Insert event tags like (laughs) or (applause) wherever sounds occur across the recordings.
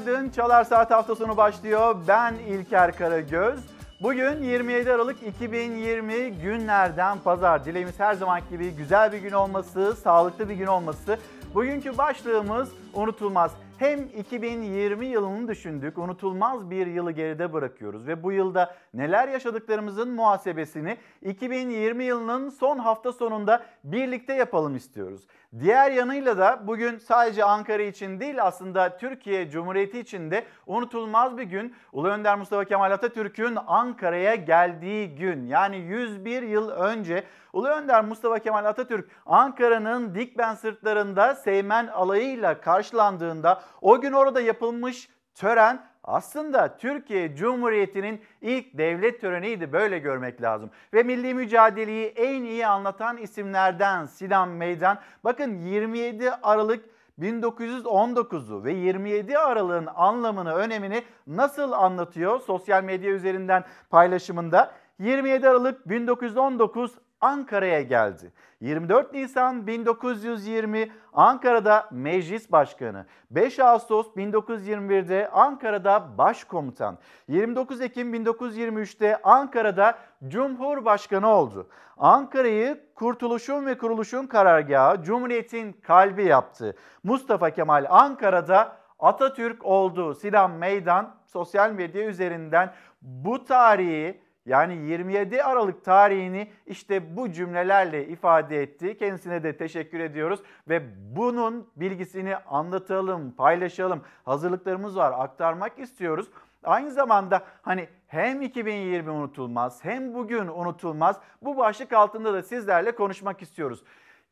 günaydın. Çalar Saat hafta sonu başlıyor. Ben İlker Karagöz. Bugün 27 Aralık 2020 günlerden pazar. Dileğimiz her zaman gibi güzel bir gün olması, sağlıklı bir gün olması. Bugünkü başlığımız unutulmaz. Hem 2020 yılını düşündük, unutulmaz bir yılı geride bırakıyoruz ve bu yılda neler yaşadıklarımızın muhasebesini 2020 yılının son hafta sonunda birlikte yapalım istiyoruz. Diğer yanıyla da bugün sadece Ankara için değil aslında Türkiye Cumhuriyeti için de unutulmaz bir gün. Ulu Önder Mustafa Kemal Atatürk'ün Ankara'ya geldiği gün yani 101 yıl önce Ulu Önder Mustafa Kemal Atatürk Ankara'nın Dikben sırtlarında Seymen alayıyla karşılandığında o gün orada yapılmış tören aslında Türkiye Cumhuriyeti'nin ilk devlet töreniydi böyle görmek lazım. Ve milli mücadeleyi en iyi anlatan isimlerden Sinan Meydan. Bakın 27 Aralık 1919'u ve 27 Aralık'ın anlamını, önemini nasıl anlatıyor sosyal medya üzerinden paylaşımında? 27 Aralık 1919 Ankara'ya geldi. 24 Nisan 1920 Ankara'da meclis başkanı. 5 Ağustos 1921'de Ankara'da başkomutan. 29 Ekim 1923'te Ankara'da Cumhurbaşkanı oldu. Ankara'yı kurtuluşun ve kuruluşun karargahı, Cumhuriyet'in kalbi yaptı. Mustafa Kemal Ankara'da Atatürk oldu. Sinan Meydan sosyal medya üzerinden bu tarihi yani 27 Aralık tarihini işte bu cümlelerle ifade etti. Kendisine de teşekkür ediyoruz ve bunun bilgisini anlatalım, paylaşalım. Hazırlıklarımız var, aktarmak istiyoruz. Aynı zamanda hani hem 2020 unutulmaz hem bugün unutulmaz bu başlık altında da sizlerle konuşmak istiyoruz.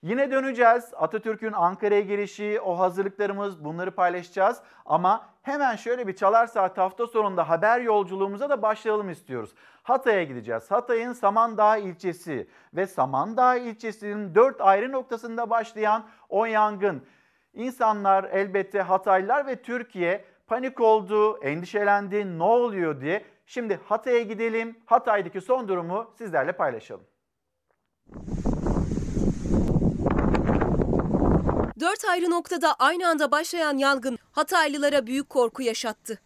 Yine döneceğiz. Atatürk'ün Ankara'ya gelişi, o hazırlıklarımız bunları paylaşacağız. Ama hemen şöyle bir çalar saat hafta sonunda haber yolculuğumuza da başlayalım istiyoruz. Hatay'a gideceğiz. Hatay'ın Samandağ ilçesi ve Samandağ ilçesinin dört ayrı noktasında başlayan o yangın. İnsanlar elbette Hataylılar ve Türkiye panik oldu, endişelendi, ne oluyor diye. Şimdi Hatay'a gidelim. Hatay'daki son durumu sizlerle paylaşalım. Dört ayrı noktada aynı anda başlayan yangın Hataylılara büyük korku yaşattı.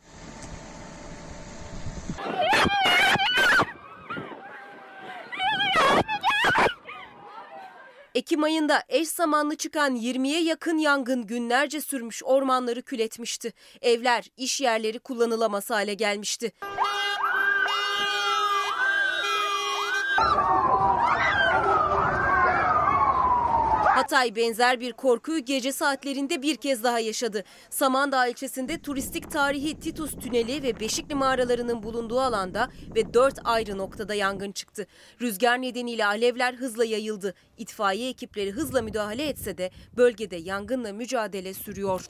Ekim ayında eş zamanlı çıkan 20'ye yakın yangın günlerce sürmüş ormanları kül etmişti. Evler, iş yerleri kullanılamaz hale gelmişti. Hatay benzer bir korkuyu gece saatlerinde bir kez daha yaşadı. Samandağ ilçesinde turistik tarihi Titus Tüneli ve Beşikli mağaralarının bulunduğu alanda ve dört ayrı noktada yangın çıktı. Rüzgar nedeniyle alevler hızla yayıldı. İtfaiye ekipleri hızla müdahale etse de bölgede yangınla mücadele sürüyor.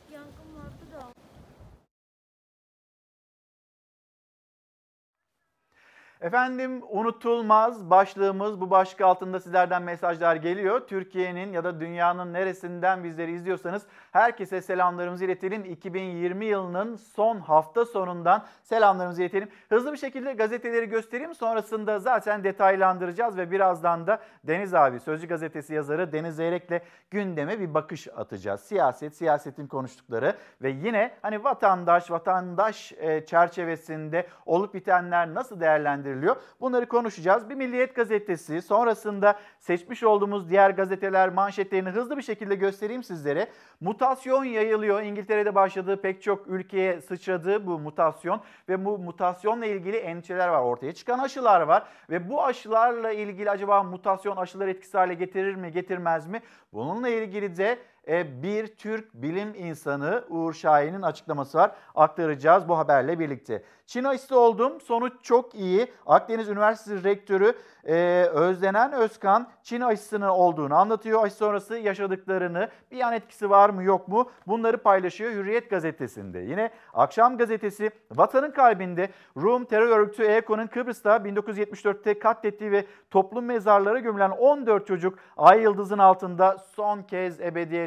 Efendim unutulmaz başlığımız bu başlık altında sizlerden mesajlar geliyor. Türkiye'nin ya da dünyanın neresinden bizleri izliyorsanız herkese selamlarımızı iletelim. 2020 yılının son hafta sonundan selamlarımızı iletelim. Hızlı bir şekilde gazeteleri göstereyim sonrasında zaten detaylandıracağız ve birazdan da Deniz abi Sözcü Gazetesi yazarı Deniz Zeyrek'le gündeme bir bakış atacağız. Siyaset, siyasetin konuştukları ve yine hani vatandaş, vatandaş e, çerçevesinde olup bitenler nasıl değerlendirilir getiriliyor. Bunları konuşacağız. Bir Milliyet gazetesi sonrasında seçmiş olduğumuz diğer gazeteler manşetlerini hızlı bir şekilde göstereyim sizlere. Mutasyon yayılıyor. İngiltere'de başladığı pek çok ülkeye sıçradı bu mutasyon ve bu mutasyonla ilgili endişeler var. Ortaya çıkan aşılar var ve bu aşılarla ilgili acaba mutasyon aşıları etkisiz hale getirir mi getirmez mi? Bununla ilgili de e, bir Türk bilim insanı Uğur Şahin'in açıklaması var. Aktaracağız bu haberle birlikte. Çin aşısı oldum. Sonuç çok iyi. Akdeniz Üniversitesi Rektörü e, Özlenen Özkan Çin aşısının olduğunu anlatıyor. Aşı sonrası yaşadıklarını, bir yan etkisi var mı yok mu bunları paylaşıyor Hürriyet gazetesinde. Yine Akşam gazetesi vatanın kalbinde Rum terör örgütü EKO'nun Kıbrıs'ta 1974'te katlettiği ve toplum mezarlara gömülen 14 çocuk Ay Yıldız'ın altında son kez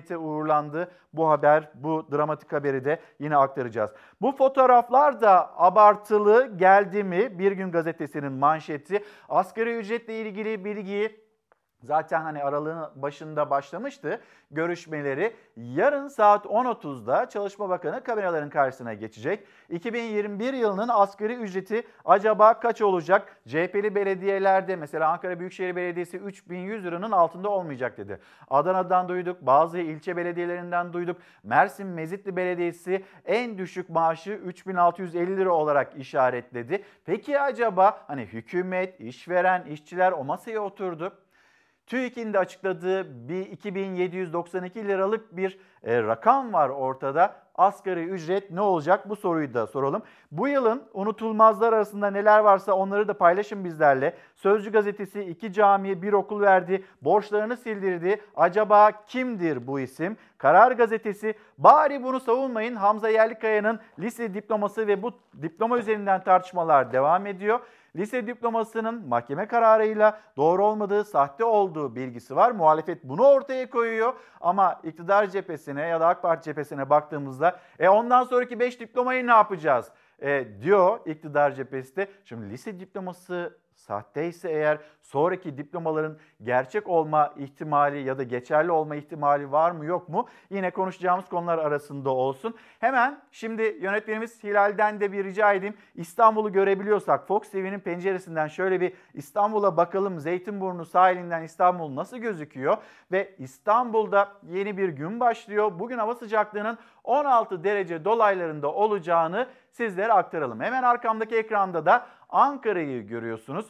ebediyete uğurlandı. Bu haber, bu dramatik haberi de yine aktaracağız. Bu fotoğraflar da abartılı geldi mi? Bir gün gazetesinin manşeti. Asgari ücretle ilgili bilgiyi Zaten hani aralığın başında başlamıştı görüşmeleri. Yarın saat 10.30'da Çalışma Bakanı kameraların karşısına geçecek. 2021 yılının asgari ücreti acaba kaç olacak? CHP'li belediyelerde mesela Ankara Büyükşehir Belediyesi 3100 liranın altında olmayacak dedi. Adana'dan duyduk, bazı ilçe belediyelerinden duyduk. Mersin Mezitli Belediyesi en düşük maaşı 3650 lira olarak işaretledi. Peki acaba hani hükümet, işveren, işçiler o masaya oturdu. TÜİK'in de açıkladığı bir 2792 liralık bir e, rakam var ortada. Asgari ücret ne olacak bu soruyu da soralım. Bu yılın unutulmazlar arasında neler varsa onları da paylaşın bizlerle. Sözcü gazetesi iki camiye bir okul verdi, borçlarını sildirdi. Acaba kimdir bu isim? Karar gazetesi bari bunu savunmayın Hamza Yerlikaya'nın lise diploması ve bu diploma üzerinden tartışmalar devam ediyor lise diplomasının mahkeme kararıyla doğru olmadığı, sahte olduğu bilgisi var. Muhalefet bunu ortaya koyuyor ama iktidar cephesine ya da AK Parti cephesine baktığımızda e ondan sonraki 5 diplomayı ne yapacağız? E, diyor iktidar cephesi de. Şimdi lise diploması sahte ise eğer sonraki diplomaların gerçek olma ihtimali ya da geçerli olma ihtimali var mı yok mu? Yine konuşacağımız konular arasında olsun. Hemen şimdi yönetmenimiz Hilal'den de bir rica edeyim. İstanbul'u görebiliyorsak Fox TV'nin penceresinden şöyle bir İstanbul'a bakalım. Zeytinburnu sahilinden İstanbul nasıl gözüküyor? Ve İstanbul'da yeni bir gün başlıyor. Bugün hava sıcaklığının 16 derece dolaylarında olacağını sizlere aktaralım. Hemen arkamdaki ekranda da Ankara'yı görüyorsunuz.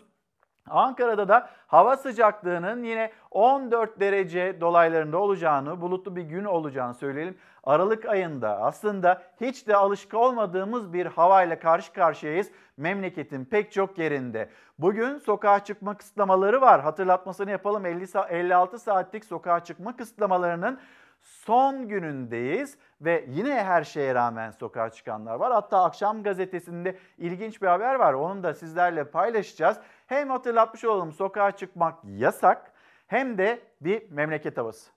Ankara'da da hava sıcaklığının yine 14 derece dolaylarında olacağını, bulutlu bir gün olacağını söyleyelim. Aralık ayında aslında hiç de alışık olmadığımız bir havayla karşı karşıyayız memleketin pek çok yerinde. Bugün sokağa çıkma kısıtlamaları var. Hatırlatmasını yapalım 50 56 saatlik sokağa çıkma kısıtlamalarının son günündeyiz ve yine her şeye rağmen sokağa çıkanlar var. Hatta akşam gazetesinde ilginç bir haber var. Onu da sizlerle paylaşacağız. Hem hatırlatmış olalım sokağa çıkmak yasak hem de bir memleket havası.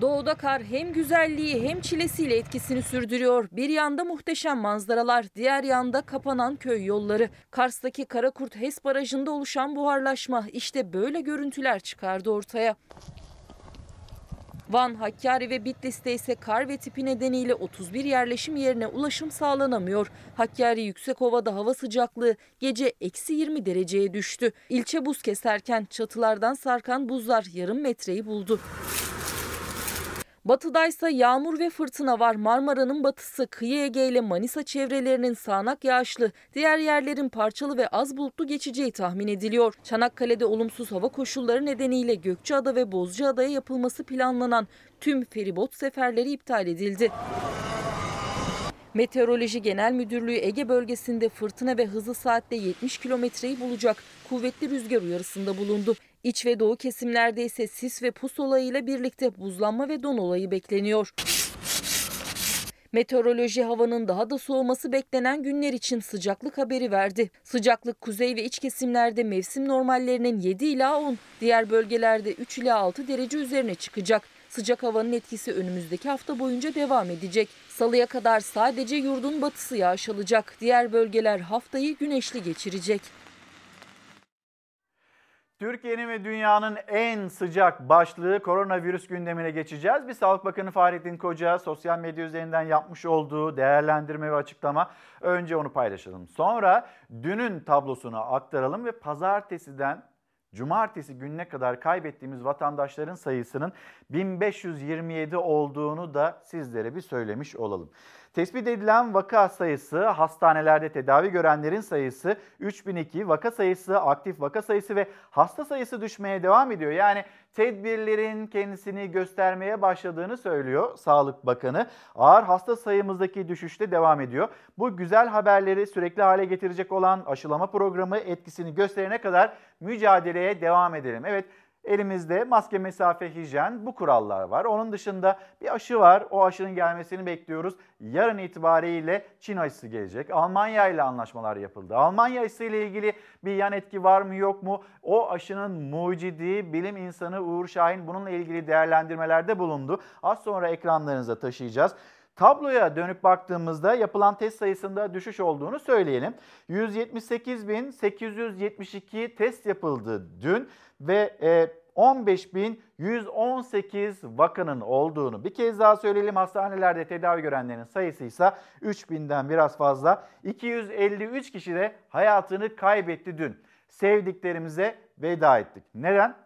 Doğuda kar hem güzelliği hem çilesiyle etkisini sürdürüyor. Bir yanda muhteşem manzaralar, diğer yanda kapanan köy yolları. Kars'taki Karakurt HES barajında oluşan buharlaşma işte böyle görüntüler çıkardı ortaya. Van, Hakkari ve Bitlis'te ise kar ve tipi nedeniyle 31 yerleşim yerine ulaşım sağlanamıyor. Hakkari Yüksekova'da hava sıcaklığı gece eksi 20 dereceye düştü. İlçe buz keserken çatılardan sarkan buzlar yarım metreyi buldu. Batıdaysa yağmur ve fırtına var. Marmara'nın batısı, kıyı Ege ile Manisa çevrelerinin sağanak yağışlı, diğer yerlerin parçalı ve az bulutlu geçeceği tahmin ediliyor. Çanakkale'de olumsuz hava koşulları nedeniyle Gökçeada ve Bozcaada'ya yapılması planlanan tüm feribot seferleri iptal edildi. Meteoroloji Genel Müdürlüğü Ege bölgesinde fırtına ve hızı saatte 70 kilometreyi bulacak kuvvetli rüzgar uyarısında bulundu. İç ve doğu kesimlerde ise sis ve pus olayıyla birlikte buzlanma ve don olayı bekleniyor. Meteoroloji havanın daha da soğuması beklenen günler için sıcaklık haberi verdi. Sıcaklık kuzey ve iç kesimlerde mevsim normallerinin 7 ila 10, diğer bölgelerde 3 ila 6 derece üzerine çıkacak. Sıcak havanın etkisi önümüzdeki hafta boyunca devam edecek. Salıya kadar sadece yurdun batısı yağış alacak. Diğer bölgeler haftayı güneşli geçirecek. Türkiye'nin ve dünyanın en sıcak başlığı koronavirüs gündemine geçeceğiz. Bir Sağlık Bakanı Fahrettin Koca sosyal medya üzerinden yapmış olduğu değerlendirme ve açıklama. Önce onu paylaşalım. Sonra dünün tablosunu aktaralım ve pazartesiden cumartesi gününe kadar kaybettiğimiz vatandaşların sayısının 1527 olduğunu da sizlere bir söylemiş olalım. Tespit edilen vaka sayısı, hastanelerde tedavi görenlerin sayısı 3002, vaka sayısı, aktif vaka sayısı ve hasta sayısı düşmeye devam ediyor. Yani tedbirlerin kendisini göstermeye başladığını söylüyor Sağlık Bakanı. Ağır hasta sayımızdaki düşüşte devam ediyor. Bu güzel haberleri sürekli hale getirecek olan aşılama programı etkisini gösterene kadar mücadeleye devam edelim. Evet Elimizde maske, mesafe, hijyen bu kurallar var. Onun dışında bir aşı var. O aşının gelmesini bekliyoruz. Yarın itibariyle Çin aşısı gelecek. Almanya ile anlaşmalar yapıldı. Almanya aşısı ile ilgili bir yan etki var mı yok mu? O aşının mucidi bilim insanı Uğur Şahin bununla ilgili değerlendirmelerde bulundu. Az sonra ekranlarınıza taşıyacağız. Tabloya dönüp baktığımızda yapılan test sayısında düşüş olduğunu söyleyelim. 178.872 test yapıldı dün ve 15.118 vakanın olduğunu bir kez daha söyleyelim. Hastanelerde tedavi görenlerin sayısı ise 3000'den biraz fazla. 253 kişi de hayatını kaybetti dün. Sevdiklerimize veda ettik. Neden?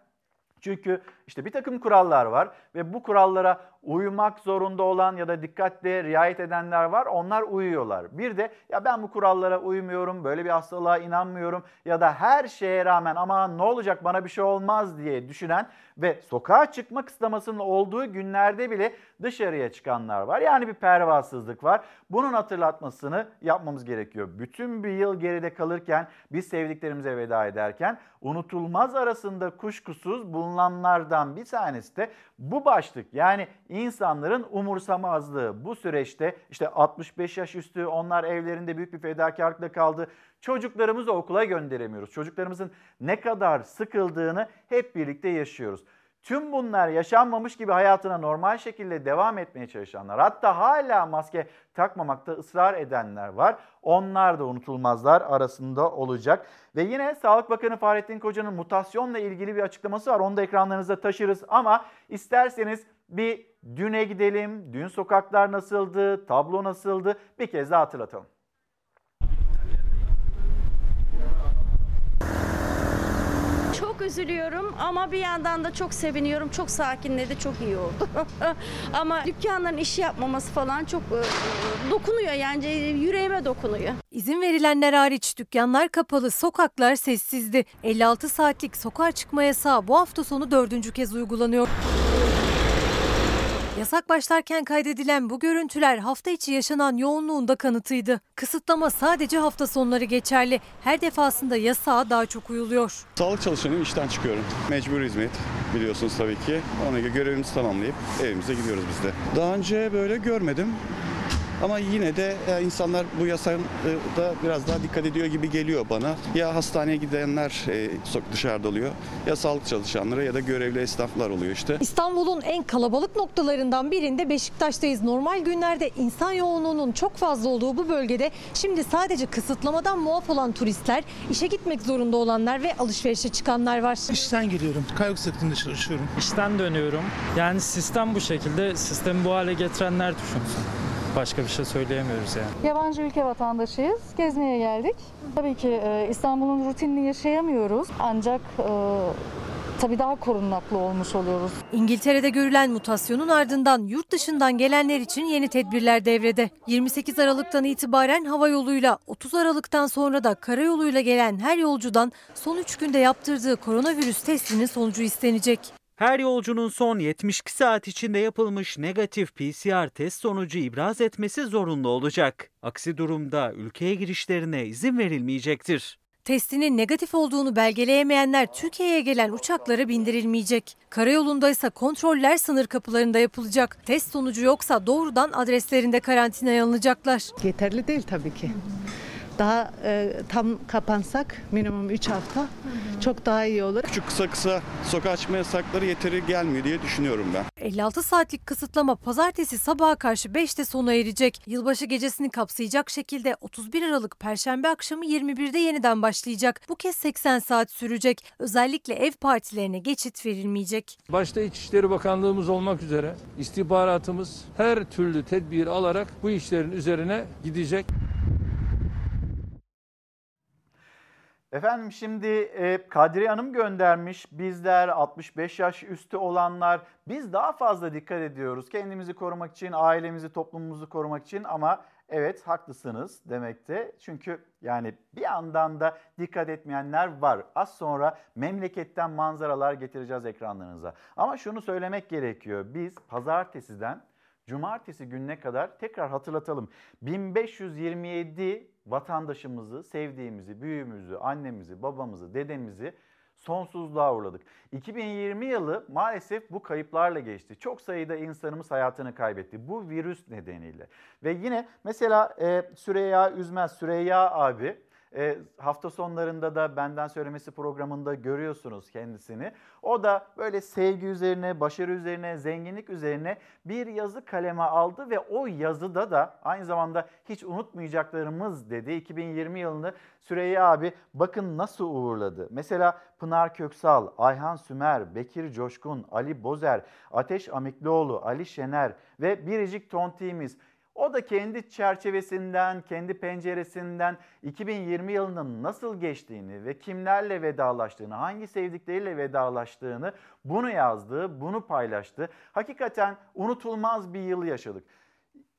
Çünkü işte bir takım kurallar var ve bu kurallara uymak zorunda olan ya da dikkatle riayet edenler var. Onlar uyuyorlar. Bir de ya ben bu kurallara uymuyorum, böyle bir hastalığa inanmıyorum ya da her şeye rağmen ama ne olacak bana bir şey olmaz diye düşünen ve sokağa çıkma kısıtlamasının olduğu günlerde bile dışarıya çıkanlar var. Yani bir pervasızlık var. Bunun hatırlatmasını yapmamız gerekiyor. Bütün bir yıl geride kalırken biz sevdiklerimize veda ederken unutulmaz arasında kuşkusuz bulunanlardan bir tanesi de bu başlık. Yani insanların umursamazlığı bu süreçte işte 65 yaş üstü onlar evlerinde büyük bir fedakarlıkla kaldı. Çocuklarımızı okula gönderemiyoruz. Çocuklarımızın ne kadar sıkıldığını hep birlikte yaşıyoruz. Tüm bunlar yaşanmamış gibi hayatına normal şekilde devam etmeye çalışanlar, hatta hala maske takmamakta ısrar edenler var. Onlar da unutulmazlar arasında olacak. Ve yine Sağlık Bakanı Fahrettin Koca'nın mutasyonla ilgili bir açıklaması var. Onu da ekranlarınızda taşırız ama isterseniz bir düne gidelim. Dün sokaklar nasıldı, tablo nasıldı bir kez daha hatırlatalım. Çok üzülüyorum ama bir yandan da çok seviniyorum. Çok sakinledi, çok iyi oldu. (laughs) ama dükkanların işi yapmaması falan çok e, dokunuyor yani yüreğime dokunuyor. İzin verilenler hariç dükkanlar kapalı, sokaklar sessizdi. 56 saatlik sokağa çıkma yasağı bu hafta sonu dördüncü kez uygulanıyor. Yasak başlarken kaydedilen bu görüntüler hafta içi yaşanan yoğunluğun da kanıtıydı. Kısıtlama sadece hafta sonları geçerli. Her defasında yasağa daha çok uyuluyor. Sağlık çalışanıyım işten çıkıyorum. Mecbur hizmet biliyorsunuz tabii ki. Ona göre görevimizi tamamlayıp evimize gidiyoruz biz de. Daha önce böyle görmedim. Ama yine de e, insanlar bu yasanın e, da biraz daha dikkat ediyor gibi geliyor bana. Ya hastaneye gidenler e, sok- dışarıda oluyor ya sağlık çalışanları ya da görevli esnaflar oluyor işte. İstanbul'un en kalabalık noktalarından birinde Beşiktaş'tayız. Normal günlerde insan yoğunluğunun çok fazla olduğu bu bölgede şimdi sadece kısıtlamadan muaf olan turistler, işe gitmek zorunda olanlar ve alışverişe çıkanlar var. İşten geliyorum. Kaygı sektöründe çalışıyorum. İşten dönüyorum. Yani sistem bu şekilde. Sistemi bu hale getirenler düşünsün. Başka bir şey söyleyemiyoruz yani. Yabancı ülke vatandaşıyız. Gezmeye geldik. Tabii ki e, İstanbul'un rutinini yaşayamıyoruz. Ancak e, tabii daha korunaklı olmuş oluyoruz. İngiltere'de görülen mutasyonun ardından yurt dışından gelenler için yeni tedbirler devrede. 28 Aralık'tan itibaren hava yoluyla 30 Aralık'tan sonra da karayoluyla gelen her yolcudan son 3 günde yaptırdığı koronavirüs testinin sonucu istenecek. Her yolcunun son 72 saat içinde yapılmış negatif PCR test sonucu ibraz etmesi zorunlu olacak. Aksi durumda ülkeye girişlerine izin verilmeyecektir. Testinin negatif olduğunu belgeleyemeyenler Türkiye'ye gelen uçaklara bindirilmeyecek. Karayolunda ise kontroller sınır kapılarında yapılacak. Test sonucu yoksa doğrudan adreslerinde karantinaya alınacaklar. Yeterli değil tabii ki. Daha e, tam kapansak minimum 3 hafta çok daha iyi olur. Küçük kısa kısa sokağa çıkma yasakları yeteri gelmiyor diye düşünüyorum ben. 56 saatlik kısıtlama pazartesi sabaha karşı 5'te sona erecek. Yılbaşı gecesini kapsayacak şekilde 31 Aralık Perşembe akşamı 21'de yeniden başlayacak. Bu kez 80 saat sürecek. Özellikle ev partilerine geçit verilmeyecek. Başta İçişleri Bakanlığımız olmak üzere istihbaratımız her türlü tedbir alarak bu işlerin üzerine gidecek. Efendim şimdi e, Kadriye Hanım göndermiş. Bizler 65 yaş üstü olanlar biz daha fazla dikkat ediyoruz. Kendimizi korumak için, ailemizi, toplumumuzu korumak için ama evet haklısınız demekte. Çünkü yani bir yandan da dikkat etmeyenler var. Az sonra memleketten manzaralar getireceğiz ekranlarınıza. Ama şunu söylemek gerekiyor. Biz pazartesiden cumartesi gününe kadar tekrar hatırlatalım. 1527 vatandaşımızı, sevdiğimizi, büyüğümüzü, annemizi, babamızı, dedemizi sonsuzluğa uğurladık. 2020 yılı maalesef bu kayıplarla geçti. Çok sayıda insanımız hayatını kaybetti bu virüs nedeniyle. Ve yine mesela e, Süreyya Üzmez, Süreyya abi e, hafta sonlarında da Benden Söylemesi programında görüyorsunuz kendisini. O da böyle sevgi üzerine, başarı üzerine, zenginlik üzerine bir yazı kaleme aldı ve o yazıda da aynı zamanda hiç unutmayacaklarımız dedi. 2020 yılını Süreyya abi bakın nasıl uğurladı. Mesela Pınar Köksal, Ayhan Sümer, Bekir Coşkun, Ali Bozer, Ateş Amiklioğlu, Ali Şener ve Biricik Tonti'miz o da kendi çerçevesinden, kendi penceresinden 2020 yılının nasıl geçtiğini ve kimlerle vedalaştığını, hangi sevdikleriyle vedalaştığını bunu yazdı, bunu paylaştı. Hakikaten unutulmaz bir yıl yaşadık.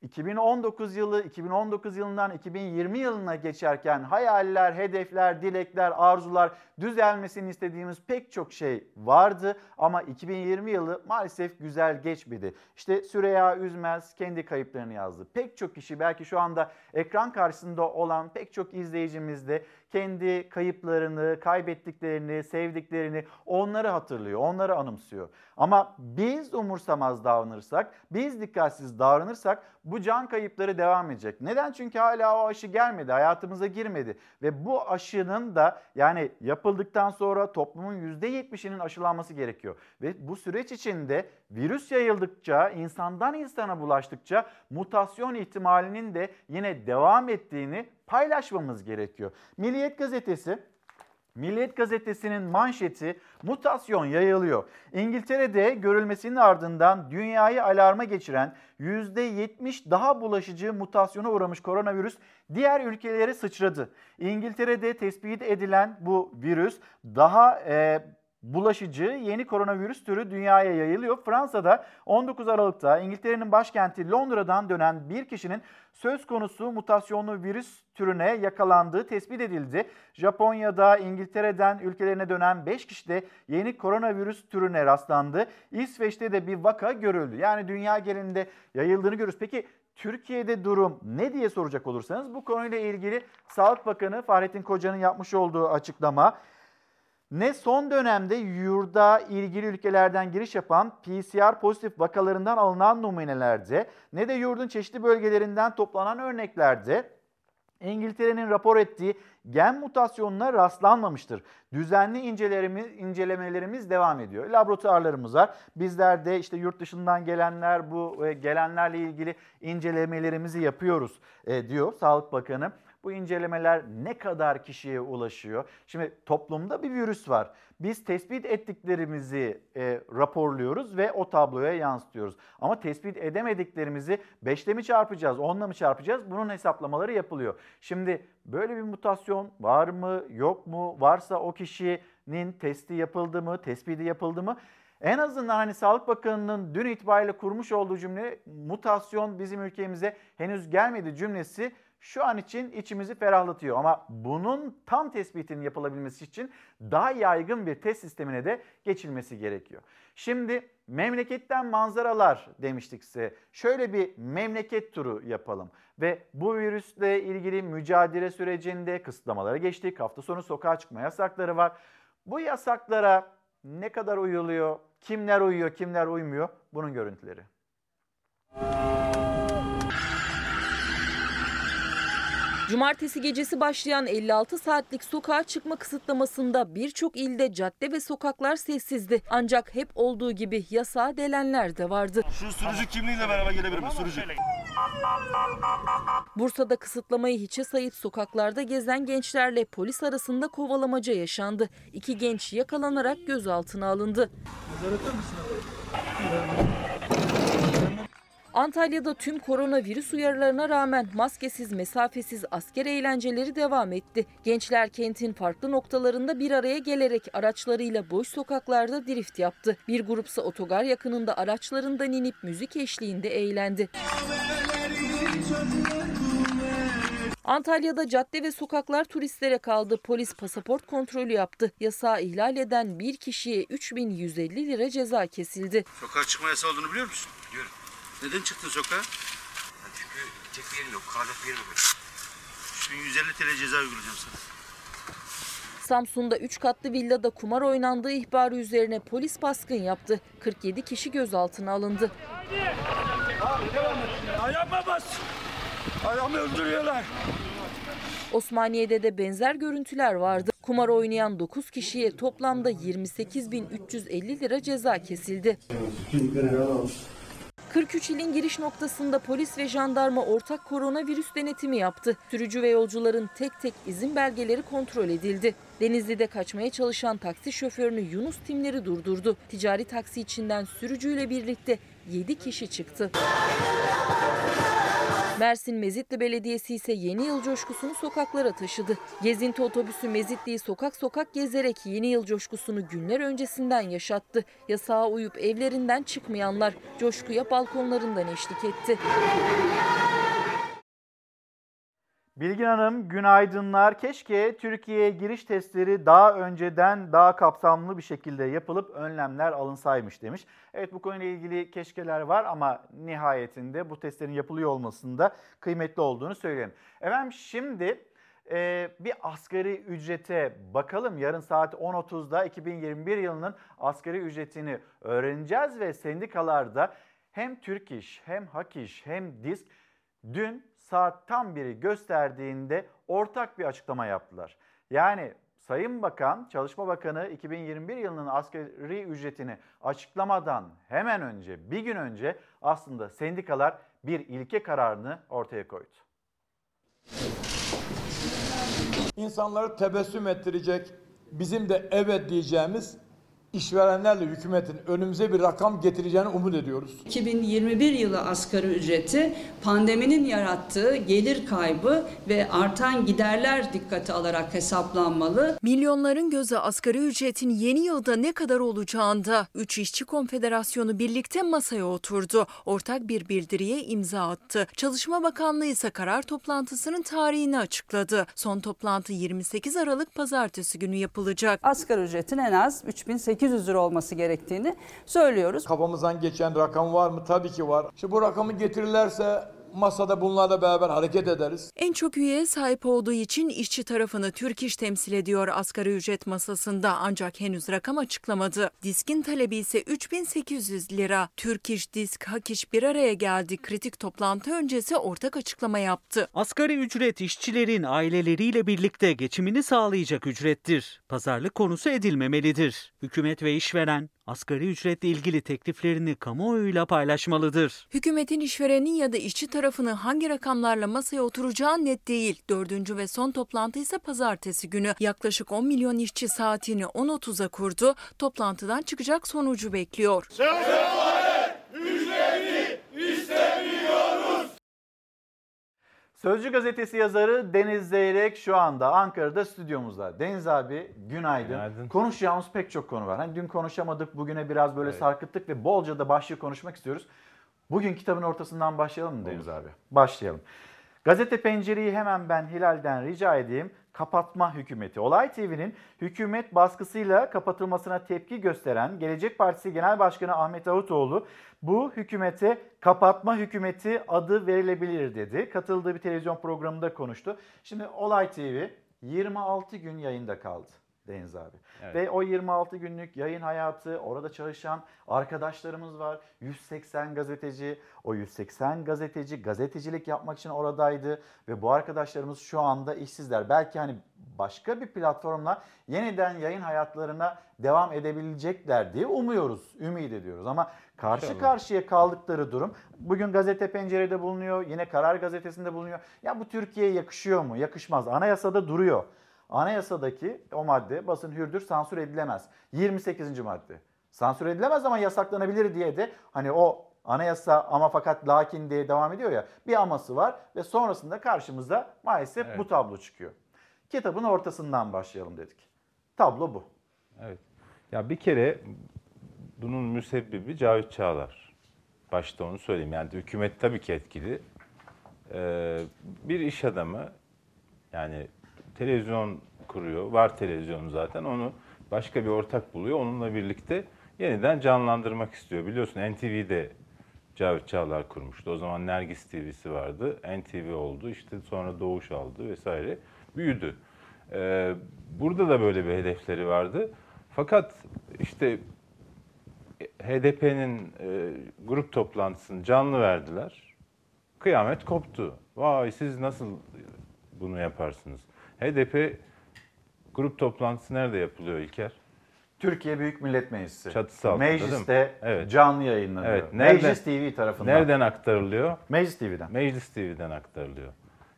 2019 yılı 2019 yılından 2020 yılına geçerken hayaller, hedefler, dilekler, arzular düzelmesini istediğimiz pek çok şey vardı ama 2020 yılı maalesef güzel geçmedi. İşte Süreya Üzmez kendi kayıplarını yazdı. Pek çok kişi belki şu anda ekran karşısında olan pek çok izleyicimiz de kendi kayıplarını, kaybettiklerini, sevdiklerini onları hatırlıyor, onları anımsıyor. Ama biz umursamaz davranırsak, biz dikkatsiz davranırsak bu can kayıpları devam edecek. Neden? Çünkü hala o aşı gelmedi, hayatımıza girmedi. Ve bu aşının da yani yapıldıktan sonra toplumun %70'inin aşılanması gerekiyor. Ve bu süreç içinde virüs yayıldıkça, insandan insana bulaştıkça mutasyon ihtimalinin de yine devam ettiğini paylaşmamız gerekiyor. Milliyet gazetesi Milliyet gazetesinin manşeti mutasyon yayılıyor. İngiltere'de görülmesinin ardından dünyayı alarma geçiren %70 daha bulaşıcı mutasyona uğramış koronavirüs diğer ülkelere sıçradı. İngiltere'de tespit edilen bu virüs daha e, bulaşıcı yeni koronavirüs türü dünyaya yayılıyor. Fransa'da 19 Aralık'ta İngiltere'nin başkenti Londra'dan dönen bir kişinin söz konusu mutasyonlu virüs türüne yakalandığı tespit edildi. Japonya'da İngiltere'den ülkelerine dönen 5 kişide yeni koronavirüs türüne rastlandı. İsveç'te de bir vaka görüldü. Yani dünya genelinde yayıldığını görürüz. Peki Türkiye'de durum ne diye soracak olursanız bu konuyla ilgili Sağlık Bakanı Fahrettin Koca'nın yapmış olduğu açıklama ne son dönemde yurda ilgili ülkelerden giriş yapan PCR pozitif vakalarından alınan numunelerde ne de yurdun çeşitli bölgelerinden toplanan örneklerde İngiltere'nin rapor ettiği gen mutasyonuna rastlanmamıştır. Düzenli incelerimiz, incelemelerimiz devam ediyor. Laboratuvarlarımız var. Bizler de işte yurt dışından gelenler bu e, gelenlerle ilgili incelemelerimizi yapıyoruz e, diyor Sağlık Bakanı. Bu incelemeler ne kadar kişiye ulaşıyor? Şimdi toplumda bir virüs var. Biz tespit ettiklerimizi e, raporluyoruz ve o tabloya yansıtıyoruz. Ama tespit edemediklerimizi 5'le mi çarpacağız, 10'la mı çarpacağız? Bunun hesaplamaları yapılıyor. Şimdi böyle bir mutasyon var mı, yok mu? Varsa o kişinin testi yapıldı mı, tespiti yapıldı mı? En azından hani Sağlık Bakanı'nın dün itibariyle kurmuş olduğu cümle mutasyon bizim ülkemize henüz gelmedi cümlesi şu an için içimizi ferahlatıyor. Ama bunun tam tespitinin yapılabilmesi için daha yaygın bir test sistemine de geçilmesi gerekiyor. Şimdi memleketten manzaralar demiştik size. Şöyle bir memleket turu yapalım. Ve bu virüsle ilgili mücadele sürecinde kısıtlamalara geçtik. Hafta sonu sokağa çıkma yasakları var. Bu yasaklara ne kadar uyuluyor, kimler uyuyor, kimler uymuyor bunun görüntüleri. Cumartesi gecesi başlayan 56 saatlik sokağa çıkma kısıtlamasında birçok ilde cadde ve sokaklar sessizdi. Ancak hep olduğu gibi yasağa delenler de vardı. Şu sürücü kimliğiyle beraber gelebilir mi? Sürücü. Bursa'da kısıtlamayı hiçe sayıp sokaklarda gezen gençlerle polis arasında kovalamaca yaşandı. İki genç yakalanarak gözaltına alındı. Antalya'da tüm koronavirüs uyarılarına rağmen maskesiz, mesafesiz asker eğlenceleri devam etti. Gençler kentin farklı noktalarında bir araya gelerek araçlarıyla boş sokaklarda drift yaptı. Bir grupsa otogar yakınında araçlarından inip müzik eşliğinde eğlendi. Antalya'da cadde ve sokaklar turistlere kaldı. Polis pasaport kontrolü yaptı. Yasağı ihlal eden bir kişiye 3150 lira ceza kesildi. Sokağa çıkma yasağı olduğunu biliyor musun? Biliyorum. Neden çıktın sokağa? çünkü tek bir yerim yok. Kalacak bir yerim yok. 3150 TL ceza uygulayacağım sana. Samsun'da 3 katlı villada kumar oynandığı ihbarı üzerine polis baskın yaptı. 47 kişi gözaltına alındı. Ayağıma bas. Ayağımı öldürüyorlar. Osmaniye'de de benzer görüntüler vardı. Kumar oynayan 9 kişiye toplamda 28.350 lira ceza kesildi. 43 ilin giriş noktasında polis ve jandarma ortak koronavirüs denetimi yaptı. Sürücü ve yolcuların tek tek izin belgeleri kontrol edildi. Denizli'de kaçmaya çalışan taksi şoförünü Yunus timleri durdurdu. Ticari taksi içinden sürücüyle birlikte 7 kişi çıktı. Mersin Mezitli Belediyesi ise yeni yıl coşkusunu sokaklara taşıdı. Gezinti otobüsü Mezitli'yi sokak sokak gezerek yeni yıl coşkusunu günler öncesinden yaşattı. Yasağa uyup evlerinden çıkmayanlar coşkuya balkonlarından eşlik etti. Bilgin Hanım günaydınlar. Keşke Türkiye'ye giriş testleri daha önceden daha kapsamlı bir şekilde yapılıp önlemler alınsaymış demiş. Evet bu konuyla ilgili keşkeler var ama nihayetinde bu testlerin yapılıyor olmasında kıymetli olduğunu söyleyelim. Efendim şimdi e, bir asgari ücrete bakalım. Yarın saat 10.30'da 2021 yılının asgari ücretini öğreneceğiz ve sendikalarda hem Türk İş hem Hak İş hem DİSK dün saat tam biri gösterdiğinde ortak bir açıklama yaptılar. Yani Sayın Bakan, Çalışma Bakanı 2021 yılının asgari ücretini açıklamadan hemen önce, bir gün önce aslında sendikalar bir ilke kararını ortaya koydu. İnsanları tebessüm ettirecek, bizim de evet diyeceğimiz işverenlerle hükümetin önümüze bir rakam getireceğini umut ediyoruz. 2021 yılı asgari ücreti pandeminin yarattığı gelir kaybı ve artan giderler dikkate alarak hesaplanmalı. Milyonların gözü asgari ücretin yeni yılda ne kadar olacağında. Üç İşçi Konfederasyonu birlikte masaya oturdu. Ortak bir bildiriye imza attı. Çalışma Bakanlığı ise karar toplantısının tarihini açıkladı. Son toplantı 28 Aralık pazartesi günü yapılacak. Asgari ücretin en az 3800 lira olması gerektiğini söylüyoruz. Kafamızdan geçen rakam var mı? Tabii ki var. İşte bu rakamı getirirlerse masada bunlarla beraber hareket ederiz. En çok üyeye sahip olduğu için işçi tarafını Türk İş temsil ediyor asgari ücret masasında ancak henüz rakam açıklamadı. Diskin talebi ise 3800 lira. Türk İş, Disk, Hak İş bir araya geldi. Kritik toplantı öncesi ortak açıklama yaptı. Asgari ücret işçilerin aileleriyle birlikte geçimini sağlayacak ücrettir. Pazarlık konusu edilmemelidir. Hükümet ve işveren asgari ücretle ilgili tekliflerini kamuoyuyla paylaşmalıdır. Hükümetin işverenin ya da işçi tarafını hangi rakamlarla masaya oturacağı net değil. Dördüncü ve son toplantı ise pazartesi günü. Yaklaşık 10 milyon işçi saatini 10.30'a kurdu. Toplantıdan çıkacak sonucu bekliyor. Sözcü gazetesi yazarı Deniz Zeyrek şu anda Ankara'da stüdyomuzda. Deniz abi günaydın. Günaydın. Konuşacağımız pek çok konu var. Hani dün konuşamadık, bugüne biraz böyle Evet. sarkıttık ve bolca da başlığı konuşmak istiyoruz. Bugün kitabın ortasından başlayalım mı Deniz abi? Başlayalım. Gazete pencereyi hemen ben Hilal'den rica edeyim. Kapatma hükümeti. Olay TV'nin hükümet baskısıyla kapatılmasına tepki gösteren Gelecek Partisi Genel Başkanı Ahmet Davutoğlu bu hükümete kapatma hükümeti adı verilebilir dedi. Katıldığı bir televizyon programında konuştu. Şimdi Olay TV 26 gün yayında kaldı. Deniz abi. Evet. Ve o 26 günlük yayın hayatı, orada çalışan arkadaşlarımız var. 180 gazeteci, o 180 gazeteci gazetecilik yapmak için oradaydı ve bu arkadaşlarımız şu anda işsizler. Belki hani başka bir platformla yeniden yayın hayatlarına devam edebilecekler diye umuyoruz, ümit ediyoruz. Ama karşı İnşallah. karşıya kaldıkları durum bugün gazete pencerede bulunuyor, yine Karar Gazetesi'nde bulunuyor. Ya bu Türkiye'ye yakışıyor mu? Yakışmaz. Anayasada duruyor. Anayasadaki o madde basın hürdür, sansür edilemez. 28. madde. Sansür edilemez ama yasaklanabilir diye de hani o anayasa ama fakat lakin diye devam ediyor ya bir aması var ve sonrasında karşımıza maalesef Evet. bu tablo çıkıyor. Kitabın ortasından başlayalım dedik. Tablo bu. Evet. Ya bir kere bunun müsebbibi Cavit Çağlar. Başta onu söyleyeyim. Yani hükümet tabii ki etkili. Ee, bir iş adamı yani televizyon kuruyor. Var televizyonu zaten. Onu başka bir ortak buluyor. Onunla birlikte yeniden canlandırmak istiyor. Biliyorsun NTV'de Cavit Çağlar kurmuştu. O zaman Nergis TV'si vardı. NTV oldu. İşte sonra Doğuş aldı vesaire. Büyüdü. Ee, burada da böyle bir hedefleri vardı. Fakat işte HDP'nin e, grup toplantısını canlı verdiler. Kıyamet koptu. Vay siz nasıl bunu yaparsınız? HDP grup toplantısı nerede yapılıyor İlker? Türkiye Büyük Millet Meclisi. Çatısı altında değil mi? Mecliste Evet. canlı yayınlanıyor. Evet. Nereden- Meclis TV tarafından. Nereden aktarılıyor? Meclis TV'den. Meclis TV'den aktarılıyor.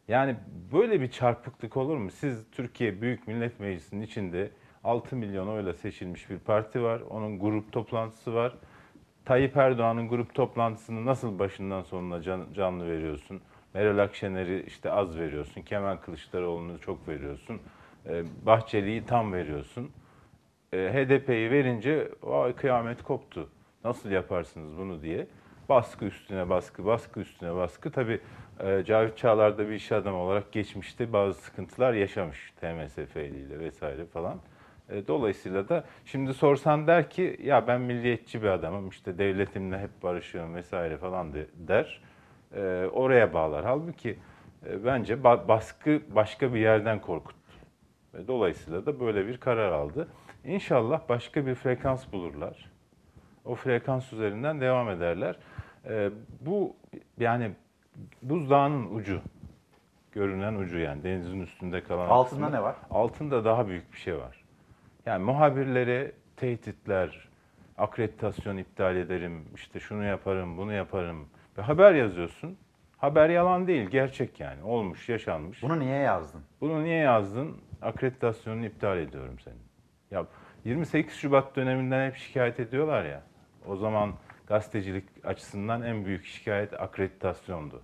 Yani böyle bir çarpıklık olur mu? Siz Türkiye Büyük Millet Meclisi'nin içinde 6 milyon oyla seçilmiş bir parti var. Onun grup toplantısı var. Tayyip Erdoğan'ın grup toplantısını nasıl başından sonuna can- canlı veriyorsun? Meral Akşener'i işte az veriyorsun. Kemal Kılıçdaroğlu'nu çok veriyorsun. Ee, Bahçeli'yi tam veriyorsun. Ee, HDP'yi verince vay kıyamet koptu. Nasıl yaparsınız bunu diye. Baskı üstüne baskı, baskı üstüne baskı. Tabii e, Cavit Çağlar da bir iş adamı olarak geçmişte bazı sıkıntılar yaşamış. TMSF ile vesaire falan. E, Dolayısıyla da şimdi sorsan der ki ya ben milliyetçi bir adamım işte devletimle hep barışıyorum vesaire falan de, der. E, oraya bağlar. Halbuki e, bence ba- baskı başka bir yerden korkuttu. Ve dolayısıyla da böyle bir karar aldı. İnşallah başka bir frekans bulurlar. O frekans üzerinden devam ederler. E, bu yani buzdağının ucu. Görünen ucu yani denizin üstünde kalan. Altında kısmı. ne var? Altında daha büyük bir şey var. Yani muhabirlere tehditler, akreditasyon iptal ederim, işte şunu yaparım, bunu yaparım. Ve haber yazıyorsun. Haber yalan değil, gerçek yani. Olmuş, yaşanmış. Bunu niye yazdın? Bunu niye yazdın? Akreditasyonunu iptal ediyorum senin. Ya 28 Şubat döneminden hep şikayet ediyorlar ya. O zaman gazetecilik açısından en büyük şikayet akreditasyondu.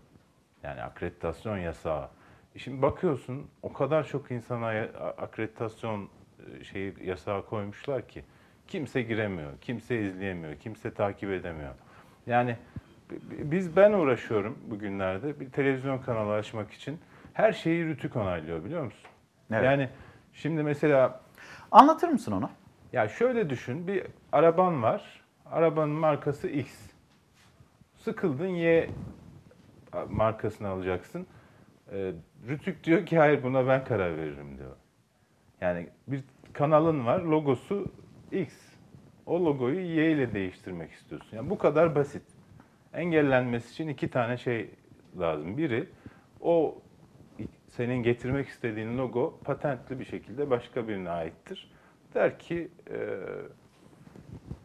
Yani akreditasyon yasağı. Şimdi bakıyorsun o kadar çok insana akreditasyon e, şeyi yasağı koymuşlar ki kimse giremiyor, kimse izleyemiyor, kimse takip edemiyor. Yani biz ben uğraşıyorum bugünlerde bir televizyon kanalı açmak için. Her şeyi Rütük onaylıyor biliyor musun? Evet. Yani şimdi mesela Anlatır mısın onu? ya şöyle düşün bir araban var. Arabanın markası X. Sıkıldın Y markasını alacaksın. Ee, Rütük diyor ki hayır buna ben karar veririm diyor. Yani bir kanalın var logosu X. O logoyu Y ile değiştirmek istiyorsun. Yani bu kadar basit. Engellenmesi için iki tane şey lazım. Biri o senin getirmek istediğin logo patentli bir şekilde başka birine aittir. Der ki e,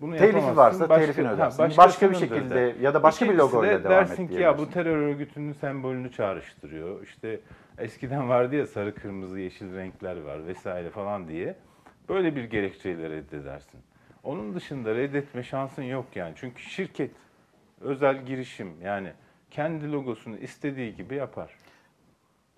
bunu Telifi varsa Başka- telifini ha, ödersin. başkasınındır Başka bir şekilde der. ya da başka bir İkincisi logoyla de devam et dersin ki ya bu terör örgütünün sembolünü çağrıştırıyor. İşte eskiden vardı ya sarı kırmızı yeşil renkler var vesaire falan diye. Böyle bir gerekçeyle reddedersin. Onun dışında reddetme şansın yok yani. Çünkü şirket özel girişim yani kendi logosunu istediği gibi yapar.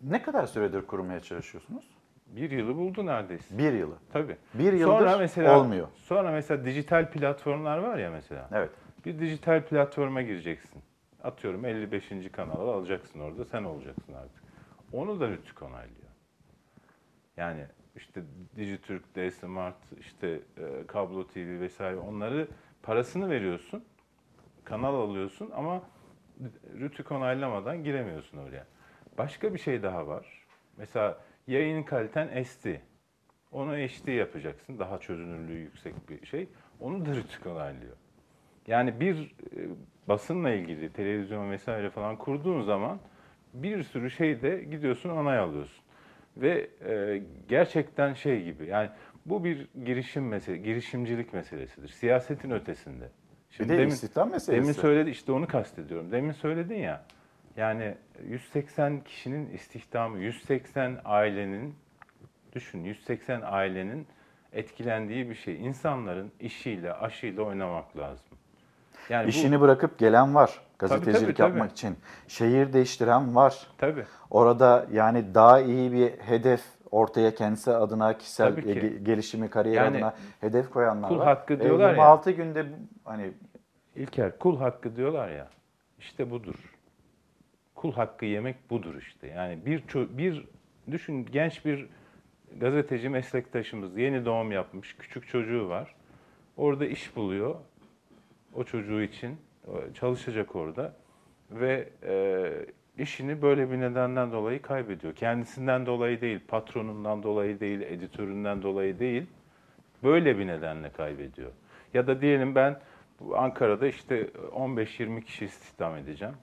Ne kadar süredir kurmaya çalışıyorsunuz? Bir yılı buldu neredeyse. Bir yılı. Tabii. Bir yıldır sonra mesela, olmuyor. Sonra mesela dijital platformlar var ya mesela. Evet. Bir dijital platforma gireceksin. Atıyorum 55. kanalı alacaksın orada sen olacaksın artık. Onu da Rütük onaylıyor. Yani işte Dijitürk, D-Smart, işte e, Kablo TV vesaire onları parasını veriyorsun. Kanal alıyorsun ama Rütük onaylamadan giremiyorsun oraya. Başka bir şey daha var. Mesela yayın kaliten SD. Onu HD yapacaksın. Daha çözünürlüğü yüksek bir şey. Onu da Rütük onaylıyor. Yani bir e, basınla ilgili televizyon vesaire falan kurduğun zaman bir sürü şeyde gidiyorsun onay alıyorsun. Ve e, gerçekten şey gibi yani bu bir girişim mesele, girişimcilik meselesidir. Siyasetin ötesinde. Bir de istihdam meselesi. Demin söyledi işte onu kastediyorum. Demin söyledin ya. Yani 180 kişinin istihdamı, 180 ailenin düşün 180 ailenin etkilendiği bir şey. İnsanların işiyle, aşıyla oynamak lazım. Yani İşini bu... bırakıp gelen var gazetecilik tabii, tabii, yapmak için. Şehir değiştiren var. Tabii. Orada yani daha iyi bir hedef ortaya kendisi adına kişisel gelişimi, kariyer yani, adına hedef koyanlar kul var. hakkı diyorlar 26 ya. günde hani İlker kul hakkı diyorlar ya. İşte budur. Kul hakkı yemek budur işte. Yani bir bir düşün genç bir gazeteci meslektaşımız yeni doğum yapmış, küçük çocuğu var. Orada iş buluyor o çocuğu için çalışacak orada ve e, işini böyle bir nedenden dolayı kaybediyor. Kendisinden dolayı değil, patronundan dolayı değil, editöründen dolayı değil, böyle bir nedenle kaybediyor. Ya da diyelim ben Ankara'da işte 15-20 kişi istihdam edeceğim.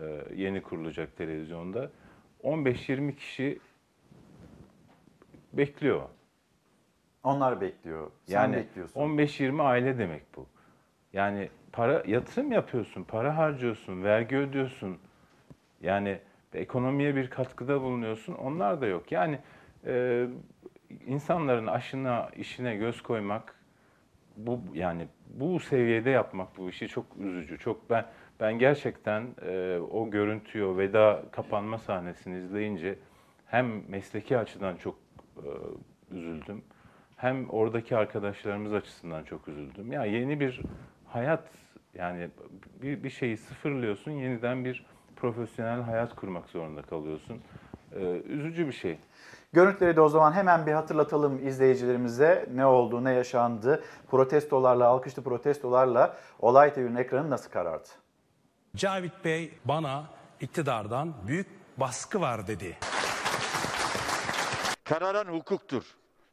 E, yeni kurulacak televizyonda. 15-20 kişi bekliyor. Onlar bekliyor. Sen yani bekliyorsun. 15-20 aile demek bu. Yani para yatırım yapıyorsun, para harcıyorsun, vergi ödüyorsun. Yani ekonomiye bir katkıda bulunuyorsun. Onlar da yok. Yani e, insanların aşına, işine göz koymak bu yani bu seviyede yapmak bu işi çok üzücü. Çok ben ben gerçekten e, o görüntüyü, o veda kapanma sahnesini izleyince hem mesleki açıdan çok e, üzüldüm. Hem oradaki arkadaşlarımız açısından çok üzüldüm. Ya yeni bir hayat yani bir, bir şeyi sıfırlıyorsun, yeniden bir profesyonel hayat kurmak zorunda kalıyorsun. Ee, üzücü bir şey. Görüntüleri de o zaman hemen bir hatırlatalım izleyicilerimize ne oldu, ne yaşandı. Protestolarla, alkışlı protestolarla Olay TV'nin ekranı nasıl karardı? Cavit Bey bana iktidardan büyük baskı var dedi. Kararan hukuktur,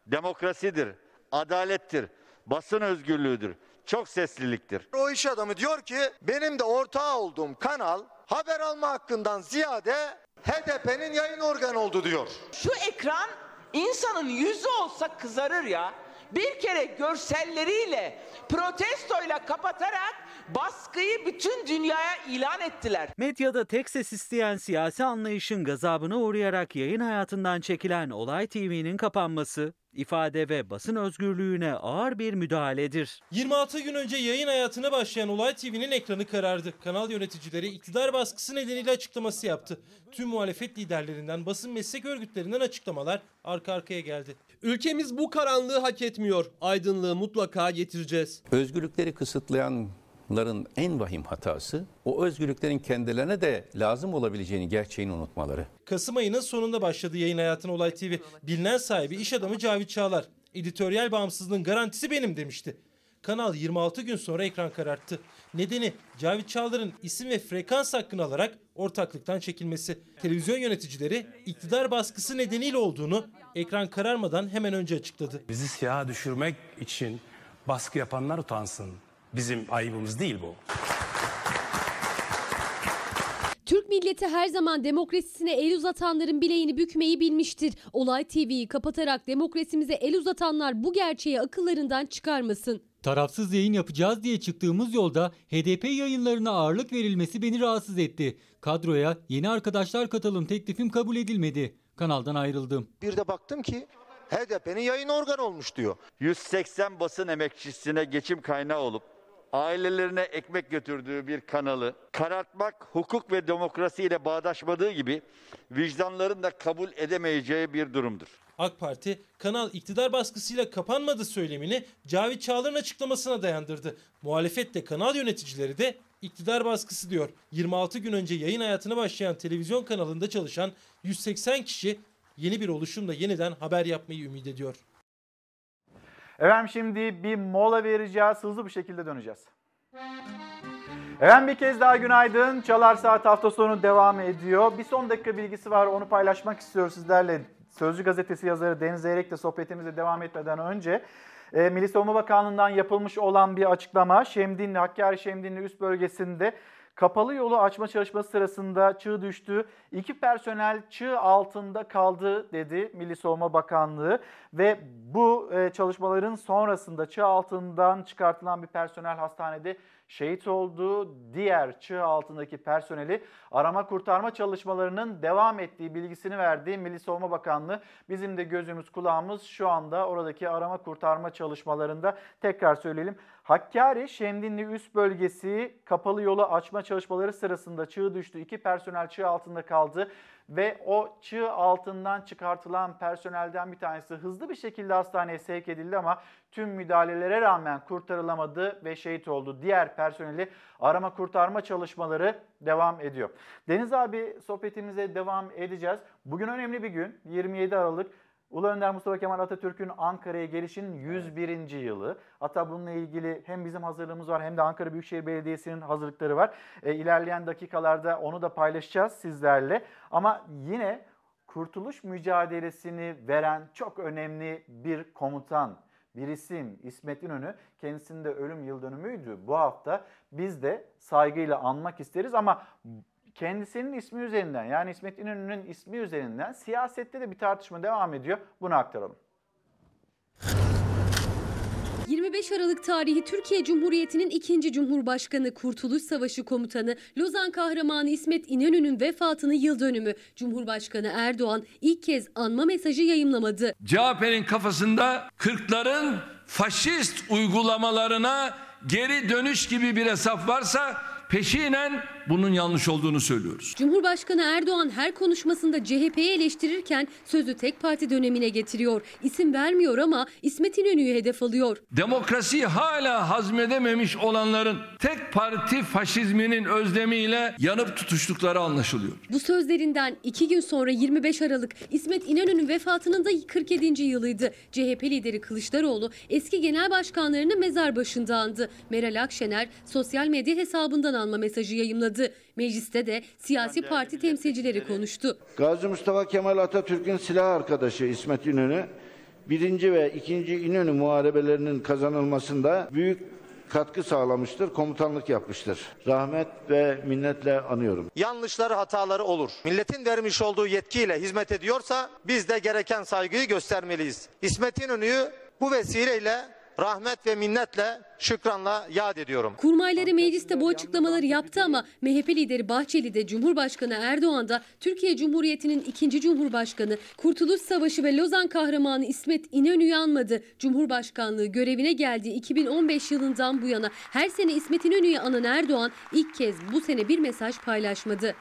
demokrasidir, adalettir, basın özgürlüğüdür çok sesliliktir. O iş adamı diyor ki benim de ortağı olduğum kanal haber alma hakkından ziyade HDP'nin yayın organı oldu diyor. Şu ekran insanın yüzü olsa kızarır ya. Bir kere görselleriyle protestoyla kapatarak baskıyı bütün dünyaya ilan ettiler. Medyada tek ses isteyen siyasi anlayışın gazabına uğrayarak yayın hayatından çekilen Olay TV'nin kapanması ifade ve basın özgürlüğüne ağır bir müdahaledir. 26 gün önce yayın hayatına başlayan Olay TV'nin ekranı karardı. Kanal yöneticileri iktidar baskısı nedeniyle açıklaması yaptı. Tüm muhalefet liderlerinden, basın meslek örgütlerinden açıklamalar arka arkaya geldi. Ülkemiz bu karanlığı hak etmiyor. Aydınlığı mutlaka getireceğiz. Özgürlükleri kısıtlayan ların en vahim hatası o özgürlüklerin kendilerine de lazım olabileceğini gerçeğini unutmaları. Kasım ayının sonunda başladı yayın hayatına Olay TV. Bilinen sahibi iş adamı Cavit Çağlar. Editoryal bağımsızlığın garantisi benim demişti. Kanal 26 gün sonra ekran kararttı. Nedeni Cavit Çağlar'ın isim ve frekans hakkını alarak ortaklıktan çekilmesi. Televizyon yöneticileri iktidar baskısı nedeniyle olduğunu ekran kararmadan hemen önce açıkladı. Bizi siyaha düşürmek için baskı yapanlar utansın. Bizim ayıbımız değil bu. Türk milleti her zaman demokrasisine el uzatanların bileğini bükmeyi bilmiştir. Olay TV'yi kapatarak demokrasimize el uzatanlar bu gerçeği akıllarından çıkarmasın. Tarafsız yayın yapacağız diye çıktığımız yolda HDP yayınlarına ağırlık verilmesi beni rahatsız etti. Kadroya yeni arkadaşlar katalım teklifim kabul edilmedi. Kanaldan ayrıldım. Bir de baktım ki HDP'nin yayın organı olmuş diyor. 180 basın emekçisine geçim kaynağı olup ailelerine ekmek götürdüğü bir kanalı karartmak hukuk ve demokrasi ile bağdaşmadığı gibi vicdanların da kabul edemeyeceği bir durumdur. AK Parti kanal iktidar baskısıyla kapanmadı söylemini Cavit Çağlar'ın açıklamasına dayandırdı. Muhalefet de kanal yöneticileri de iktidar baskısı diyor. 26 gün önce yayın hayatına başlayan televizyon kanalında çalışan 180 kişi yeni bir oluşumla yeniden haber yapmayı ümit ediyor. Efendim şimdi bir mola vereceğiz. Hızlı bir şekilde döneceğiz. Efendim bir kez daha günaydın. Çalar Saat hafta sonu devam ediyor. Bir son dakika bilgisi var onu paylaşmak istiyoruz sizlerle. Sözcü gazetesi yazarı Deniz Zeyrek'le sohbetimize devam etmeden önce e, Milli Savunma Bakanlığı'ndan yapılmış olan bir açıklama Şemdinli, Hakkari Şemdinli üst bölgesinde kapalı yolu açma çalışması sırasında çığ düştü. İki personel çığ altında kaldı dedi Milli Savunma Bakanlığı ve bu e, çalışmaların sonrasında çığ altından çıkartılan bir personel hastanede şehit oldu. Diğer çığ altındaki personeli arama kurtarma çalışmalarının devam ettiği bilgisini verdi Milli Savunma Bakanlığı. Bizim de gözümüz kulağımız şu anda oradaki arama kurtarma çalışmalarında. Tekrar söyleyelim. Hakkari Şemdinli üst bölgesi kapalı yolu açma çalışmaları sırasında çığ düştü. İki personel çığ altında kaldı ve o çığ altından çıkartılan personelden bir tanesi hızlı bir şekilde hastaneye sevk edildi ama tüm müdahalelere rağmen kurtarılamadı ve şehit oldu. Diğer personeli arama kurtarma çalışmaları devam ediyor. Deniz abi sohbetimize devam edeceğiz. Bugün önemli bir gün 27 Aralık. Ulu Önder Mustafa Kemal Atatürk'ün Ankara'ya gelişinin 101. yılı. Hatta bununla ilgili hem bizim hazırlığımız var hem de Ankara Büyükşehir Belediyesi'nin hazırlıkları var. E, ilerleyen dakikalarda onu da paylaşacağız sizlerle. Ama yine kurtuluş mücadelesini veren çok önemli bir komutan, bir isim İsmet İnönü. Kendisinin de ölüm yıl dönümüydü bu hafta. Biz de saygıyla anmak isteriz ama kendisinin ismi üzerinden yani İsmet İnönü'nün ismi üzerinden siyasette de bir tartışma devam ediyor. Bunu aktaralım. 25 Aralık tarihi Türkiye Cumhuriyeti'nin ikinci Cumhurbaşkanı Kurtuluş Savaşı Komutanı Lozan Kahramanı İsmet İnönü'nün vefatını yıl dönümü Cumhurbaşkanı Erdoğan ilk kez anma mesajı yayımlamadı. CHP'nin kafasında Kırkların faşist uygulamalarına geri dönüş gibi bir hesap varsa peşinen bunun yanlış olduğunu söylüyoruz. Cumhurbaşkanı Erdoğan her konuşmasında CHP'yi eleştirirken sözü tek parti dönemine getiriyor. İsim vermiyor ama İsmet İnönü'yü hedef alıyor. Demokrasiyi hala hazmedememiş olanların tek parti faşizminin özlemiyle yanıp tutuştukları anlaşılıyor. Bu sözlerinden iki gün sonra 25 Aralık İsmet İnönü'nün vefatının da 47. yılıydı. CHP lideri Kılıçdaroğlu eski genel başkanlarını mezar başında andı. Meral Akşener sosyal medya hesabından anma mesajı yayımladı. Mecliste de siyasi parti temsilcileri konuştu. Gazi Mustafa Kemal Atatürk'ün silah arkadaşı İsmet İnönü, birinci ve ikinci İnönü muharebelerinin kazanılmasında büyük katkı sağlamıştır, komutanlık yapmıştır. Rahmet ve minnetle anıyorum. Yanlışları, hataları olur. Milletin vermiş olduğu yetkiyle hizmet ediyorsa biz de gereken saygıyı göstermeliyiz. İsmet İnönü'yü bu vesileyle rahmet ve minnetle şükranla yad ediyorum. Kurmayları mecliste bu açıklamaları yaptı ama MHP lideri Bahçeli de Cumhurbaşkanı Erdoğan da Türkiye Cumhuriyeti'nin ikinci Cumhurbaşkanı Kurtuluş Savaşı ve Lozan kahramanı İsmet İnönü'yü anmadı. Cumhurbaşkanlığı görevine geldiği 2015 yılından bu yana her sene İsmet İnönü'yü anan Erdoğan ilk kez bu sene bir mesaj paylaşmadı.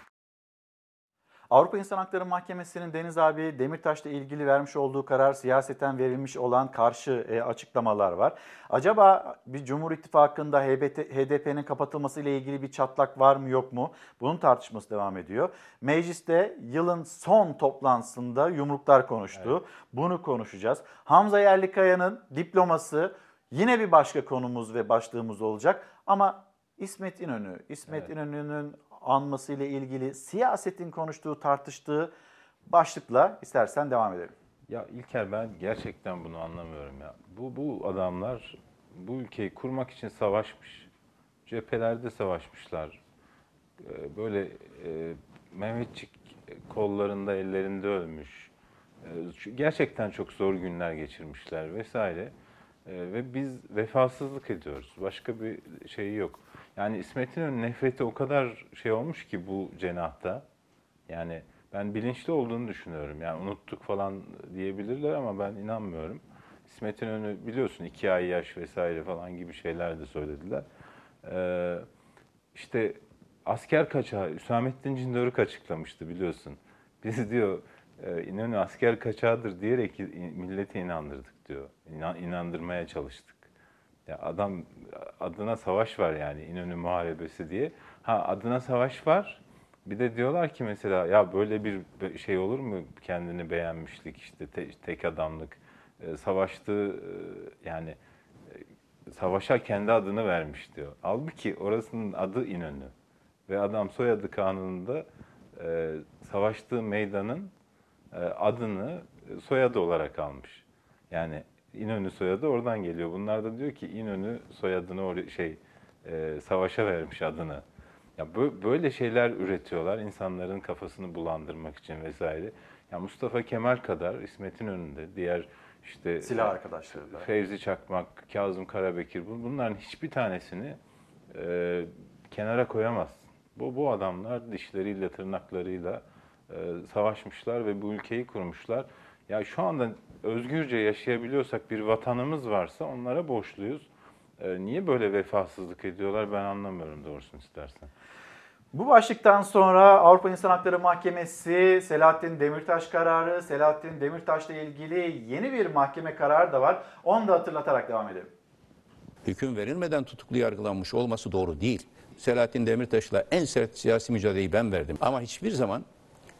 Avrupa İnsan Hakları Mahkemesi'nin Deniz abi Demirtaş'la ilgili vermiş olduğu karar siyaseten verilmiş olan karşı e, açıklamalar var. Acaba bir Cumhur İttifakı'nda HDP'nin kapatılması ile ilgili bir çatlak var mı yok mu? Bunun tartışması devam ediyor. Mecliste yılın son toplantısında yumruklar konuştu. Evet. Bunu konuşacağız. Hamza Yerlikaya'nın diploması yine bir başka konumuz ve başlığımız olacak. Ama İsmet İnönü, İsmet evet. İnönü'nün anması ile ilgili siyasetin konuştuğu, tartıştığı başlıkla istersen devam edelim. Ya İlker ben gerçekten bunu anlamıyorum ya. Bu, bu adamlar bu ülkeyi kurmak için savaşmış. Cephelerde savaşmışlar. Ee, böyle e, Mehmetçik kollarında ellerinde ölmüş. Ee, gerçekten çok zor günler geçirmişler vesaire. Ee, ve biz vefasızlık ediyoruz. Başka bir şey yok. Yani İsmet İnönü nefreti o kadar şey olmuş ki bu cenahta. Yani ben bilinçli olduğunu düşünüyorum. Yani unuttuk falan diyebilirler ama ben inanmıyorum. İsmet İnönü biliyorsun iki ay yaş vesaire falan gibi şeyler de söylediler. Ee, işte asker kaçağı, Hüsamettin Cindörük açıklamıştı biliyorsun. Biz (laughs) diyor e, İnönü asker kaçağıdır diyerek milleti inandırdık diyor. İnandırmaya çalıştık. Ya adam adına savaş var yani İnönü Muharebesi diye. Ha adına savaş var. Bir de diyorlar ki mesela ya böyle bir şey olur mu kendini beğenmişlik işte te, tek adamlık e, savaştığı e, yani e, savaşa kendi adını vermiş diyor. Halbuki orasının adı İnönü ve adam soyadı kanununda e, savaştığı meydanın e, adını soyadı olarak almış. Yani İnönü soyadı oradan geliyor. Bunlar da diyor ki İnönü soyadını or- şey e, savaşa vermiş adını. Ya bö- böyle şeyler üretiyorlar insanların kafasını bulandırmak için vesaire. Ya Mustafa Kemal kadar İsmet'in önünde diğer işte Silah arkadaşları da. Fevzi Çakmak, Kazım Karabekir bu- bunların hiçbir tanesini e, kenara koyamazsın. Bu bu adamlar dişleriyle tırnaklarıyla e, savaşmışlar ve bu ülkeyi kurmuşlar. Ya şu anda özgürce yaşayabiliyorsak bir vatanımız varsa onlara borçluyuz. E, niye böyle vefasızlık ediyorlar ben anlamıyorum doğrusunu istersen. Bu başlıktan sonra Avrupa İnsan Hakları Mahkemesi Selahattin Demirtaş kararı, Selahattin Demirtaş'la ilgili yeni bir mahkeme kararı da var. Onu da hatırlatarak devam edelim. hüküm verilmeden tutuklu yargılanmış olması doğru değil. Selahattin Demirtaş'la en sert siyasi mücadeleyi ben verdim. Ama hiçbir zaman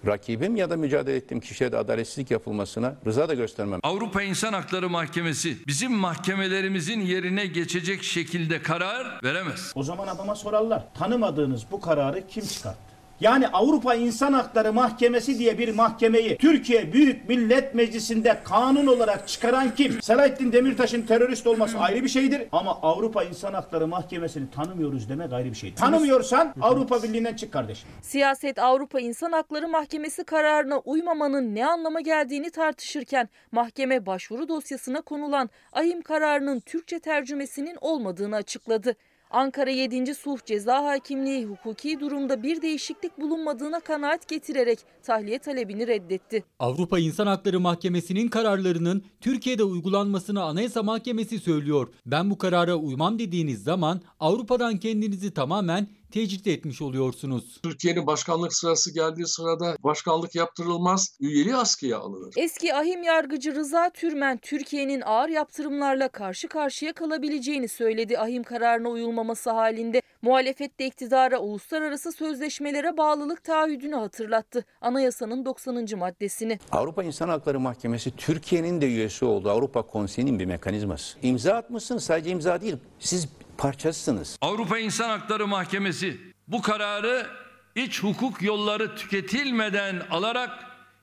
rakibim ya da mücadele ettiğim kişiye de adaletsizlik yapılmasına rıza da göstermem. Avrupa İnsan Hakları Mahkemesi bizim mahkemelerimizin yerine geçecek şekilde karar veremez. O zaman adama sorarlar. Tanımadığınız bu kararı kim çıkarttı? Yani Avrupa İnsan Hakları Mahkemesi diye bir mahkemeyi Türkiye Büyük Millet Meclisi'nde kanun olarak çıkaran kim? Selahattin Demirtaş'ın terörist olması ayrı bir şeydir ama Avrupa İnsan Hakları Mahkemesi'ni tanımıyoruz demek ayrı bir şeydir. Tanımıyorsan Avrupa Birliği'nden çık kardeşim. Siyaset Avrupa İnsan Hakları Mahkemesi kararına uymamanın ne anlama geldiğini tartışırken mahkeme başvuru dosyasına konulan ahim kararının Türkçe tercümesinin olmadığını açıkladı. Ankara 7. Sulh Ceza Hakimliği hukuki durumda bir değişiklik bulunmadığına kanaat getirerek tahliye talebini reddetti. Avrupa İnsan Hakları Mahkemesi'nin kararlarının Türkiye'de uygulanmasını Anayasa Mahkemesi söylüyor. Ben bu karara uymam dediğiniz zaman Avrupa'dan kendinizi tamamen tecrit etmiş oluyorsunuz. Türkiye'nin başkanlık sırası geldiği sırada başkanlık yaptırılmaz, üyeliği askıya alınır. Eski ahim yargıcı Rıza Türmen Türkiye'nin ağır yaptırımlarla karşı karşıya kalabileceğini söyledi ahim kararına uyulmaması halinde. Muhalefet de iktidara uluslararası sözleşmelere bağlılık taahhüdünü hatırlattı. Anayasanın 90. maddesini. Avrupa İnsan Hakları Mahkemesi Türkiye'nin de üyesi olduğu Avrupa Konseyi'nin bir mekanizması. İmza atmışsınız sadece imza değil. Siz parçasısınız. Avrupa İnsan Hakları Mahkemesi bu kararı iç hukuk yolları tüketilmeden alarak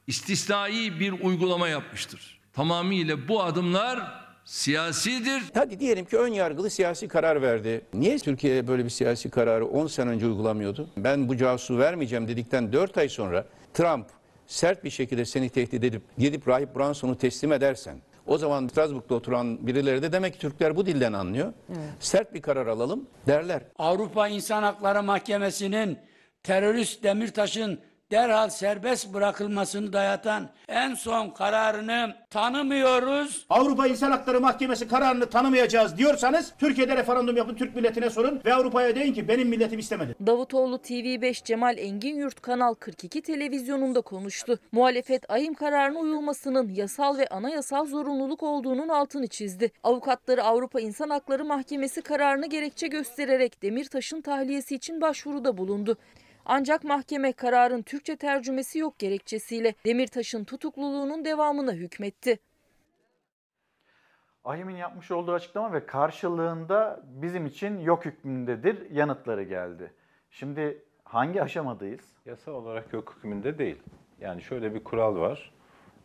istisnai bir uygulama yapmıştır. Tamamıyla bu adımlar siyasidir. Hadi diyelim ki ön yargılı siyasi karar verdi. Niye Türkiye böyle bir siyasi kararı 10 sene önce uygulamıyordu? Ben bu casusu vermeyeceğim dedikten 4 ay sonra Trump sert bir şekilde seni tehdit edip gidip Rahip Branson'u teslim edersen o zaman Strasbourg'da oturan birileri de demek ki Türkler bu dilden anlıyor. Sert bir karar alalım derler. Avrupa İnsan Hakları Mahkemesi'nin terörist Demirtaş'ın derhal serbest bırakılmasını dayatan en son kararını tanımıyoruz. Avrupa İnsan Hakları Mahkemesi kararını tanımayacağız diyorsanız Türkiye'de referandum yapın Türk milletine sorun ve Avrupa'ya deyin ki benim milletim istemedi. Davutoğlu TV5 Cemal Engin Yurt Kanal 42 televizyonunda konuştu. Muhalefet ahim kararına uyulmasının yasal ve anayasal zorunluluk olduğunun altını çizdi. Avukatları Avrupa İnsan Hakları Mahkemesi kararını gerekçe göstererek Demirtaş'ın tahliyesi için başvuruda bulundu. Ancak mahkeme kararın Türkçe tercümesi yok gerekçesiyle Demirtaş'ın tutukluluğunun devamına hükmetti. Ahim'in yapmış olduğu açıklama ve karşılığında bizim için yok hükmündedir yanıtları geldi. Şimdi hangi aşamadayız? Yasa olarak yok hükmünde değil. Yani şöyle bir kural var.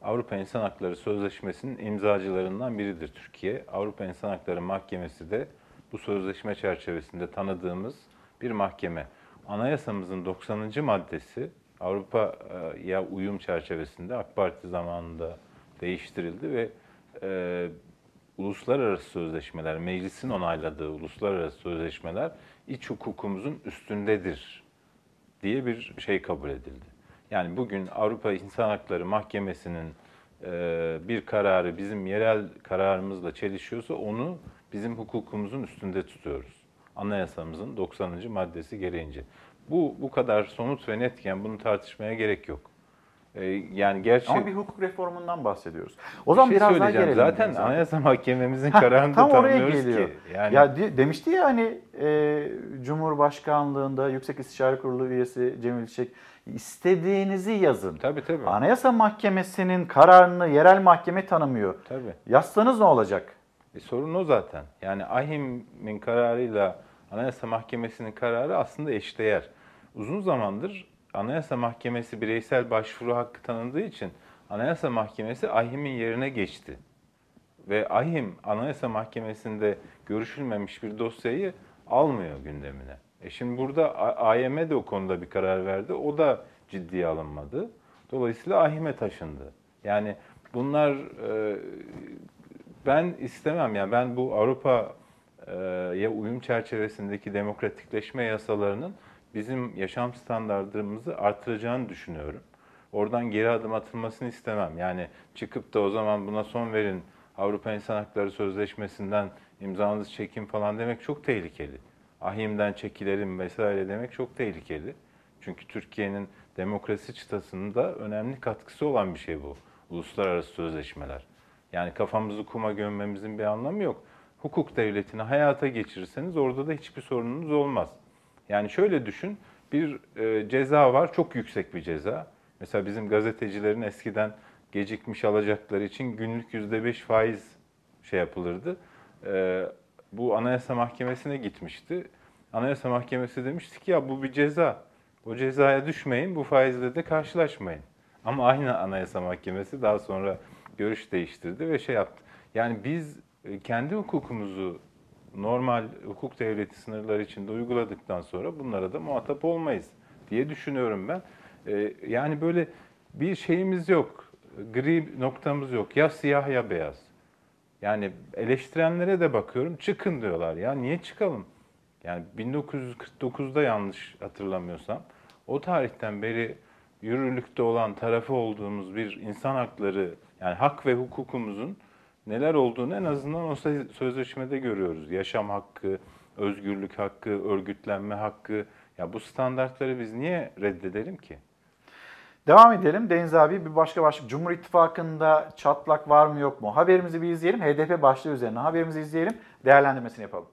Avrupa İnsan Hakları Sözleşmesi'nin imzacılarından biridir Türkiye. Avrupa İnsan Hakları Mahkemesi de bu sözleşme çerçevesinde tanıdığımız bir mahkeme. Anayasamızın 90. maddesi Avrupa'ya uyum çerçevesinde AK Parti zamanında değiştirildi ve e, uluslararası sözleşmeler, meclisin onayladığı uluslararası sözleşmeler iç hukukumuzun üstündedir diye bir şey kabul edildi. Yani bugün Avrupa İnsan Hakları Mahkemesi'nin e, bir kararı bizim yerel kararımızla çelişiyorsa onu bizim hukukumuzun üstünde tutuyoruz. Anayasamızın 90. maddesi gereğince. Bu bu kadar somut ve netken bunu tartışmaya gerek yok. E, yani gerçi Ama bir hukuk reformundan bahsediyoruz. O zaman bir şey biraz daha gelelim. Zaten biz Anayasa (laughs) Mahkememizin kararını tam oraya geliyor. ki. Yani Ya de- demişti ya hani e, Cumhurbaşkanlığında Yüksek İstişare Kurulu üyesi Cemil Çiçek istediğinizi yazın. Tabii tabii. Anayasa Mahkemesi'nin kararını yerel mahkeme tanımıyor. Tabii. Yazsanız ne olacak? E, sorun o zaten. Yani AHİM'in kararıyla Anayasa Mahkemesi'nin kararı aslında eşdeğer. Uzun zamandır Anayasa Mahkemesi bireysel başvuru hakkı tanındığı için Anayasa Mahkemesi AİHM'in yerine geçti. Ve AİHM Anayasa Mahkemesi'nde görüşülmemiş bir dosyayı almıyor gündemine. E şimdi burada AYM de o konuda bir karar verdi. O da ciddiye alınmadı. Dolayısıyla AİHM'e taşındı. Yani bunlar e, ben istemem yani ben bu Avrupa'ya uyum çerçevesindeki demokratikleşme yasalarının bizim yaşam standartlarımızı artıracağını düşünüyorum. Oradan geri adım atılmasını istemem. Yani çıkıp da o zaman buna son verin Avrupa İnsan Hakları Sözleşmesi'nden imzanızı çekin falan demek çok tehlikeli. Ahim'den çekilelim vesaire demek çok tehlikeli. Çünkü Türkiye'nin demokrasi çıtasında önemli katkısı olan bir şey bu. Uluslararası sözleşmeler. Yani kafamızı kuma gömmemizin bir anlamı yok. Hukuk devletini hayata geçirirseniz orada da hiçbir sorununuz olmaz. Yani şöyle düşün, bir e, ceza var, çok yüksek bir ceza. Mesela bizim gazetecilerin eskiden gecikmiş alacakları için günlük yüzde beş faiz şey yapılırdı. E, bu Anayasa Mahkemesi'ne gitmişti. Anayasa Mahkemesi demişti ki ya bu bir ceza. O cezaya düşmeyin, bu faizle de karşılaşmayın. Ama aynı Anayasa Mahkemesi daha sonra görüş değiştirdi ve şey yaptı. Yani biz kendi hukukumuzu normal hukuk devleti sınırları içinde uyguladıktan sonra bunlara da muhatap olmayız diye düşünüyorum ben. E, yani böyle bir şeyimiz yok, gri noktamız yok. Ya siyah ya beyaz. Yani eleştirenlere de bakıyorum, çıkın diyorlar. Ya niye çıkalım? Yani 1949'da yanlış hatırlamıyorsam o tarihten beri yürürlükte olan tarafı olduğumuz bir insan hakları yani hak ve hukukumuzun neler olduğunu en azından o sözleşmede görüyoruz. Yaşam hakkı, özgürlük hakkı, örgütlenme hakkı. Ya bu standartları biz niye reddedelim ki? Devam edelim. Deniz abi bir başka başlık. Cumhur İttifakı'nda çatlak var mı yok mu? Haberimizi bir izleyelim. HDP başlığı üzerine haberimizi izleyelim. Değerlendirmesini yapalım.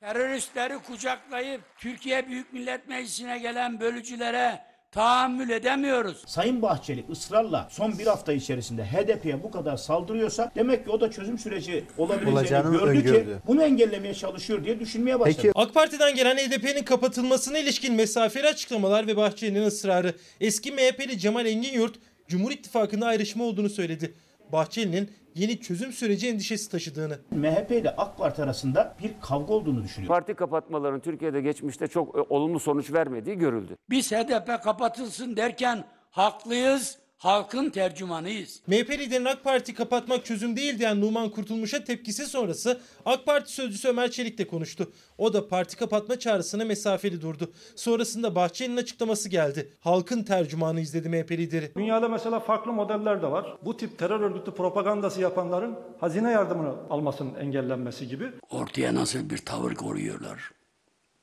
Teröristleri kucaklayıp Türkiye Büyük Millet Meclisi'ne gelen bölücülere tahammül edemiyoruz. Sayın Bahçeli ısrarla son bir hafta içerisinde HDP'ye bu kadar saldırıyorsa demek ki o da çözüm süreci olabileceğini Olacağını gördü öngördü. ki bunu engellemeye çalışıyor diye düşünmeye başladı. Peki AK Parti'den gelen HDP'nin kapatılmasına ilişkin mesafeli açıklamalar ve Bahçeli'nin ısrarı. Eski MHP'li Cemal Engin Cumhur İttifakı'nda ayrışma olduğunu söyledi. Bahçeli'nin yeni çözüm süreci endişesi taşıdığını. MHP ile AK Parti arasında bir kavga olduğunu düşünüyor. Parti kapatmaların Türkiye'de geçmişte çok e, olumlu sonuç vermediği görüldü. Biz HDP kapatılsın derken haklıyız, halkın tercümanıyız. MHP liderinin AK Parti kapatmak çözüm değil diyen Numan Kurtulmuş'a tepkisi sonrası AK Parti sözcüsü Ömer Çelik de konuştu. O da parti kapatma çağrısına mesafeli durdu. Sonrasında Bahçeli'nin açıklaması geldi. Halkın tercümanı izledi MHP lideri. Dünyada mesela farklı modeller de var. Bu tip terör örgütü propagandası yapanların hazine yardımını almasının engellenmesi gibi. Ortaya nasıl bir tavır koruyorlar?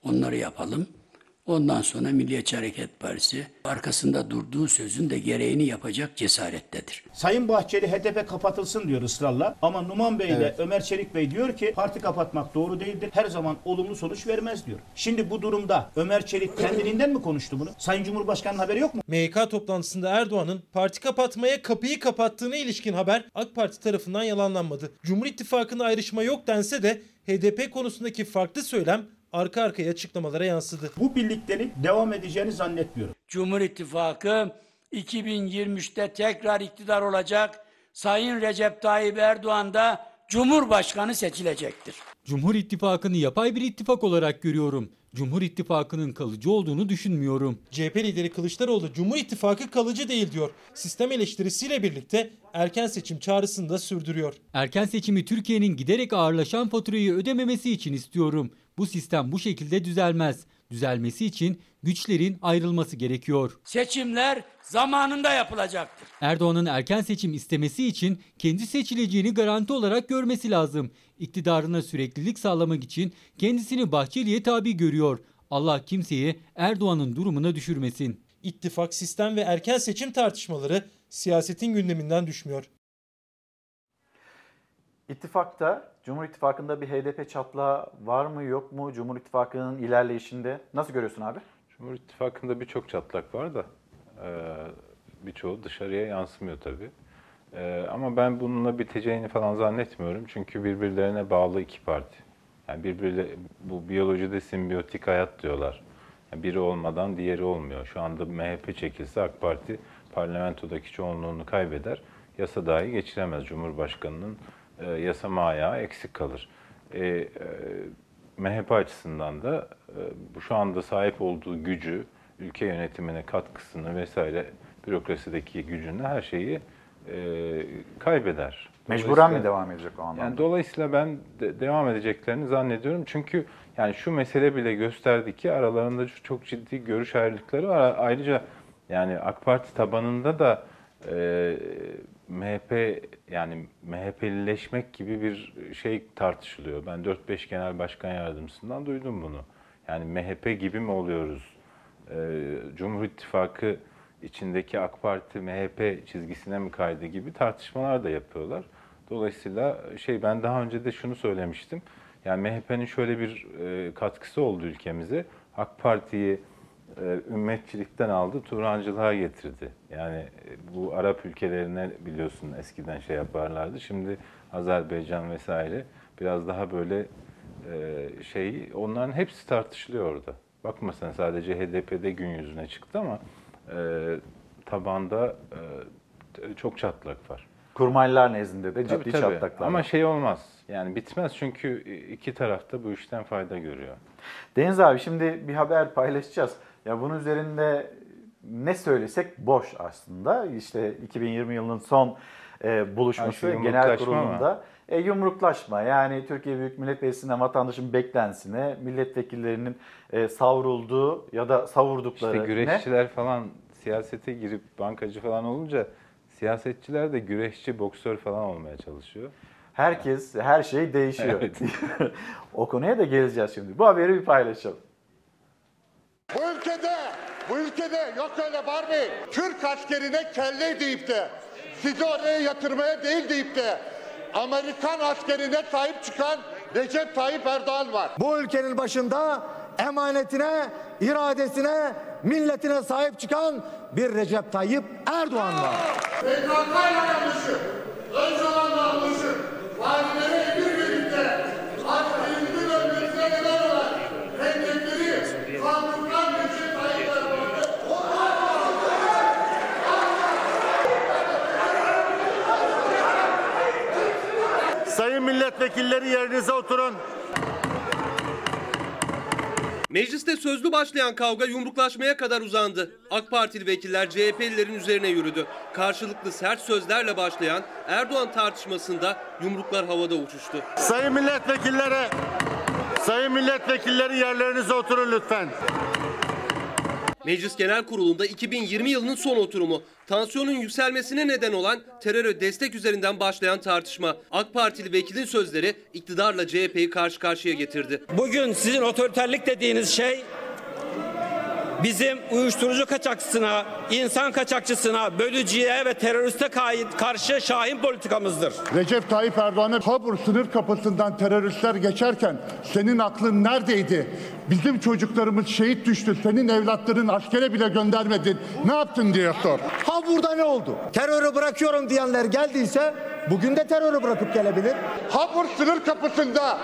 Onları yapalım. Ondan sonra Milliyetçi Hareket Partisi arkasında durduğu sözün de gereğini yapacak cesarettedir. Sayın Bahçeli HDP kapatılsın diyor ısrarla ama Numan Bey ile Evet. Ömer Çelik Bey diyor ki parti kapatmak doğru değildir. Her zaman olumlu sonuç vermez diyor. Şimdi bu durumda Ömer Çelik kendiliğinden mi konuştu bunu? Sayın Cumhurbaşkanı'nın haberi yok mu? MYK toplantısında Erdoğan'ın parti kapatmaya kapıyı kapattığına ilişkin haber AK Parti tarafından yalanlanmadı. Cumhur İttifakı'nda ayrışma yok dense de HDP konusundaki farklı söylem arka arkaya açıklamalara yansıdı. Bu birliktelik devam edeceğini zannetmiyorum. Cumhur İttifakı 2023'te tekrar iktidar olacak. Sayın Recep Tayyip Erdoğan da Cumhurbaşkanı seçilecektir. Cumhur İttifakı'nı yapay bir ittifak olarak görüyorum. Cumhur İttifakı'nın kalıcı olduğunu düşünmüyorum. CHP lideri Kılıçdaroğlu Cumhur İttifakı kalıcı değil diyor. Sistem eleştirisiyle birlikte erken seçim çağrısını da sürdürüyor. Erken seçimi Türkiye'nin giderek ağırlaşan faturayı ödememesi için istiyorum. Bu sistem bu şekilde düzelmez. Düzelmesi için güçlerin ayrılması gerekiyor. Seçimler zamanında yapılacaktır. Erdoğan'ın erken seçim istemesi için kendi seçileceğini garanti olarak görmesi lazım. İktidarına süreklilik sağlamak için kendisini Bahçeli'ye tabi görüyor. Allah kimseyi Erdoğan'ın durumuna düşürmesin. İttifak, sistem ve erken seçim tartışmaları siyasetin gündeminden düşmüyor. İttifakta, Cumhur İttifakı'nda bir HDP çatlağı var mı yok mu Cumhur İttifakı'nın ilerleyişinde? Nasıl görüyorsun abi? Cumhur İttifakı'nda birçok çatlak var da birçoğu dışarıya yansımıyor tabii. Ama ben bununla biteceğini falan zannetmiyorum. Çünkü birbirlerine bağlı iki parti. Yani birbirle bu biyolojide simbiyotik hayat diyorlar. Yani biri olmadan diğeri olmuyor. Şu anda MHP çekilse AK Parti parlamentodaki çoğunluğunu kaybeder. Yasa dahi geçiremez. Cumhurbaşkanının e, yasama ayağı eksik kalır. E, e, MHP açısından da e, şu anda sahip olduğu gücü, ülke yönetimine katkısını vesaire bürokrasideki gücünü her şeyi e, kaybeder. Mecburen mi devam edecek o anlamda? Yani dolayısıyla ben de devam edeceklerini zannediyorum. Çünkü yani şu mesele bile gösterdi ki aralarında çok- çok ciddi görüş ayrılıkları var. Ayrıca yani AK Parti tabanında da e, MHP yani MHP'lileşmek gibi bir şey tartışılıyor. Ben 4-5 genel başkan yardımcısından duydum bunu. Yani MHP gibi mi oluyoruz? E, Cumhur İttifakı içindeki AK Parti MHP çizgisine mi kaydı gibi tartışmalar da yapıyorlar. Dolayısıyla şey ben daha önce de şunu söylemiştim. Yani MHP'nin şöyle bir e, katkısı oldu ülkemize. AK Parti'yi e, ümmetçilikten aldı, Turancılığa getirdi. Yani e, bu Arap ülkelerine biliyorsun eskiden şey yaparlardı. Şimdi Azerbaycan vesaire biraz daha böyle e, şey onların hepsi tartışılıyor orada. Bakma sen sadece HDP'de gün yüzüne çıktı ama e, tabanda e, çok çatlak var. Kurmaylar nezdinde de ciddi Tabii, tabii. çatlaklar Ama şey olmaz. Yani bitmez çünkü iki tarafta bu işten fayda görüyor. Deniz abi şimdi bir haber paylaşacağız. Ya bunun üzerinde ne söylesek boş aslında. İşte 2020 yılının son e, buluşması şu genel kurulunda e, yumruklaşma. Yani Türkiye Büyük Millet Meclisi'nde vatandaşın beklentisine milletvekillerinin e, savrulduğu ya da savurdukları İşte güreşçiler falan siyasete girip bankacı falan olunca siyasetçiler de güreşçi, boksör falan olmaya çalışıyor. Herkes, her şey değişiyor. Evet. (laughs) o konuya da geleceğiz şimdi. Bu haberi bir paylaşalım. Bu ülkede, bu ülkede yok öyle Barbie. Türk askerine kelle deyip de sizi oraya yatırmaya değil deyip de Amerikan askerine sahip çıkan Recep Tayyip Erdoğan var. Bu ülkenin başında emanetine, iradesine, milletine sahip çıkan bir Recep Tayyip Erdoğan var. PKK ile yanlışı, Öcalan'la anlışı, valilere emir verip de askerimizin ölmesine neden olan hedefleri kalktıran Recep Tayyip Erdoğan'ı Sayın milletvekilleri yerinize oturun. Mecliste sözlü başlayan kavga yumruklaşmaya kadar uzandı. AK Partili vekiller CHP'lilerin üzerine yürüdü. Karşılıklı sert sözlerle başlayan Erdoğan tartışmasında yumruklar havada uçuştu. Sayın milletvekilleri, sayın milletvekilleri yerlerinize oturun lütfen. Meclis Genel Kurulu'nda 2020 yılının son oturumu. Tansiyonun yükselmesine neden olan teröre destek üzerinden başlayan tartışma. AK Partili vekilin sözleri iktidarla CHP'yi karşı karşıya getirdi. Bugün sizin otoriterlik dediğiniz şey bizim uyuşturucu kaçakçısına, insan kaçakçısına, bölücüye ve teröriste karşı şahin politikamızdır. Recep Tayyip Erdoğan'a Habur sınır kapısından teröristler geçerken senin aklın neredeydi? Bizim çocuklarımız şehit düştü. Senin evlatların askere bile göndermedin. Ne yaptın diye sor. Ha burada ne oldu? Terörü bırakıyorum diyenler geldiyse bugün de terörü bırakıp gelebilir. Habur sınır kapısında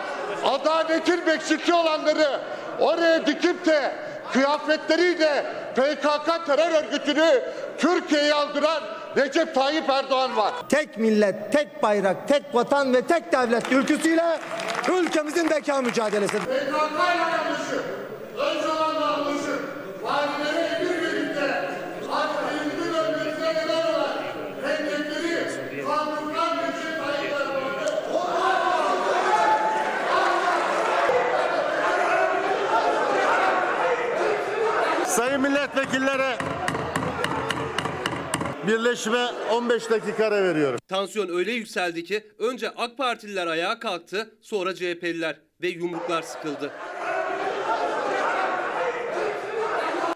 adaletin bekçisi olanları oraya dikip de kıyafetleriyle PKK terör örgütünü Türkiye'ye aldıran Recep Tayyip Erdoğan var. Tek millet, tek bayrak, tek vatan ve tek devlet ülküsüyle ülkemizin beka mücadelesidir. PKK ile yanlışı, Öcalan'la anlışı, valilere emir verip de askerimizin ölmesine neden olan hedefleri kalktıran Recep Tayyip Erdoğan'ı Sayın milletvekilleri, birleşime 15 dakika ara veriyorum. Tansiyon öyle yükseldi ki önce AK Partililer ayağa kalktı, sonra CHP'liler ve yumruklar sıkıldı.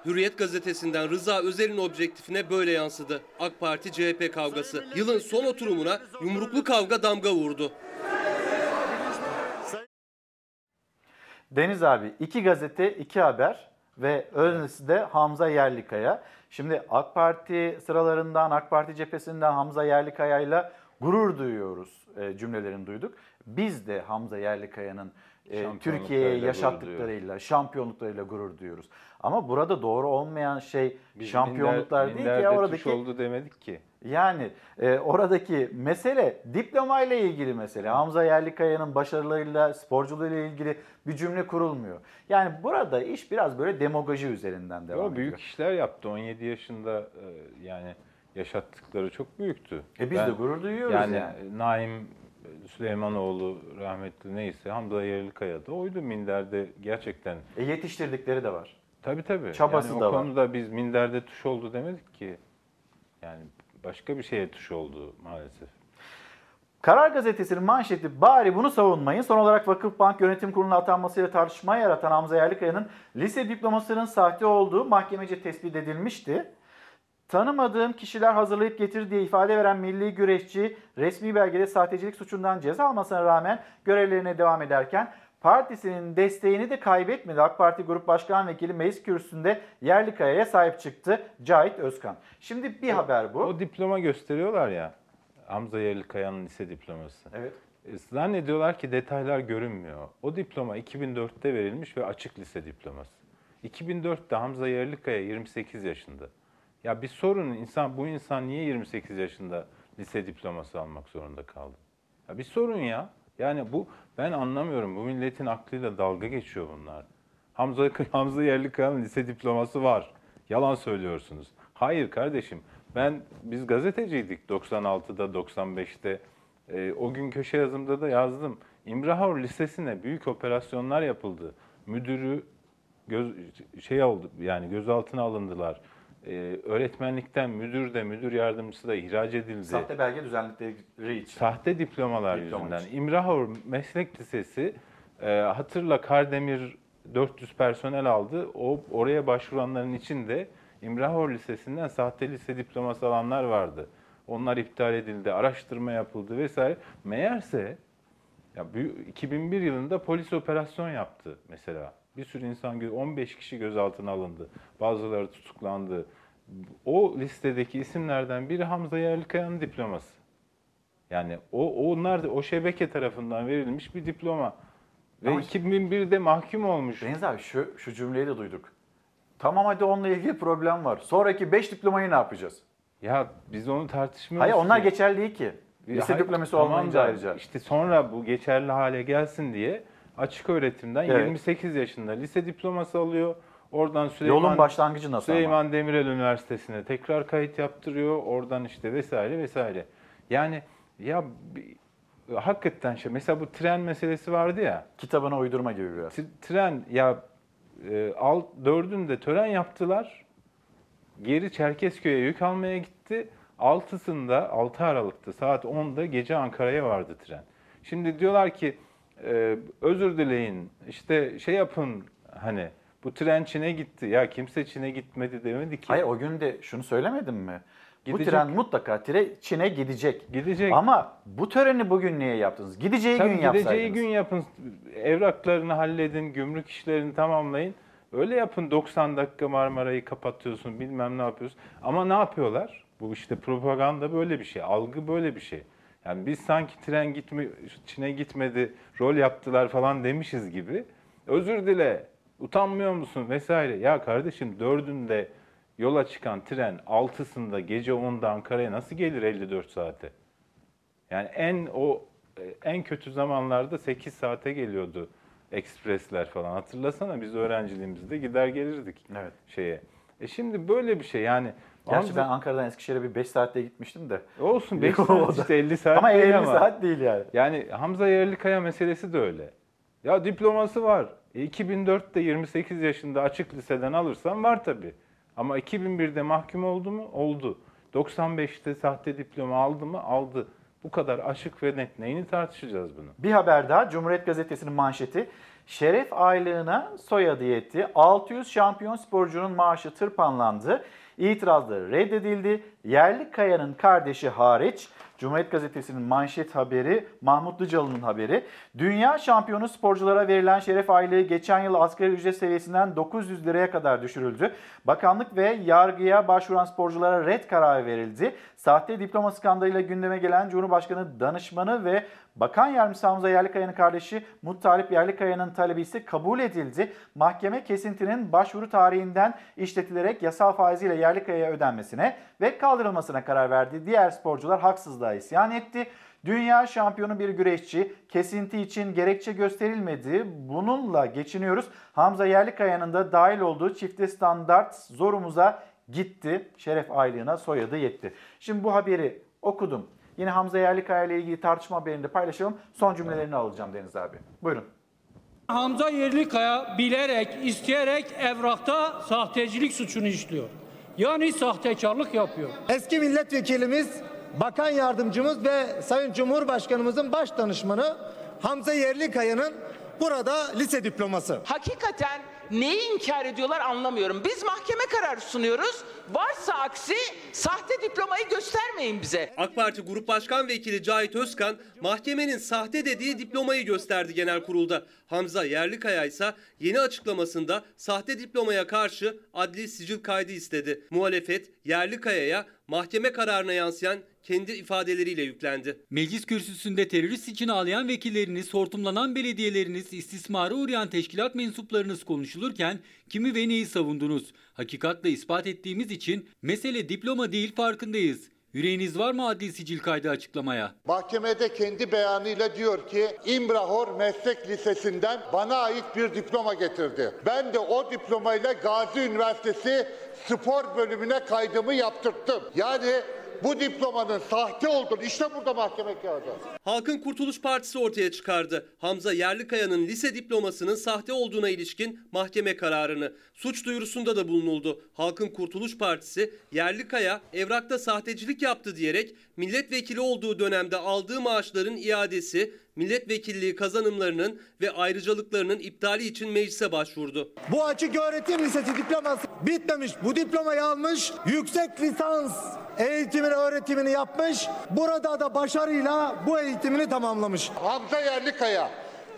Hürriyet gazetesinden Rıza Özel'in objektifine böyle yansıdı. AK Parti CHP kavgası. Yılın son oturumuna yumruklu kavga damga vurdu. Deniz abi iki gazete iki haber ve öznesi de Hamza Yerlikaya. Şimdi AK Parti sıralarından AK Parti cephesinden Hamza Yerlikaya ile gurur duyuyoruz e, cümlelerini duyduk. Biz de Hamza Yerlikaya'nın e, Türkiye'ye yaşattıklarıyla, şampiyonluklarıyla gurur duyuyoruz. Ama burada doğru olmayan şey Biz şampiyonluklar minder- değil ki minderde oradaki oldu demedik ki. Yani e, oradaki mesele diplomayla ilgili mesele. Hamza Yerlikaya'nın başarılarıyla, sporculuğuyla ilgili bir cümle kurulmuyor. Yani burada iş biraz böyle demagoji üzerinden devam Yo, ediyor. büyük işler yaptı. 17 yaşında e, yani yaşattıkları çok büyüktü. E biz de gurur duyuyoruz yani. yani. Naim Süleymanoğlu rahmetli neyse Hamza Yerlikaya da oydu minderde gerçekten. E yetiştirdikleri de var. Tabii tabii. Çabası yani da o var. konuda biz minderde tuş oldu demedik ki. Yani başka bir şeye tuş oldu maalesef. Karar Gazetesi'nin manşeti bari bunu savunmayın. Son olarak Vakıfbank Yönetim Kurulu'na atanmasıyla tartışma yaratan Hamza Yerlikaya'nın lise diplomasının sahte olduğu mahkemece tespit edilmişti. Tanımadığım kişiler hazırlayıp getirdi diye ifade veren milli güreşçi resmi belgede sahtecilik suçundan ceza almasına rağmen görevlerine devam ederken partisinin desteğini de kaybetmedi. AK Parti Grup Başkan Vekili meclis kürsüsünde Yerlikaya'ya sahip çıktı Cahit Özkan. Şimdi bir haber bu. O diploma gösteriyorlar ya. Hamza Yerlikaya'nın lise diploması. Evet. E, Zannediyorlar ki detaylar görünmüyor. O diploma 2004'te verilmiş ve açık lise diploması. 2004'te Hamza Yerlikaya 28 yaşında. Ya bir sorun insan bu insan niye 28 yaşında lise diploması almak zorunda kaldı? Ya bir sorun ya. Yani bu ben anlamıyorum. Bu milletin aklıyla dalga geçiyor bunlar. Hamza (laughs) Hamza Yerlikaya'nın lise diploması var. Yalan söylüyorsunuz. Hayır kardeşim. Ben biz gazeteciydik 96'da 95'te. Ee, o gün köşe yazımda da yazdım. İmrahor Lisesi'ne büyük operasyonlar yapıldı. Müdürü göz şey oldu yani gözaltına alındılar. Ee, öğretmenlikten müdür de müdür yardımcısı da ihraç edildi. Sahte belge düzenledikleri için. Sahte diplomalar Diploma yüzünden. için. İmrahor Meslek Lisesi e, hatırla Kardemir 400 personel aldı. O oraya başvuranların içinde İmrahor Lisesi'nden sahte lise diploması alanlar vardı. Onlar iptal edildi, araştırma yapıldı vesaire. Meğerse ya bu- 2001 yılında polis operasyon yaptı mesela. Bir sürü insan, gö- 15 kişi gözaltına alındı. Bazıları tutuklandı. O listedeki isimlerden biri Hamza Yerlikaya'nın diploması. Yani o onlar da o şebeke tarafından verilmiş bir diploma. Ve Ama- 2001'de mahkum olmuş. Deniz abi şu, şu cümleyi de duyduk. Tamam hadi onunla ilgili problem var. Sonraki 5 diplomayı ne yapacağız? Ya biz onu tartışmıyoruz. Hayır onlar ki. geçerli değil ki. Lise Hayır, diploması tamam olmayınca da ayrıca. İşte sonra bu geçerli hale gelsin diye açık öğretimden Evet. 28 yaşında lise diploması alıyor. Oradan Süleyman Yolun başlangıcı nasıl Süleyman Demirel Üniversitesi'ne tekrar kayıt yaptırıyor. Oradan işte vesaire vesaire. Yani ya hakikaten şey mesela bu tren meselesi vardı ya. Kitabına uydurma gibi biraz. T- tren ya e, alt dördünde tören yaptılar. Geri Çerkezköy'e yük almaya gitti. Altısında 6 Aralık'ta saat 10'da gece Ankara'ya vardı tren. Şimdi diyorlar ki e, özür dileyin işte şey yapın hani bu tren Çin'e gitti. Ya kimse Çin'e gitmedi demedi ki. Hayır o gün de şunu söylemedim mi? Bu Gidecek. tren mutlaka tire- Çin'e gidecek. Gidecek. Ama bu töreni bugün niye yaptınız? Gideceği Tabii gün gideceği yapsaydınız. gün yapın. Evraklarını halledin, gümrük işlerini tamamlayın. Öyle yapın 90 dakika Marmara'yı kapatıyorsun bilmem ne yapıyorsun. Ama ne yapıyorlar? Bu işte propaganda böyle bir şey. Algı böyle bir şey. Yani biz sanki tren gitme, Çin'e gitmedi, rol yaptılar falan demişiz gibi. Özür dile, utanmıyor musun vesaire. Ya kardeşim dördünde yola çıkan tren altısında gece 10'da Ankara'ya nasıl gelir 54 saate? Yani en o en kötü zamanlarda 8 saate geliyordu ekspresler falan. Hatırlasana biz öğrenciliğimizde gider gelirdik Evet. şeye. E şimdi böyle bir şey yani. Gerçi Hamza- ben Ankara'dan Eskişehir'e bir 5 saatte gitmiştim de. Olsun 5 (laughs) O saat işte 50 saat Ama değil 50 ama. saat değil yani. Yani Hamza Yerlikaya meselesi de öyle. Ya diploması var. E 2004'te 28 yaşında açık liseden alırsan var tabii. Ama 2001'de mahkum oldu mu? Oldu. 95'te sahte diploma aldı mı? Aldı. Bu kadar açık ve net. Neyini tartışacağız bunu? Bir haber daha Cumhuriyet Gazetesi'nin manşeti. Şeref aylığına soyadı yetti. 600 şampiyon sporcunun maaşı tırpanlandı. İtirazları reddedildi. Yerli Kaya'nın kardeşi hariç Cumhuriyet Gazetesi'nin manşet haberi, Mahmut Lıcalı'nın haberi. Dünya şampiyonu sporculara verilen şeref aylığı geçen yıl asgari ücret seviyesinden 900 liraya kadar düşürüldü. Bakanlık ve yargıya başvuran sporculara red kararı verildi. Sahte diploma skandalıyla gündeme gelen Cumhurbaşkanı danışmanı ve Bakan Yardımcısı Hamza Yerlikaya'nın kardeşi Muttalip Yerlikaya'nın talebi ise kabul edildi. Mahkeme kesintinin başvuru tarihinden işletilerek yasal faiziyle Yerlikaya'ya ödenmesine ve kaldırılmasına karar verdi. Diğer sporcular haksızlığa isyan etti. Dünya şampiyonu bir güreşçi kesinti için gerekçe gösterilmedi. Bununla geçiniyoruz. Hamza Yerlikaya'nın da dahil olduğu çifte standart zorumuza gitti. Şeref aylığına soyadı yetti. Şimdi bu haberi okudum. Yine Hamza Yerlikaya ile ilgili tartışma haberini de paylaşalım. Son cümlelerini alacağım Deniz abi. Buyurun. Hamza Yerlikaya bilerek, isteyerek evrakta sahtecilik suçunu işliyor. Yani sahtekarlık yapıyor. Eski milletvekilimiz, bakan yardımcımız ve Sayın Cumhurbaşkanımızın baş danışmanı Hamza Yerlikaya'nın burada lise diploması. Hakikaten neyi inkar ediyorlar anlamıyorum. Biz mahkeme kararı sunuyoruz. Varsa aksi sahte diplomayı göstermeyin bize. AK Parti Grup Başkan Vekili Cahit Özkan mahkemenin sahte dediği diplomayı gösterdi genel kurulda. Hamza Yerlikaya ise yeni açıklamasında sahte diplomaya karşı adli sicil kaydı istedi. Muhalefet Yerlikaya'ya mahkeme kararına yansıyan kendi ifadeleriyle yüklendi. Meclis kürsüsünde terörist için ağlayan vekilleriniz, hortumlanan belediyeleriniz, istismara uğrayan teşkilat mensuplarınız konuşulurken kimi ve neyi savundunuz? Hakikatle ispat ettiğimiz için mesele diploma değil farkındayız. Yüreğiniz var mı adli sicil kaydı açıklamaya? Mahkemede kendi beyanıyla diyor ki İmrahor Meslek Lisesi'nden bana ait bir diploma getirdi. Ben de o diplomayla Gazi Üniversitesi spor bölümüne kaydımı yaptırttım. Yani bu diplomanın sahte olduğunu işte burada mahkeme kağıdı. Halkın Kurtuluş Partisi ortaya çıkardı. Hamza Yerlikaya'nın lise diplomasının sahte olduğuna ilişkin mahkeme kararını. Suç duyurusunda da bulunuldu. Halkın Kurtuluş Partisi Yerlikaya evrakta sahtecilik yaptı diyerek milletvekili olduğu dönemde aldığı maaşların iadesi, milletvekilliği kazanımlarının ve ayrıcalıklarının iptali için meclise başvurdu. Bu açık öğretim lisesi diploması bitmemiş. Bu diplomayı almış, yüksek lisans eğitimini, öğretimini yapmış. Burada da başarıyla bu eğitimini tamamlamış. Hamza Yerlikaya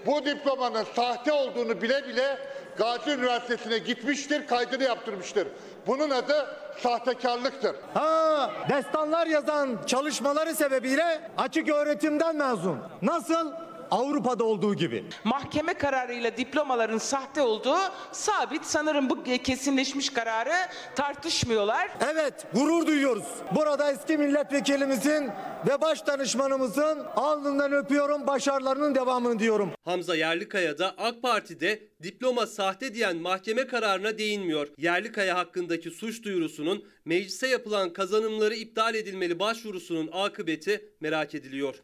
bu diplomanın sahte olduğunu bile bile Gazi Üniversitesi'ne gitmiştir, kaydını yaptırmıştır. Bunun adı sahtekarlıktır. Ha, destanlar yazan çalışmaları sebebiyle açık öğretimden mezun. Nasıl? Avrupa'da olduğu gibi. Mahkeme kararıyla diplomaların sahte olduğu sabit. Sanırım bu kesinleşmiş kararı tartışmıyorlar. Evet, gurur duyuyoruz. Burada eski milletvekilimizin ve baş danışmanımızın alnından öpüyorum, başarılarının devamını diyorum. Hamza Yerlikaya da AK Parti'de diploma sahte diyen mahkeme kararına değinmiyor. Yerlikaya hakkındaki suç duyurusunun meclise yapılan kazanımları iptal edilmeli başvurusunun akıbeti merak ediliyor.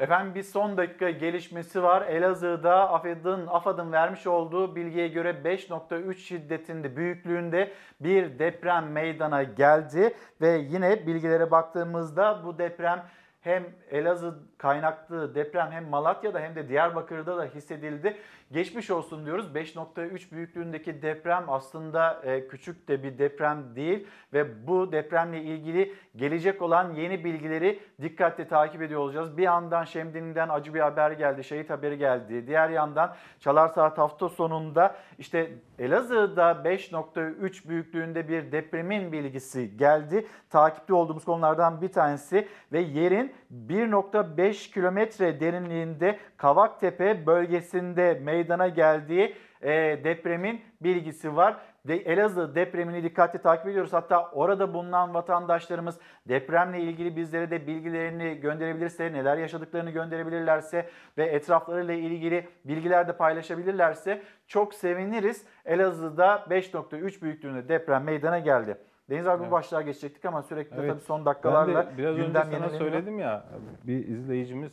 Efendim bir son dakika gelişmesi var. Elazığ'da AFAD'ın AFAD'ın vermiş olduğu bilgiye göre 5.3 şiddetinde, büyüklüğünde bir deprem meydana geldi ve yine bilgilere baktığımızda bu deprem hem Elazığ kaynaklı deprem hem Malatya'da hem de Diyarbakır'da da hissedildi. Geçmiş olsun diyoruz. 5.3 büyüklüğündeki deprem aslında e, küçük de bir deprem değil ve bu depremle ilgili gelecek olan yeni bilgileri dikkatle takip ediyor olacağız. Bir yandan Şemdin'den acı bir haber geldi, şehit haberi geldi. Diğer yandan Çalar Saat hafta sonunda işte Elazığ'da 5.3 büyüklüğünde bir depremin bilgisi geldi. Takipte olduğumuz konulardan bir tanesi ve yerin 1.5 kilometre derinliğinde Kavaktepe bölgesinde meydana geldiği e, depremin bilgisi var. De, Elazığ depremini dikkatli takip ediyoruz. Hatta orada bulunan vatandaşlarımız depremle ilgili bizlere de bilgilerini gönderebilirse, neler yaşadıklarını gönderebilirlerse ve etraflarıyla ilgili bilgiler de paylaşabilirlerse çok seviniriz. Elazığ'da 5.3 büyüklüğünde deprem meydana geldi. Deniz abi bu başlığa geçecektik ama sürekli Evet. tabii son dakikalarla ben de biraz gündem önce sana söyledim ya bir izleyicimiz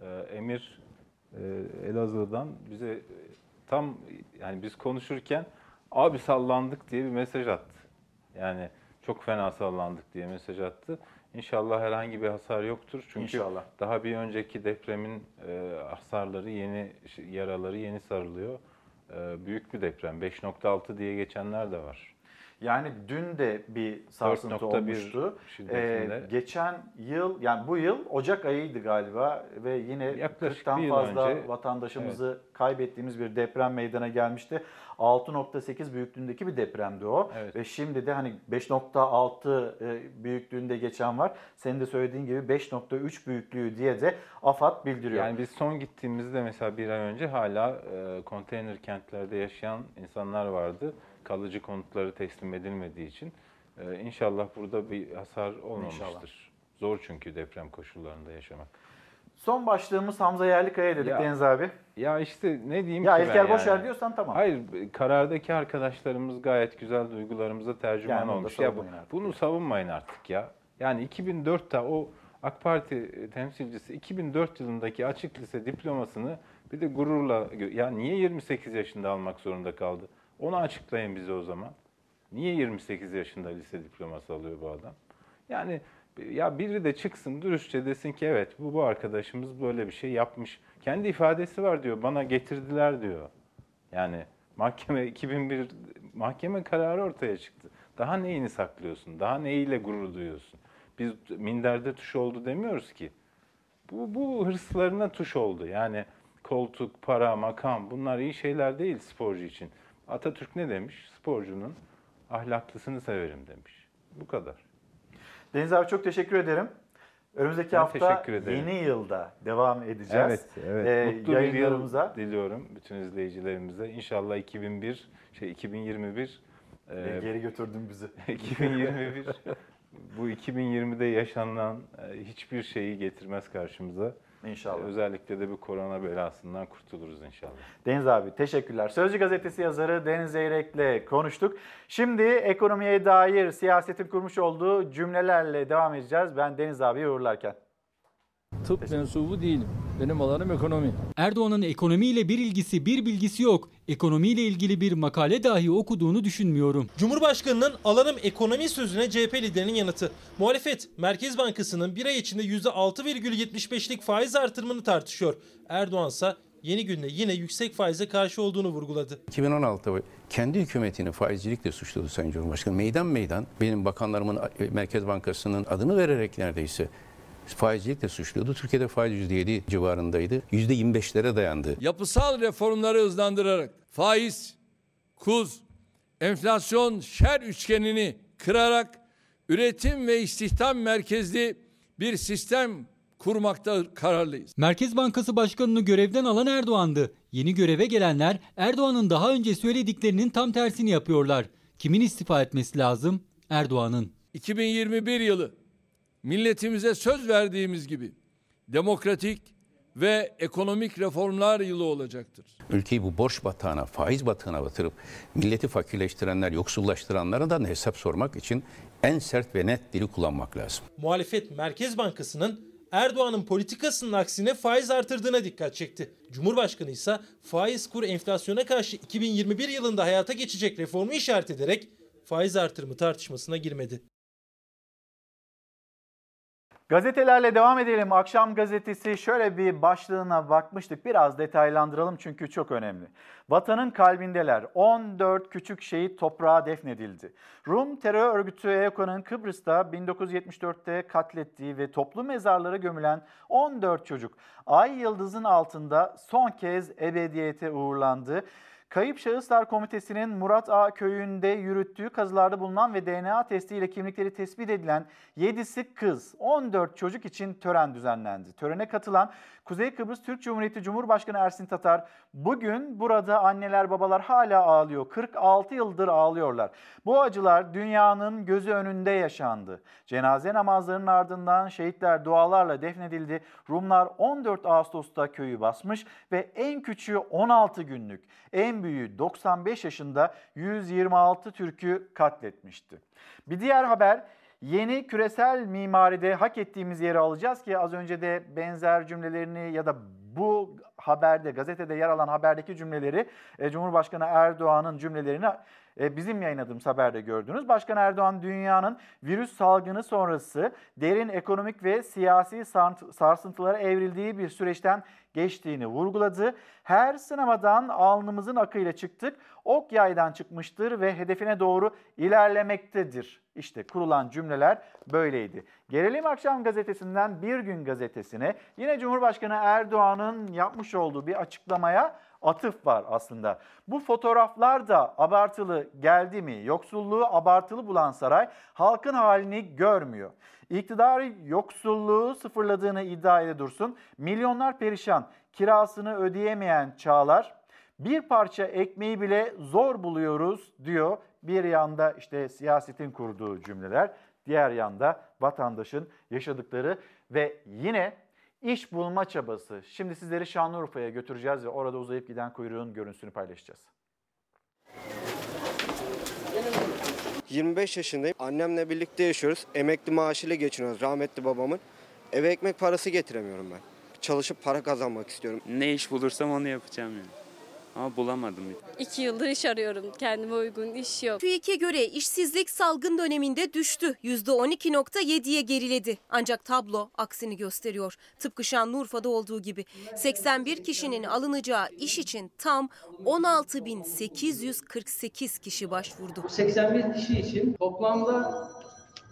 e, Emir Elazığ'dan bize tam yani biz konuşurken abi sallandık diye bir mesaj attı. Yani çok fena sallandık diye mesaj attı. İnşallah herhangi bir hasar yoktur. Çünkü İnşallah. daha bir önceki depremin e, hasarları yeni yaraları yeni sarılıyor. E, büyük bir deprem. 5.6 diye geçenler de var. Yani dün de bir sarsıntı 4.1 olmuştu. Ee, geçen yıl yani bu yıl Ocak ayıydı galiba ve yine Yaklaşık 40'tan bir yıl fazla önce, vatandaşımızı kaybettiğimiz bir deprem meydana gelmişti. 6.8 büyüklüğündeki bir depremdi o. Ve şimdi de hani 5.6 e, büyüklüğünde geçen var. Senin de söylediğin gibi 5.3 büyüklüğü diye de AFAD bildiriyor. Yani biz son gittiğimizde mesela bir ay önce hala e, konteyner kentlerde yaşayan insanlar vardı. Kalıcı konutları teslim edilmediği için. E, inşallah burada bir hasar olmamıştır. İnşallah. Zor çünkü deprem koşullarında yaşamak. Son başlığımız Hamza Yerlikaya dedik Ya- Deniz abi. Ya işte ne diyeyim Ya ki İlker ben boş ver yani. diyorsan tamam. Hayır karardaki arkadaşlarımız gayet güzel duygularımıza tercüman Yani olmuş. Ya bu, artık. bunu savunmayın artık ya. Yani 2004'te o AK Parti temsilcisi 2004 yılındaki açık lise diplomasını bir de gururla ya niye 28 yaşında almak zorunda kaldı? Onu açıklayın bize o zaman. Niye 28 yaşında lise diploması alıyor bu adam? Yani ya biri de çıksın dürüstçe desin ki evet bu bu arkadaşımız böyle bir şey yapmış. Kendi ifadesi var diyor. Bana getirdiler diyor. Yani mahkeme 2001 mahkeme kararı ortaya çıktı. Daha neyini saklıyorsun? Daha neyiyle gurur duyuyorsun? Biz minderde tuş oldu demiyoruz ki. Bu, bu hırslarına tuş oldu. Yani koltuk, para, makam bunlar iyi şeyler değil sporcu için. Atatürk ne demiş? Sporcunun ahlaklısını severim demiş. Bu kadar. Deniz abi çok teşekkür ederim. Önümüzdeki Ben hafta yeni yılda devam edeceğiz. Evet, evet. Ee, Mutlu bir yıl diliyorum bütün izleyicilerimize. İnşallah 2001, şey 2021 Ee, geri götürdün bizi. (laughs) 2021 bu 2020'de yaşanan e, hiçbir şeyi getirmez karşımıza. İnşallah. Özellikle de bu korona belasından kurtuluruz inşallah. Deniz abi teşekkürler. Sözcü gazetesi yazarı Deniz Zeyrek'le konuştuk. Şimdi ekonomiye dair siyasetin kurmuş olduğu cümlelerle devam edeceğiz. Ben Deniz abi uğurlarken. Tıp mensubu değilim. Benim alanım ekonomi. Erdoğan'ın ekonomiyle bir ilgisi, bir bilgisi yok. Ekonomiyle ilgili bir makale dahi okuduğunu düşünmüyorum. Cumhurbaşkanının alanım ekonomi sözüne CHP liderinin yanıtı. Muhalefet Merkez Bankası'nın bir ay içinde %6,75'lik faiz artırımını tartışıyor. Erdoğan ise yeni günde yine yüksek faize karşı olduğunu vurguladı. 2016'da kendi hükümetini faizcilikle suçladı Sayın Cumhurbaşkanı. Meydan meydan benim bakanlarımın Merkez Bankası'nın adını vererek neredeyse faizcilikle suçluyordu. Türkiye'de faiz %7 civarındaydı. %25'lere dayandı. Yapısal reformları hızlandırarak faiz, kuz, enflasyon şer üçgenini kırarak üretim ve istihdam merkezli bir sistem kurmakta kararlıyız. Merkez Bankası Başkanı'nı görevden alan Erdoğan'dı. Yeni göreve gelenler Erdoğan'ın daha önce söylediklerinin tam tersini yapıyorlar. Kimin istifa etmesi lazım? Erdoğan'ın. 2021 yılı milletimize söz verdiğimiz gibi demokratik ve ekonomik reformlar yılı olacaktır. Ülkeyi bu borç batağına, faiz batağına batırıp milleti fakirleştirenler, yoksullaştıranlara da hesap sormak için en sert ve net dili kullanmak lazım. Muhalefet Merkez Bankası'nın Erdoğan'ın politikasının aksine faiz artırdığına dikkat çekti. Cumhurbaşkanı ise faiz kur enflasyona karşı 2021 yılında hayata geçecek reformu işaret ederek faiz artırımı tartışmasına girmedi. Gazetelerle devam edelim. Akşam gazetesi şöyle bir başlığına bakmıştık. Biraz detaylandıralım çünkü çok önemli. Vatanın kalbindeler. 14 küçük şehit toprağa defnedildi. Rum terör örgütü EOKA'nın Kıbrıs'ta 1974'te katlettiği ve toplu mezarlara gömülen 14 çocuk Ay Yıldız'ın altında son kez ebediyete uğurlandı. Kayıp Şahıslar Komitesi'nin Murat Ağa köyünde yürüttüğü kazılarda bulunan ve DNA testiyle kimlikleri tespit edilen 7'si kız, 14 çocuk için tören düzenlendi. Törene katılan Kuzey Kıbrıs Türk Cumhuriyeti Cumhurbaşkanı Ersin Tatar, bugün burada anneler babalar hala ağlıyor, 46 yıldır ağlıyorlar. Bu acılar dünyanın gözü önünde yaşandı. Cenaze namazlarının ardından şehitler dualarla defnedildi. Rumlar 14 Ağustos'ta köyü basmış ve en küçüğü 16 günlük, en büyüğü 95 yaşında 126 Türk'ü katletmişti. Bir diğer haber yeni küresel mimaride hak ettiğimiz yeri alacağız ki az önce de benzer cümlelerini ya da bu haberde gazetede yer alan haberdeki cümleleri e, Cumhurbaşkanı Erdoğan'ın cümlelerini bizim yayınladığımız haberde gördünüz. Başkan Erdoğan dünyanın virüs salgını sonrası derin ekonomik ve siyasi sarsıntılara evrildiği bir süreçten geçtiğini vurguladı. Her sınamadan alnımızın akıyla çıktık. Ok yaydan çıkmıştır ve hedefine doğru ilerlemektedir. İşte kurulan cümleler böyleydi. Gelelim Akşam Gazetesi'nden Bir Gün Gazetesi'ne. Yine Cumhurbaşkanı Erdoğan'ın yapmış olduğu bir açıklamaya atıf var aslında. Bu fotoğraflar da abartılı geldi mi? Yoksulluğu abartılı bulan saray halkın halini görmüyor. İktidar yoksulluğu sıfırladığını iddia ede dursun. Milyonlar perişan, kirasını ödeyemeyen çağlar bir parça ekmeği bile zor buluyoruz diyor. Bir yanda işte siyasetin kurduğu cümleler, diğer yanda vatandaşın yaşadıkları ve yine iş bulma çabası. Şimdi sizleri Şanlıurfa'ya götüreceğiz ve orada uzayıp giden kuyruğun görüntüsünü paylaşacağız. 25 yaşındayım. Annemle birlikte yaşıyoruz. Emekli maaşıyla geçiniyoruz rahmetli babamın. Eve ekmek parası getiremiyorum ben. Çalışıp para kazanmak istiyorum. Ne iş bulursam onu yapacağım yani. Ama bulamadım. İki yıldır iş arıyorum. Kendime uygun iş yok. TÜİK'e göre işsizlik salgın döneminde düştü. %12.7'ye geriledi. Ancak tablo aksini gösteriyor. Tıpkı Şanlıurfa'da olduğu gibi. 81 kişinin alınacağı iş için tam 16.848 kişi başvurdu. 81 kişi için toplamda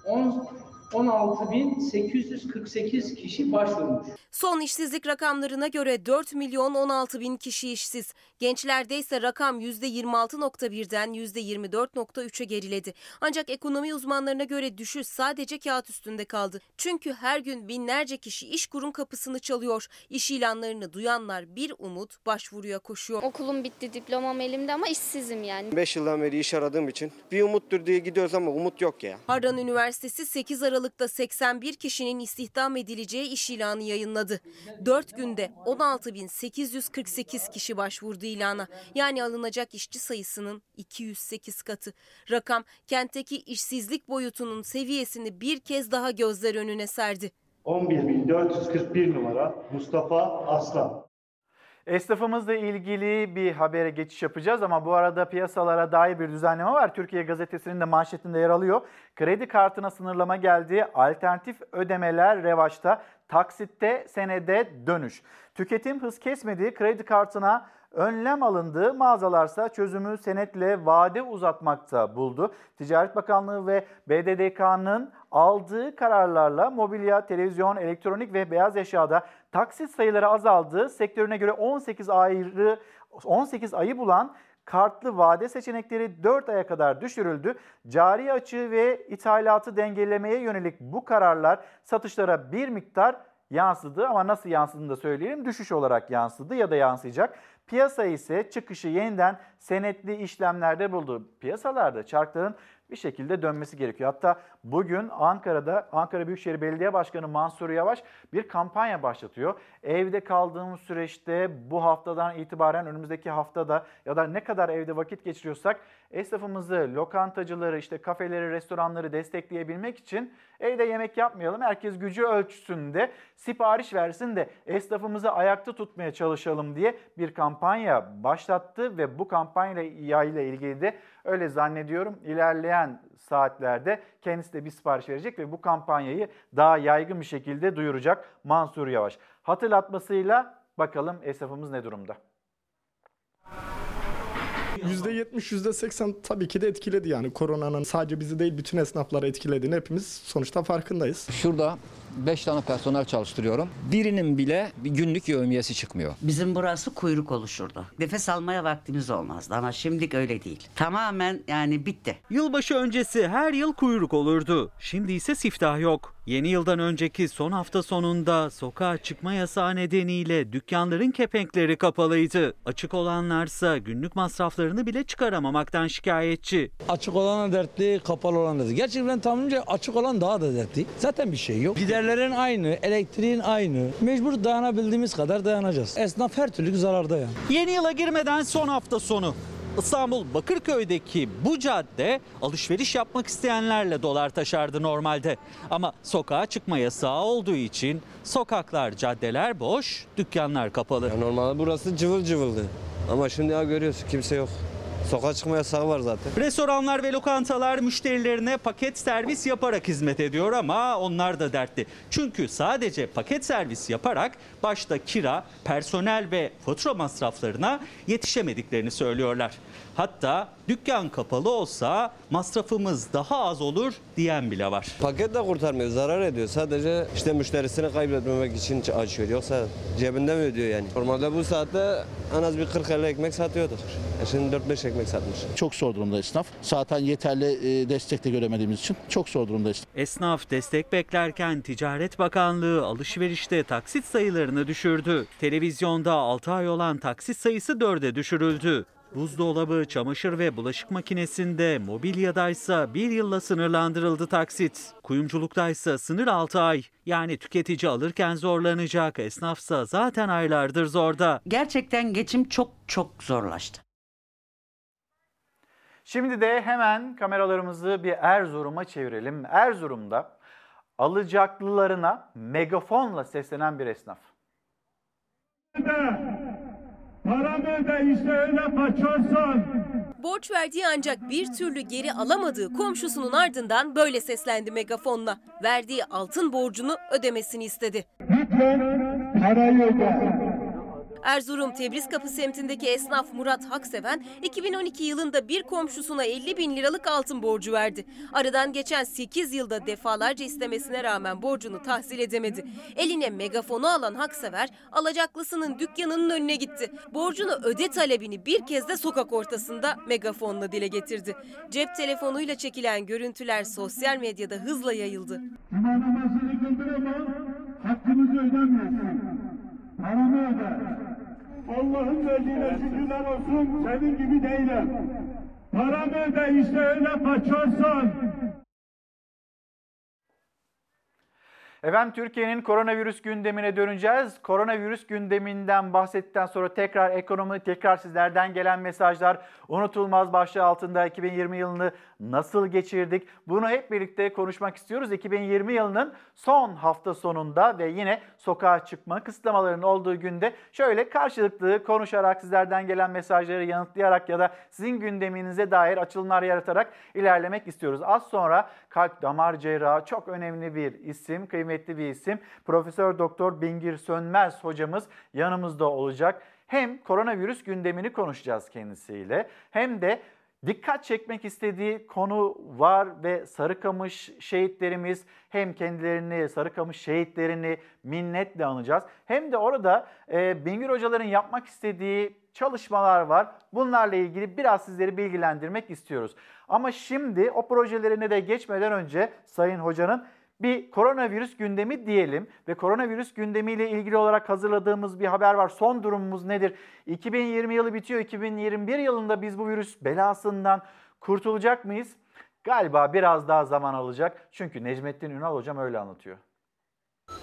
10 16.848 kişi başvurmuş. Son işsizlik rakamlarına göre 4 milyon 16 bin kişi işsiz. Gençlerde ise rakam %26.1'den %24.3'e geriledi. Ancak ekonomi uzmanlarına göre düşüş sadece kağıt üstünde kaldı. Çünkü her gün binlerce kişi iş kurum kapısını çalıyor. İş ilanlarını duyanlar bir umut başvuruya koşuyor. Okulum bitti, diplomam elimde ama işsizim yani. 5 yıldan beri iş aradığım için bir umuttur diye gidiyoruz ama umut yok ya. Harran Üniversitesi 8 Aralık'ta 81 kişinin istihdam edileceği iş ilanı yayınladı. 4 günde 16.848 kişi başvurdu ilana. Yani alınacak işçi sayısının 208 katı. Rakam kentteki işsizlik boyutunun seviyesini bir kez daha gözler önüne serdi. 11.441 numara Mustafa Aslan. Esnafımızla ilgili bir habere geçiş yapacağız ama bu arada piyasalara dair bir düzenleme var. Türkiye Gazetesi'nin de manşetinde yer alıyor. Kredi kartına sınırlama geldi. Alternatif ödemeler revaçta. Taksitte senede dönüş. Tüketim hız kesmedi. Kredi kartına önlem alındı. Mağazalarsa çözümü senetle vade uzatmakta buldu. Ticaret Bakanlığı ve BDDK'nın aldığı kararlarla mobilya, televizyon, elektronik ve beyaz eşyada taksit sayıları azaldı. Sektörüne göre 18 ayrı 18 ayı bulan kartlı vade seçenekleri 4 aya kadar düşürüldü. Cari açığı ve ithalatı dengelemeye yönelik bu kararlar satışlara bir miktar yansıdı ama nasıl yansıdığını da söyleyelim. Düşüş olarak yansıdı ya da yansıyacak. Piyasa ise çıkışı yeniden senetli işlemlerde buldu. Piyasalarda çarkların bir şekilde dönmesi gerekiyor. Hatta bugün Ankara'da Ankara Büyükşehir Belediye Başkanı Mansur Yavaş bir kampanya başlatıyor. Evde kaldığımız süreçte bu haftadan itibaren önümüzdeki haftada ya da ne kadar evde vakit geçiriyorsak esnafımızı, lokantacıları, işte kafeleri, restoranları destekleyebilmek için evde yemek yapmayalım. Herkes gücü ölçüsünde sipariş versin de esnafımızı ayakta tutmaya çalışalım diye bir kampanya başlattı ve bu kampanya ile ilgili de öyle zannediyorum ilerleyen saatlerde kendisi de bir sipariş verecek ve bu kampanyayı daha yaygın bir şekilde duyuracak Mansur Yavaş. Hatırlatmasıyla bakalım esnafımız ne durumda? %70, %80 tabii ki de etkiledi yani koronanın sadece bizi değil bütün esnafları etkilediğini hepimiz sonuçta farkındayız. Şurada 5 tane personel çalıştırıyorum. Birinin bile bir günlük yevmiyesi çıkmıyor. Bizim burası kuyruk oluşurdu. Nefes almaya vaktimiz olmazdı ama şimdilik öyle değil. Tamamen yani bitti. Yılbaşı öncesi her yıl kuyruk olurdu. Şimdi ise siftah yok. Yeni yıldan önceki son hafta sonunda sokağa çıkma yasağı nedeniyle dükkanların kepenkleri kapalıydı. Açık olanlarsa günlük masraflarını bile çıkaramamaktan şikayetçi. Açık olan da dertli, kapalı olan da. Gerçekten tahminimce açık olan daha da dertli. Zaten bir şey yok. Giderlerin aynı, elektriğin aynı. Mecbur dayanabildiğimiz kadar dayanacağız. Esnaf her türlü zararda yani. Yeni yıla girmeden son hafta sonu. İstanbul Bakırköy'deki bu cadde alışveriş yapmak isteyenlerle dolar taşardı normalde. Ama sokağa çıkma yasağı olduğu için sokaklar, caddeler boş, dükkanlar kapalı. normalde burası cıvıl cıvıldı. Ama şimdi ya görüyorsun kimse yok. Sokağa çıkma yasağı var zaten. Restoranlar ve lokantalar müşterilerine paket servis yaparak hizmet ediyor ama onlar da dertli. Çünkü sadece paket servis yaparak başta kira, personel ve fatura masraflarına yetişemediklerini söylüyorlar. Hatta dükkan kapalı olsa masrafımız daha az olur diyen bile var. Paket de kurtarmıyor, zarar ediyor. Sadece işte müşterisini kaybetmemek için açıyor. Yoksa cebinde mi ödüyor yani? Normalde bu saatte en az bir 40-50 ekmek satıyorduk. E şimdi 4-5 ekmek satmış. Çok zor durumda esnaf. Zaten yeterli e, destek de göremediğimiz için çok zor durumda esnaf. Esnaf destek beklerken Ticaret Bakanlığı alışverişte taksit sayılarını düşürdü. Televizyonda 6 ay olan taksit sayısı 4'e düşürüldü. Buzdolabı, çamaşır ve bulaşık makinesinde, mobilyadaysa bir yılla sınırlandırıldı taksit. Kuyumculuktaysa sınır 6 ay. Yani tüketici alırken zorlanacak, esnafsa zaten aylardır zorda. Gerçekten geçim çok çok zorlaştı. Şimdi de hemen kameralarımızı bir Erzurum'a çevirelim. Erzurum'da alacaklılarına megafonla seslenen bir esnaf. Paramı öde işte öyle kaçarsan. Borç verdiği ancak bir türlü geri alamadığı komşusunun ardından böyle seslendi megafonla. Verdiği altın borcunu ödemesini istedi. Lütfen parayı öde. Erzurum Tebriz Kapı semtindeki esnaf Murat Hakseven 2012 yılında bir komşusuna 50 bin liralık altın borcu verdi. Aradan geçen 8 yılda defalarca istemesine rağmen borcunu tahsil edemedi. Eline megafonu alan Haksever alacaklısının dükkanının önüne gitti. Borcunu öde talebini bir kez de sokak ortasında megafonla dile getirdi. Cep telefonuyla çekilen görüntüler sosyal medyada hızla yayıldı. Hakkınızı ödemiyorsun. Paramı öde. Allah'ın verdiğine şükürler olsun senin gibi değilim. Paramı öde işte öyle kaçarsan. Efendim Türkiye'nin koronavirüs gündemine döneceğiz. Koronavirüs gündeminden bahsettikten sonra tekrar ekonomi, tekrar sizlerden gelen mesajlar. Unutulmaz başlığı altında 2020 yılını nasıl geçirdik? Bunu hep birlikte konuşmak istiyoruz. 2020 yılının son hafta sonunda ve yine sokağa çıkma kısıtlamalarının olduğu günde şöyle karşılıklı konuşarak sizlerden gelen mesajları yanıtlayarak ya da sizin gündeminize dair açılımlar yaratarak ilerlemek istiyoruz. Az sonra kalp damar cerrahı çok önemli bir isim, kıymetli bir isim. Profesör Doktor Bingir Sönmez hocamız yanımızda olacak. Hem koronavirüs gündemini konuşacağız kendisiyle hem de dikkat çekmek istediği konu var ve Sarıkamış şehitlerimiz hem kendilerini Sarıkamış şehitlerini minnetle anacağız. Hem de orada e, Bingür hocaların yapmak istediği çalışmalar var. Bunlarla ilgili biraz sizleri bilgilendirmek istiyoruz. Ama şimdi o projelerine de geçmeden önce Sayın Hoca'nın bir koronavirüs gündemi diyelim ve koronavirüs gündemiyle ilgili olarak hazırladığımız bir haber var. Son durumumuz nedir? 2020 yılı bitiyor. 2021 yılında biz bu virüs belasından kurtulacak mıyız? Galiba biraz daha zaman alacak. Çünkü Necmettin Ünal hocam öyle anlatıyor.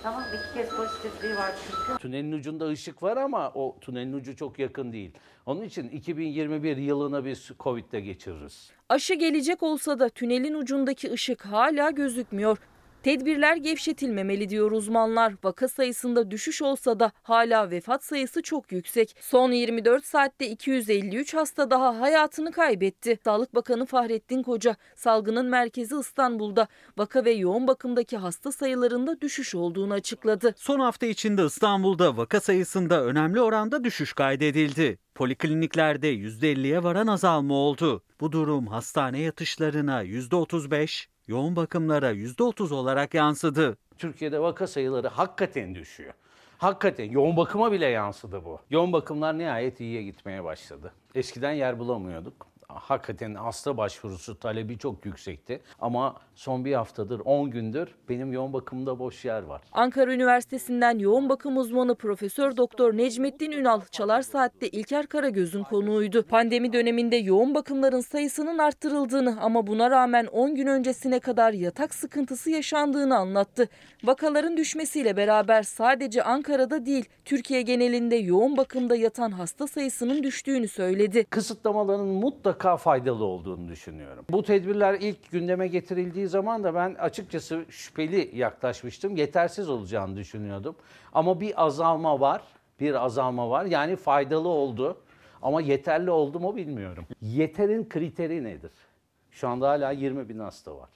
Tamam iki kez pozitifliği var çünkü. Tünelin ucunda ışık var ama o tünelin ucu çok yakın değil. Onun için 2021 yılını biz Covid'de geçiririz. Aşı gelecek olsa da tünelin ucundaki ışık hala gözükmüyor. Tedbirler gevşetilmemeli diyor uzmanlar. Vaka sayısında düşüş olsa da hala vefat sayısı çok yüksek. Son 24 saatte 253 hasta daha hayatını kaybetti. Sağlık Bakanı Fahrettin Koca, salgının merkezi İstanbul'da vaka ve yoğun bakımdaki hasta sayılarında düşüş olduğunu açıkladı. Son hafta içinde İstanbul'da vaka sayısında önemli oranda düşüş kaydedildi. Polikliniklerde %50'ye varan azalma oldu. Bu durum hastane yatışlarına %35, yoğun bakımlara %30 olarak yansıdı. Türkiye'de vaka sayıları hakikaten düşüyor. Hakikaten yoğun bakıma bile yansıdı bu. Yoğun bakımlar nihayet iyiye gitmeye başladı. Eskiden yer bulamıyorduk. Hakikaten hasta başvurusu talebi çok yüksekti. Ama son bir haftadır, 10 gündür benim yoğun bakımda boş yer var. Ankara Üniversitesi'nden yoğun bakım uzmanı Profesör Doktor Necmettin Ünal Çalar Saat'te İlker Karagöz'ün konuğuydu. Pandemi döneminde yoğun bakımların sayısının arttırıldığını ama buna rağmen 10 gün öncesine kadar yatak sıkıntısı yaşandığını anlattı. Vakaların düşmesiyle beraber sadece Ankara'da değil Türkiye genelinde yoğun bakımda yatan hasta sayısının düştüğünü söyledi. Kısıtlamaların mutlaka faydalı olduğunu düşünüyorum. Bu tedbirler ilk gündeme getirildiği zaman da ben açıkçası şüpheli yaklaşmıştım. Yetersiz olacağını düşünüyordum. Ama bir azalma var. Bir azalma var. Yani faydalı oldu. Ama yeterli oldu mu bilmiyorum. Yeterin kriteri nedir? Şu anda hala 20 bin hasta var.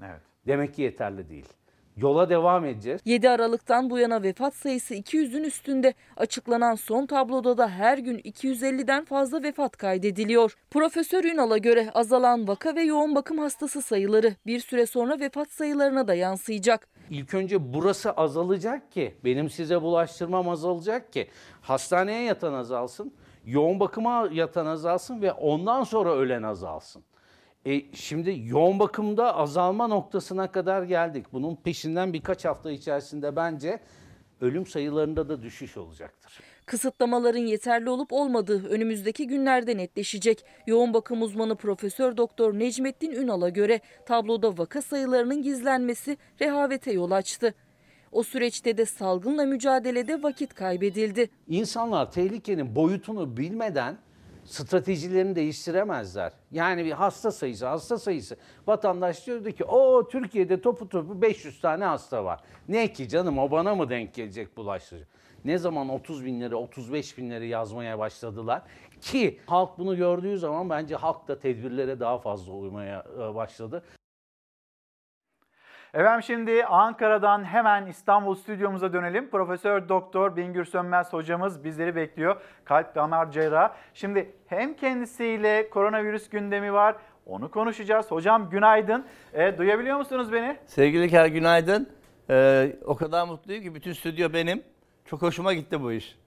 Evet. Demek ki yeterli değil. Yola devam edeceğiz. 7 Aralık'tan bu yana vefat sayısı 200'ün üstünde. Açıklanan son tabloda da her gün 250'den fazla vefat kaydediliyor. Profesör Ünal'a göre azalan vaka ve yoğun bakım hastası sayıları bir süre sonra vefat sayılarına da yansıyacak. İlk önce burası azalacak ki, benim size bulaştırmam azalacak ki, hastaneye yatan azalsın, yoğun bakıma yatan azalsın ve ondan sonra ölen azalsın. E şimdi yoğun bakımda azalma noktasına kadar geldik. Bunun peşinden birkaç hafta içerisinde bence ölüm sayılarında da düşüş olacaktır. Kısıtlamaların yeterli olup olmadığı önümüzdeki günlerde netleşecek. Yoğun bakım uzmanı Profesör Doktor Necmettin Ünal'a göre tabloda vaka sayılarının gizlenmesi rehavete yol açtı. O süreçte de salgınla mücadelede vakit kaybedildi. İnsanlar tehlikenin boyutunu bilmeden stratejilerini değiştiremezler. Yani bir hasta sayısı, hasta sayısı. Vatandaş diyordu ki o Türkiye'de topu topu 500 tane hasta var. Ne ki canım o bana mı denk gelecek bulaştırıcı? Ne zaman 30 binleri, 35 binleri yazmaya başladılar ki halk bunu gördüğü zaman bence halk da tedbirlere daha fazla uymaya e, başladı. Efendim şimdi Ankara'dan hemen İstanbul stüdyomuza dönelim. Profesör Doktor Bingür Sönmez hocamız bizleri bekliyor. Kalp damar cerrahı. Şimdi hem kendisiyle koronavirüs gündemi var. Onu konuşacağız. Hocam günaydın. E, duyabiliyor musunuz beni? Sevgili Ker günaydın. Ee, o kadar mutluyum ki bütün stüdyo benim. Çok hoşuma gitti bu iş.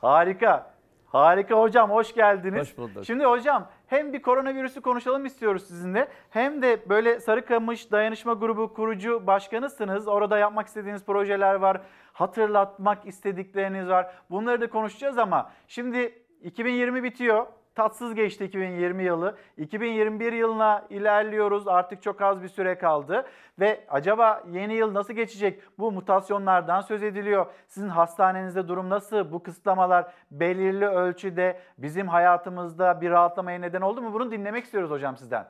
Harika. Harika hocam hoş geldiniz. Hoş bulduk. Şimdi hocam hem bir koronavirüsü konuşalım istiyoruz sizinle. Hem de böyle Sarıkamış Dayanışma Grubu kurucu başkanısınız. Orada yapmak istediğiniz projeler var. Hatırlatmak istedikleriniz var. Bunları da konuşacağız ama şimdi 2020 bitiyor. Tatsız geçti 2020 yılı. 2021 yılına ilerliyoruz. Artık çok az bir süre kaldı. Ve acaba yeni yıl nasıl geçecek? Bu mutasyonlardan söz ediliyor. Sizin hastanenizde durum nasıl? Bu kısıtlamalar belirli ölçüde bizim hayatımızda bir rahatlamaya neden oldu mu? Bunu dinlemek istiyoruz hocam sizden.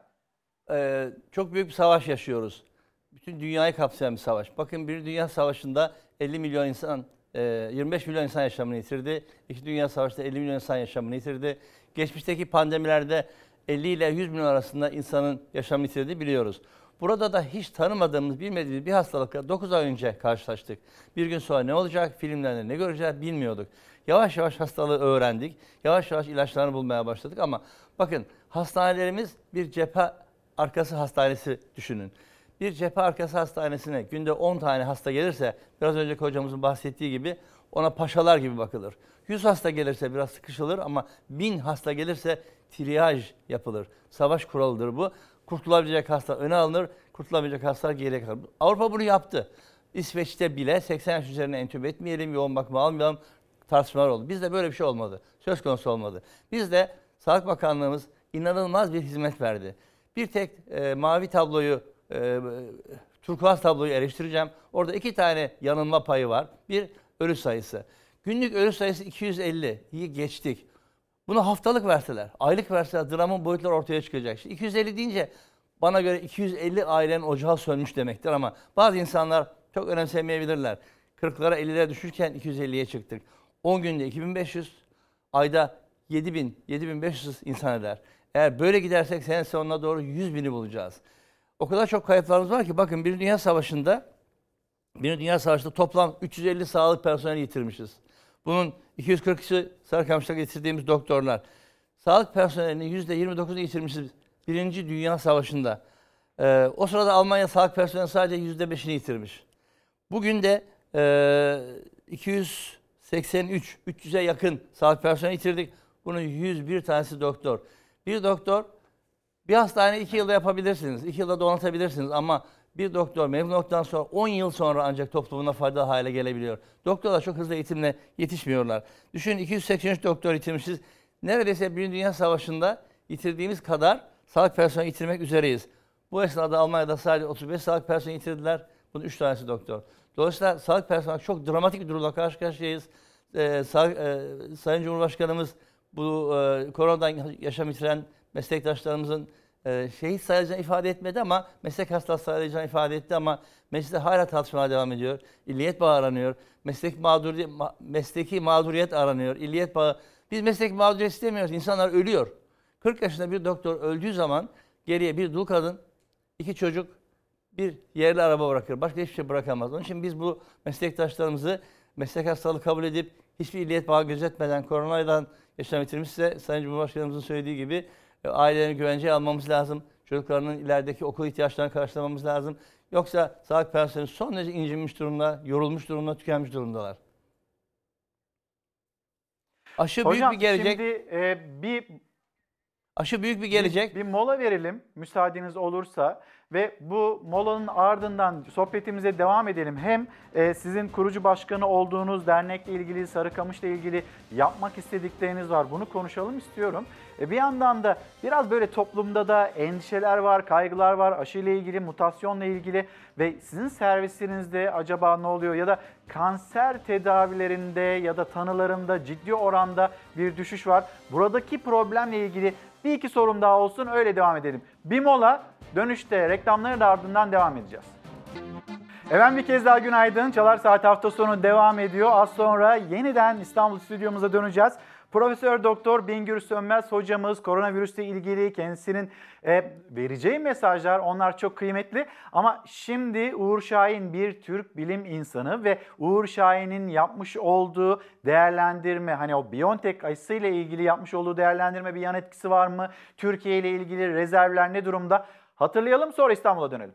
Ee, çok büyük bir savaş yaşıyoruz. Bütün dünyayı kapsayan bir savaş. Bakın bir dünya savaşında 50 milyon insan, e, 25 milyon insan yaşamını yitirdi. İki dünya savaşında 50 milyon insan yaşamını yitirdi. Geçmişteki pandemilerde 50 ile 100 milyon arasında insanın yaşamını yitirdiğini biliyoruz. Burada da hiç tanımadığımız, bilmediğimiz bir hastalıkla 9 ay önce karşılaştık. Bir gün sonra ne olacak, filmlerde ne göreceğiz bilmiyorduk. Yavaş yavaş hastalığı öğrendik. Yavaş yavaş ilaçlarını bulmaya başladık ama bakın hastanelerimiz bir cephe arkası hastanesi düşünün. Bir cephe arkası hastanesine günde 10 tane hasta gelirse biraz önceki hocamızın bahsettiği gibi ona paşalar gibi bakılır. 100 hasta gelirse biraz sıkışılır ama 1000 hasta gelirse triyaj yapılır. Savaş kuralıdır bu. Kurtulabilecek hasta öne alınır, kurtulamayacak hastalar geriye kalır. Avrupa bunu yaptı. İsveç'te bile 80 yaş üzerine entübe etmeyelim, yoğun bakıma almayalım tartışmalar oldu. Bizde böyle bir şey olmadı. Söz konusu olmadı. Bizde Sağlık Bakanlığımız inanılmaz bir hizmet verdi. Bir tek e, mavi tabloyu, e, turkuaz tabloyu eleştireceğim. Orada iki tane yanılma payı var. Bir ölü sayısı. Günlük ölü sayısı 250'yi geçtik. Bunu haftalık verseler, aylık verseler dramın boyutları ortaya çıkacak. Şimdi 250 deyince bana göre 250 ailenin ocağı sönmüş demektir ama bazı insanlar çok önemsemeyebilirler. 40'lara 50'lere düşürken 250'ye çıktık. 10 günde 2500, ayda 7000, 7500 insan eder. Eğer böyle gidersek sene sonuna doğru 100 bini bulacağız. O kadar çok kayıplarımız var ki bakın bir dünya savaşında bir dünya savaşında toplam 350 sağlık personeli yitirmişiz. Bunun 240'sı Sarıkamış'ta getirdiğimiz doktorlar. Sağlık personelinin %29'unu yitirmişiz Birinci Dünya Savaşı'nda. Ee, o sırada Almanya sağlık personeli sadece %5'ini yitirmiş. Bugün de e, 283, 300'e yakın sağlık personeli yitirdik. Bunun 101 tanesi doktor. Bir doktor bir hastane iki yılda yapabilirsiniz, iki yılda donatabilirsiniz ama bir doktor mezun olduktan sonra 10 yıl sonra ancak toplumuna faydalı hale gelebiliyor. Doktorlar çok hızlı eğitimle yetişmiyorlar. Düşünün 283 doktor yitirmişiz. Neredeyse bir Dünya Savaşı'nda yitirdiğimiz kadar sağlık personeli yitirmek üzereyiz. Bu esnada Almanya'da sadece 35 sağlık personeli yitirdiler. Bunun 3 tanesi doktor. Dolayısıyla sağlık personeli çok dramatik bir durumla karşı karşıyayız. Ee, sağlık, e, Sayın Cumhurbaşkanımız bu e, koronadan yaşam yitiren meslektaşlarımızın e, şehit sayılacağını ifade etmedi ama meslek hastası sayılacağını ifade etti ama mecliste hala tartışmalar devam ediyor. İlliyet bağı aranıyor. Meslek mağduriyet, ma- mesleki mağduriyet aranıyor. İlliyet bağı. Biz meslek mağduriyet istemiyoruz. İnsanlar ölüyor. 40 yaşında bir doktor öldüğü zaman geriye bir dul kadın, iki çocuk, bir yerli araba bırakır. Başka hiçbir şey bırakamaz. Onun için biz bu meslektaşlarımızı meslek hastalığı kabul edip hiçbir illiyet bağı gözetmeden koronadan yaşam bitirmişse Sayın Cumhurbaşkanımızın söylediği gibi ailelerini güvenceye almamız lazım. Çocuklarının ilerideki okul ihtiyaçlarını karşılamamız lazım. Yoksa sağlık personeli son derece incinmiş durumda, yorulmuş durumda, tükenmiş durumdalar. Aşı Hocam büyük bir gelecek. şimdi e, bir Aşı büyük bir gelecek. Bir, bir mola verelim müsaadeniz olursa ve bu molanın ardından sohbetimize devam edelim. Hem e, sizin kurucu başkanı olduğunuz dernekle ilgili, Sarıkamış'la ilgili yapmak istedikleriniz var. Bunu konuşalım istiyorum. E, bir yandan da biraz böyle toplumda da endişeler var, kaygılar var. Aşıyla ilgili, mutasyonla ilgili ve sizin servisinizde acaba ne oluyor? Ya da kanser tedavilerinde ya da tanılarında ciddi oranda bir düşüş var. Buradaki problemle ilgili bir iki sorum daha olsun öyle devam edelim. Bir mola dönüşte reklamların ardından devam edeceğiz. Efendim bir kez daha günaydın. Çalar Saat hafta sonu devam ediyor. Az sonra yeniden İstanbul stüdyomuza döneceğiz. Profesör Doktor Bingür Sönmez hocamız koronavirüsle ilgili kendisinin e, vereceği mesajlar onlar çok kıymetli. Ama şimdi Uğur Şahin bir Türk bilim insanı ve Uğur Şahin'in yapmış olduğu değerlendirme hani o BioNTech aşısıyla ilgili yapmış olduğu değerlendirme bir yan etkisi var mı? Türkiye ile ilgili rezervler ne durumda? Hatırlayalım sonra İstanbul'a dönelim.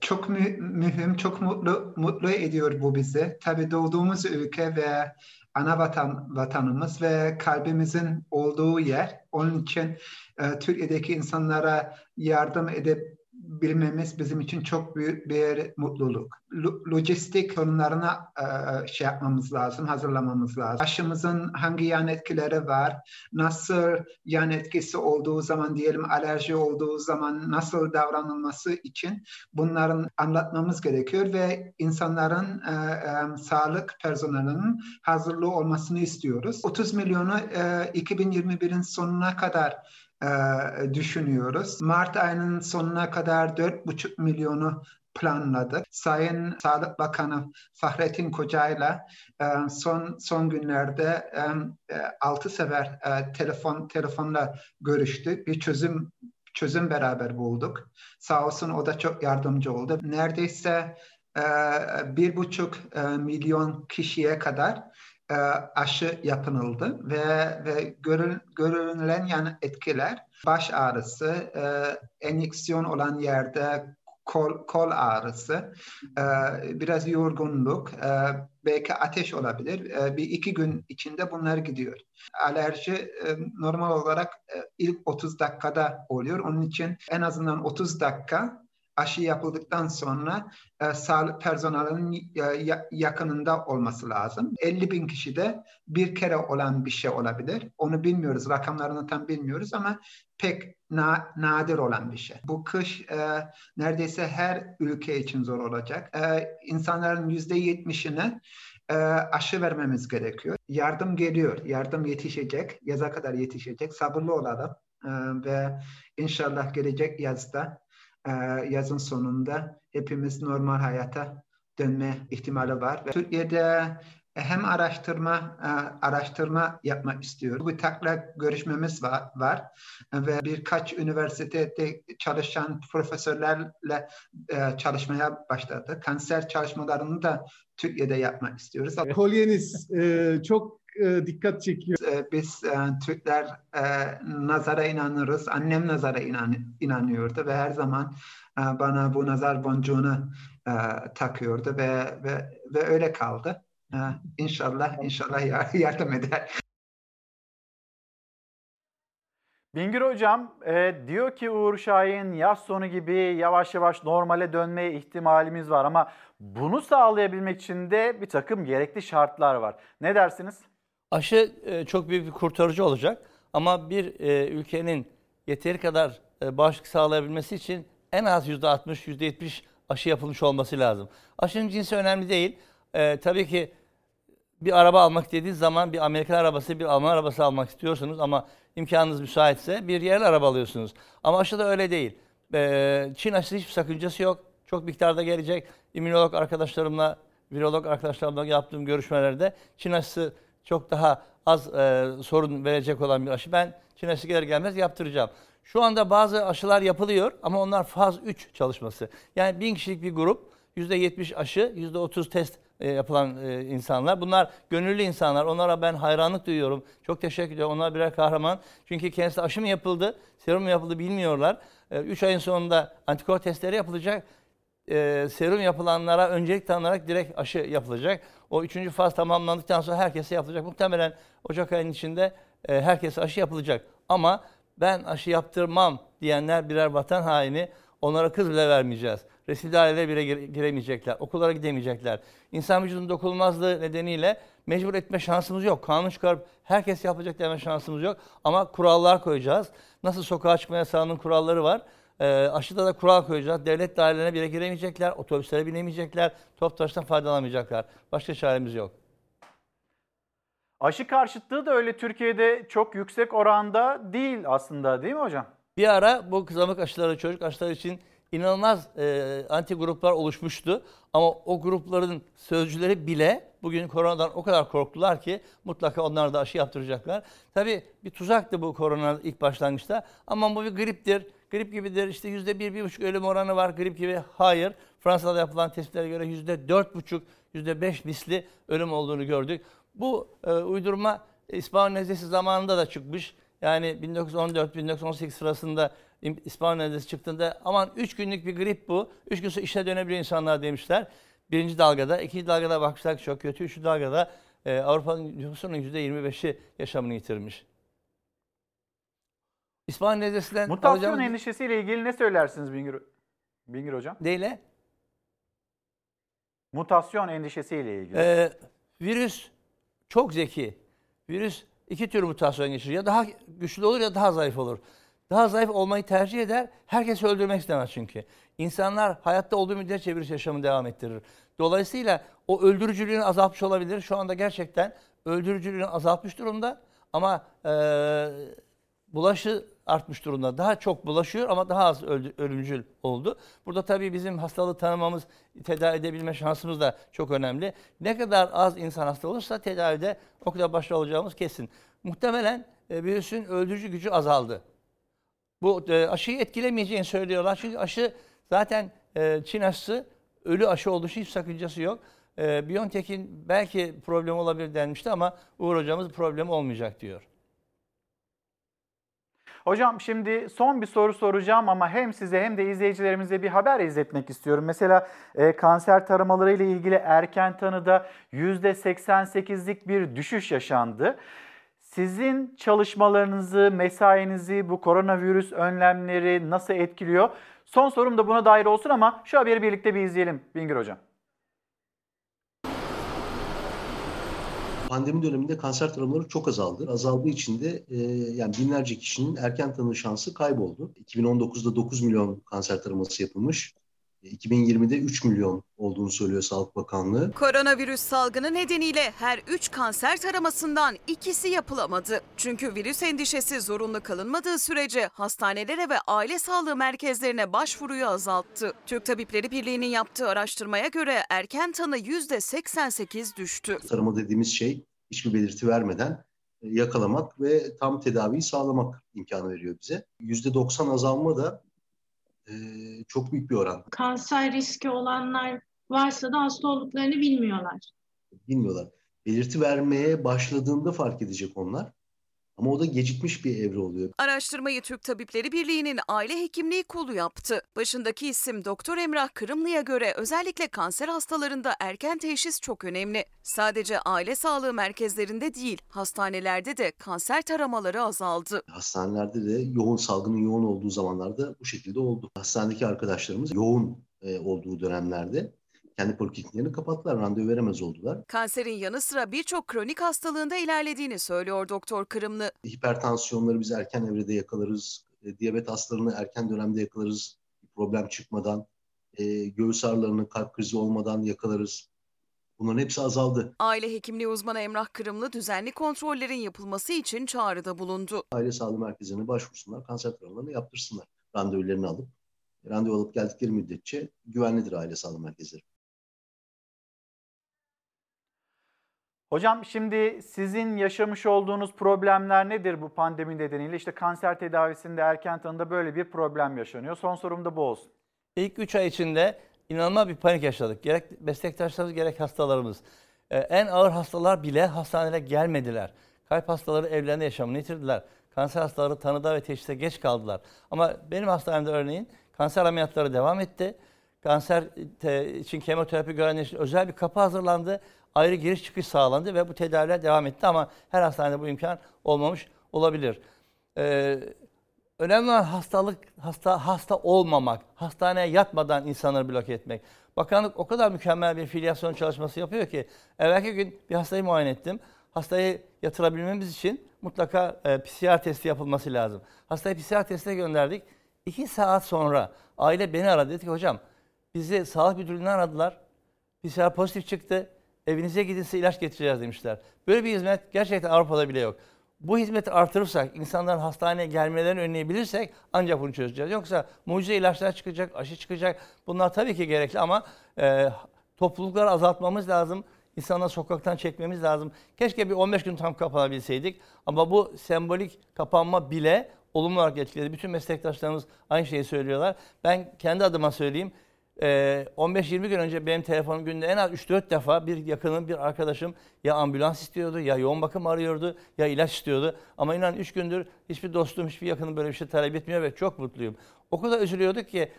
Çok mü- mühim, çok mutlu mutlu ediyor bu bizi. Tabii doğduğumuz ülke ve ana vatan vatanımız ve kalbimizin olduğu yer. Onun için e, Türkiye'deki insanlara yardım edebilmemiz bizim için çok büyük bir mutluluk. Lo- lojistik konularına e, şey yapmamız lazım, hazırlamamız lazım. Aşımızın hangi yan etkileri var, nasıl yan etkisi olduğu zaman diyelim alerji olduğu zaman nasıl davranılması için bunların anlatmamız gerekiyor ve insanların e, e, sağlık personelinin hazırlığı olmasını istiyoruz. 30 milyonu e, 2021'in sonuna kadar e, düşünüyoruz. Mart ayının sonuna kadar 4,5 milyonu planladık. Sayın Sağlık Bakanı Fahrettin Koca'yla e, son son günlerde e, e, altı sefer e, telefon telefonla görüştük. Bir çözüm çözüm beraber bulduk. Sağ olsun o da çok yardımcı oldu. Neredeyse e, bir buçuk e, milyon kişiye kadar e, aşı yapıldı ve ve görün, görülen yan etkiler baş ağrısı, e, enjeksiyon olan yerde kol, kol ağrısı, e, biraz yorgunluk, e, belki ateş olabilir. E, bir iki gün içinde bunlar gidiyor. Alerji e, normal olarak e, ilk 30 dakikada oluyor. Onun için en azından 30 dakika aşı yapıldıktan sonra e, sağlık personelinin e, ya- yakınında olması lazım. 50 bin kişide bir kere olan bir şey olabilir. Onu bilmiyoruz, rakamlarını tam bilmiyoruz ama pek na- nadir olan bir şey. Bu kış e, neredeyse her ülke için zor olacak. E, insanların yüzde yetmişine e, aşı vermemiz gerekiyor. Yardım geliyor, yardım yetişecek, yaza kadar yetişecek. Sabırlı olalım e, ve inşallah gelecek yazda e, yazın sonunda hepimiz normal hayata dönme ihtimali var. Ve Türkiye'de hem araştırma e, araştırma yapmak istiyoruz. Bu takla görüşmemiz var, var ve birkaç üniversitede çalışan profesörlerle e, çalışmaya başladı. Kanser çalışmalarını da Türkiye'de yapmak istiyoruz. Kolyeniz e, çok e, dikkat çekiyor. E, Biz e, Türkler e, nazara inanırız. Annem nazara inan, inanıyordu ve her zaman e, bana bu nazar boncuğunu e, takıyordu ve ve ve öyle kaldı. E, İnşallah inşallah yar- (laughs) yardım eder. Bingür Hocam e, diyor ki Uğur Şahin yaz sonu gibi yavaş yavaş normale dönme ihtimalimiz var ama bunu sağlayabilmek için de bir takım gerekli şartlar var. Ne dersiniz? Aşı e, çok büyük bir kurtarıcı olacak ama bir e, ülkenin yeteri kadar e, bağışıklık sağlayabilmesi için en az %60, %70 aşı yapılmış olması lazım. Aşının cinsi önemli değil. E, tabii ki bir araba almak dediğiniz zaman bir Amerikan arabası, bir Alman arabası almak istiyorsunuz ama imkanınız müsaitse bir yerli araba alıyorsunuz. Ama aşıda öyle değil. Ee, Çin aşısı hiçbir sakıncası yok. Çok miktarda gelecek. İmmünolog arkadaşlarımla, virolog arkadaşlarımla yaptığım görüşmelerde Çin aşısı çok daha az e, sorun verecek olan bir aşı. Ben Çin aşısı gelir gelmez yaptıracağım. Şu anda bazı aşılar yapılıyor ama onlar faz 3 çalışması. Yani bin kişilik bir grup %70 aşı, %30 test e, yapılan e, insanlar. Bunlar gönüllü insanlar. Onlara ben hayranlık duyuyorum. Çok teşekkür ediyorum. Onlar birer kahraman. Çünkü kendisi aşı mı yapıldı, serum mu yapıldı bilmiyorlar. 3 ayın sonunda antikor testleri yapılacak. E, serum yapılanlara öncelik tanınarak direkt aşı yapılacak. O üçüncü faz tamamlandıktan sonra herkese yapılacak. Muhtemelen Ocak ayının içinde e, herkese aşı yapılacak. Ama ben aşı yaptırmam diyenler birer vatan haini. Onlara kız bile vermeyeceğiz. Resimli ailelere bile giremeyecekler. Okullara gidemeyecekler. İnsan vücudunun dokunulmazlığı nedeniyle mecbur etme şansımız yok. Kanun çıkarıp herkes yapacak deme şansımız yok. Ama kurallar koyacağız. Nasıl sokağa çıkma yasağının kuralları var. E, aşıda da kural koyacağız. Devlet dairelerine bile giremeyecekler. Otobüslere binemeyecekler. Top taştan faydalanamayacaklar. Başka çaremiz yok. Aşı karşıtlığı da öyle Türkiye'de çok yüksek oranda değil aslında değil mi hocam? Bir ara bu kızamık aşıları, çocuk aşıları için inanılmaz e, anti gruplar oluşmuştu. Ama o grupların sözcüleri bile bugün koronadan o kadar korktular ki mutlaka onlar da aşı yaptıracaklar. Tabii bir tuzaktı bu korona ilk başlangıçta. Ama bu bir griptir, grip gibidir. İşte yüzde bir, bir buçuk ölüm oranı var grip gibi. Hayır. Fransa'da yapılan testlere göre yüzde dört buçuk, yüzde beş misli ölüm olduğunu gördük. Bu e, uydurma İspanya nezlesi zamanında da çıkmış. Yani 1914-1918 sırasında İspanya nezlesi çıktığında aman 3 günlük bir grip bu. 3 gün sonra işe dönebiliyor insanlar demişler. Birinci dalgada, ikinci dalgada baksak çok kötü. Üçüncü dalgada e, Avrupa'nın nüfusunun %25'i yaşamını yitirmiş. İspanya nezlesinden Mutasyon alacağımız... endişesiyle ilgili ne söylersiniz Bingir, Bingir Hocam? Neyle? Mutasyon endişesiyle ilgili. Ee, virüs çok zeki. Virüs iki tür mutasyon geçirir. Ya daha güçlü olur ya daha zayıf olur. Daha zayıf olmayı tercih eder. Herkesi öldürmek istemez çünkü. İnsanlar hayatta olduğu müddetçe virüs yaşamını devam ettirir. Dolayısıyla o öldürücülüğünü azaltmış olabilir. Şu anda gerçekten öldürücülüğünü azaltmış durumda. Ama e, bulaşı artmış durumda. Daha çok bulaşıyor ama daha az ölümcül oldu. Burada tabii bizim hastalığı tanımamız, tedavi edebilme şansımız da çok önemli. Ne kadar az insan hasta olursa tedavide o kadar başarılı olacağımız kesin. Muhtemelen e, virüsün öldürücü gücü azaldı. Bu e, aşıyı etkilemeyeceğini söylüyorlar. Çünkü aşı zaten e, Çin aşısı ölü aşı olduğu için hiç sakıncası yok. E, Biontech'in belki problem olabilir denmişti ama Uğur hocamız problem olmayacak diyor. Hocam şimdi son bir soru soracağım ama hem size hem de izleyicilerimize bir haber izletmek istiyorum. Mesela e, kanser taramaları ile ilgili erken tanıda %88'lik bir düşüş yaşandı. Sizin çalışmalarınızı, mesainizi bu koronavirüs önlemleri nasıl etkiliyor? Son sorum da buna dair olsun ama şu haberi birlikte bir izleyelim Bingir Hocam. Pandemi döneminde kanser taramaları çok azaldı. Azaldığı için de e, yani binlerce kişinin erken tanı şansı kayboldu. 2019'da 9 milyon kanser taraması yapılmış. 2020'de 3 milyon olduğunu söylüyor Sağlık Bakanlığı. Koronavirüs salgını nedeniyle her 3 kanser taramasından ikisi yapılamadı. Çünkü virüs endişesi zorunlu kalınmadığı sürece hastanelere ve aile sağlığı merkezlerine başvuruyu azalttı. Türk Tabipleri Birliği'nin yaptığı araştırmaya göre erken tanı %88 düştü. Tarama dediğimiz şey hiçbir belirti vermeden e, yakalamak ve tam tedaviyi sağlamak imkanı veriyor bize. %90 azalma da e, çok büyük bir oran. Kanser riski olanlar varsa da hasta olduklarını bilmiyorlar. Bilmiyorlar. Belirti vermeye başladığında fark edecek onlar. Ama o da gecikmiş bir evre oluyor. Araştırmayı Türk Tabipleri Birliği'nin aile hekimliği kolu yaptı. Başındaki isim Doktor Emrah Kırımlı'ya göre özellikle kanser hastalarında erken teşhis çok önemli. Sadece aile sağlığı merkezlerinde değil, hastanelerde de kanser taramaları azaldı. Hastanelerde de yoğun salgının yoğun olduğu zamanlarda bu şekilde oldu. Hastanedeki arkadaşlarımız yoğun e, olduğu dönemlerde kendi polikliniklerini kapattılar, randevu veremez oldular. Kanserin yanı sıra birçok kronik hastalığında ilerlediğini söylüyor Doktor Kırımlı. Hipertansiyonları biz erken evrede yakalarız, e, diyabet hastalarını erken dönemde yakalarız, problem çıkmadan, e, göğüs ağrılarını kalp krizi olmadan yakalarız. Bunların hepsi azaldı. Aile hekimliği uzmanı Emrah Kırımlı düzenli kontrollerin yapılması için çağrıda bulundu. Aile sağlığı merkezlerine başvursunlar, kanser taramalarını yaptırsınlar. Randevularını alıp, randevu alıp geldikleri müddetçe güvenlidir aile sağlığı merkezleri. Hocam şimdi sizin yaşamış olduğunuz problemler nedir bu pandemi nedeniyle? İşte kanser tedavisinde erken tanıda böyle bir problem yaşanıyor. Son sorum da bu olsun. İlk 3 ay içinde inanılmaz bir panik yaşadık. Gerek meslektaşlarımız gerek hastalarımız. Ee, en ağır hastalar bile hastaneye gelmediler. Kalp hastaları evlerinde yaşamını yitirdiler. Kanser hastaları tanıda ve teşhise geç kaldılar. Ama benim hastanemde örneğin kanser ameliyatları devam etti. Kanser te- için kemoterapi görenler için özel bir kapı hazırlandı. Ayrı giriş çıkış sağlandı ve bu tedaviler devam etti ama her hastanede bu imkan olmamış olabilir. Ee, Önemli olan hastalık, hasta hasta olmamak, hastaneye yatmadan insanları bloke etmek. Bakanlık o kadar mükemmel bir filyasyon çalışması yapıyor ki evvelki gün bir hastayı muayene ettim. Hastayı yatırabilmemiz için mutlaka e, PCR testi yapılması lazım. Hastayı PCR testine gönderdik. İki saat sonra aile beni aradı. Dedi ki hocam bizi sağlık müdürlüğünden aradılar. PCR pozitif çıktı. Evinize gidin ilaç getireceğiz demişler. Böyle bir hizmet gerçekten Avrupa'da bile yok. Bu hizmeti artırırsak, insanların hastaneye gelmelerini önleyebilirsek ancak bunu çözeceğiz. Yoksa mucize ilaçlar çıkacak, aşı çıkacak. Bunlar tabii ki gerekli ama e, toplulukları azaltmamız lazım. İnsanları sokaktan çekmemiz lazım. Keşke bir 15 gün tam kapanabilseydik. Ama bu sembolik kapanma bile olumlu olarak etkiledi. Bütün meslektaşlarımız aynı şeyi söylüyorlar. Ben kendi adıma söyleyeyim. Ee, 15-20 gün önce benim telefonum günde en az 3-4 defa bir yakınım, bir arkadaşım ya ambulans istiyordu, ya yoğun bakım arıyordu, ya ilaç istiyordu. Ama inan 3 gündür hiçbir dostum, hiçbir yakınım böyle bir şey talep etmiyor ve çok mutluyum. O kadar üzülüyorduk ki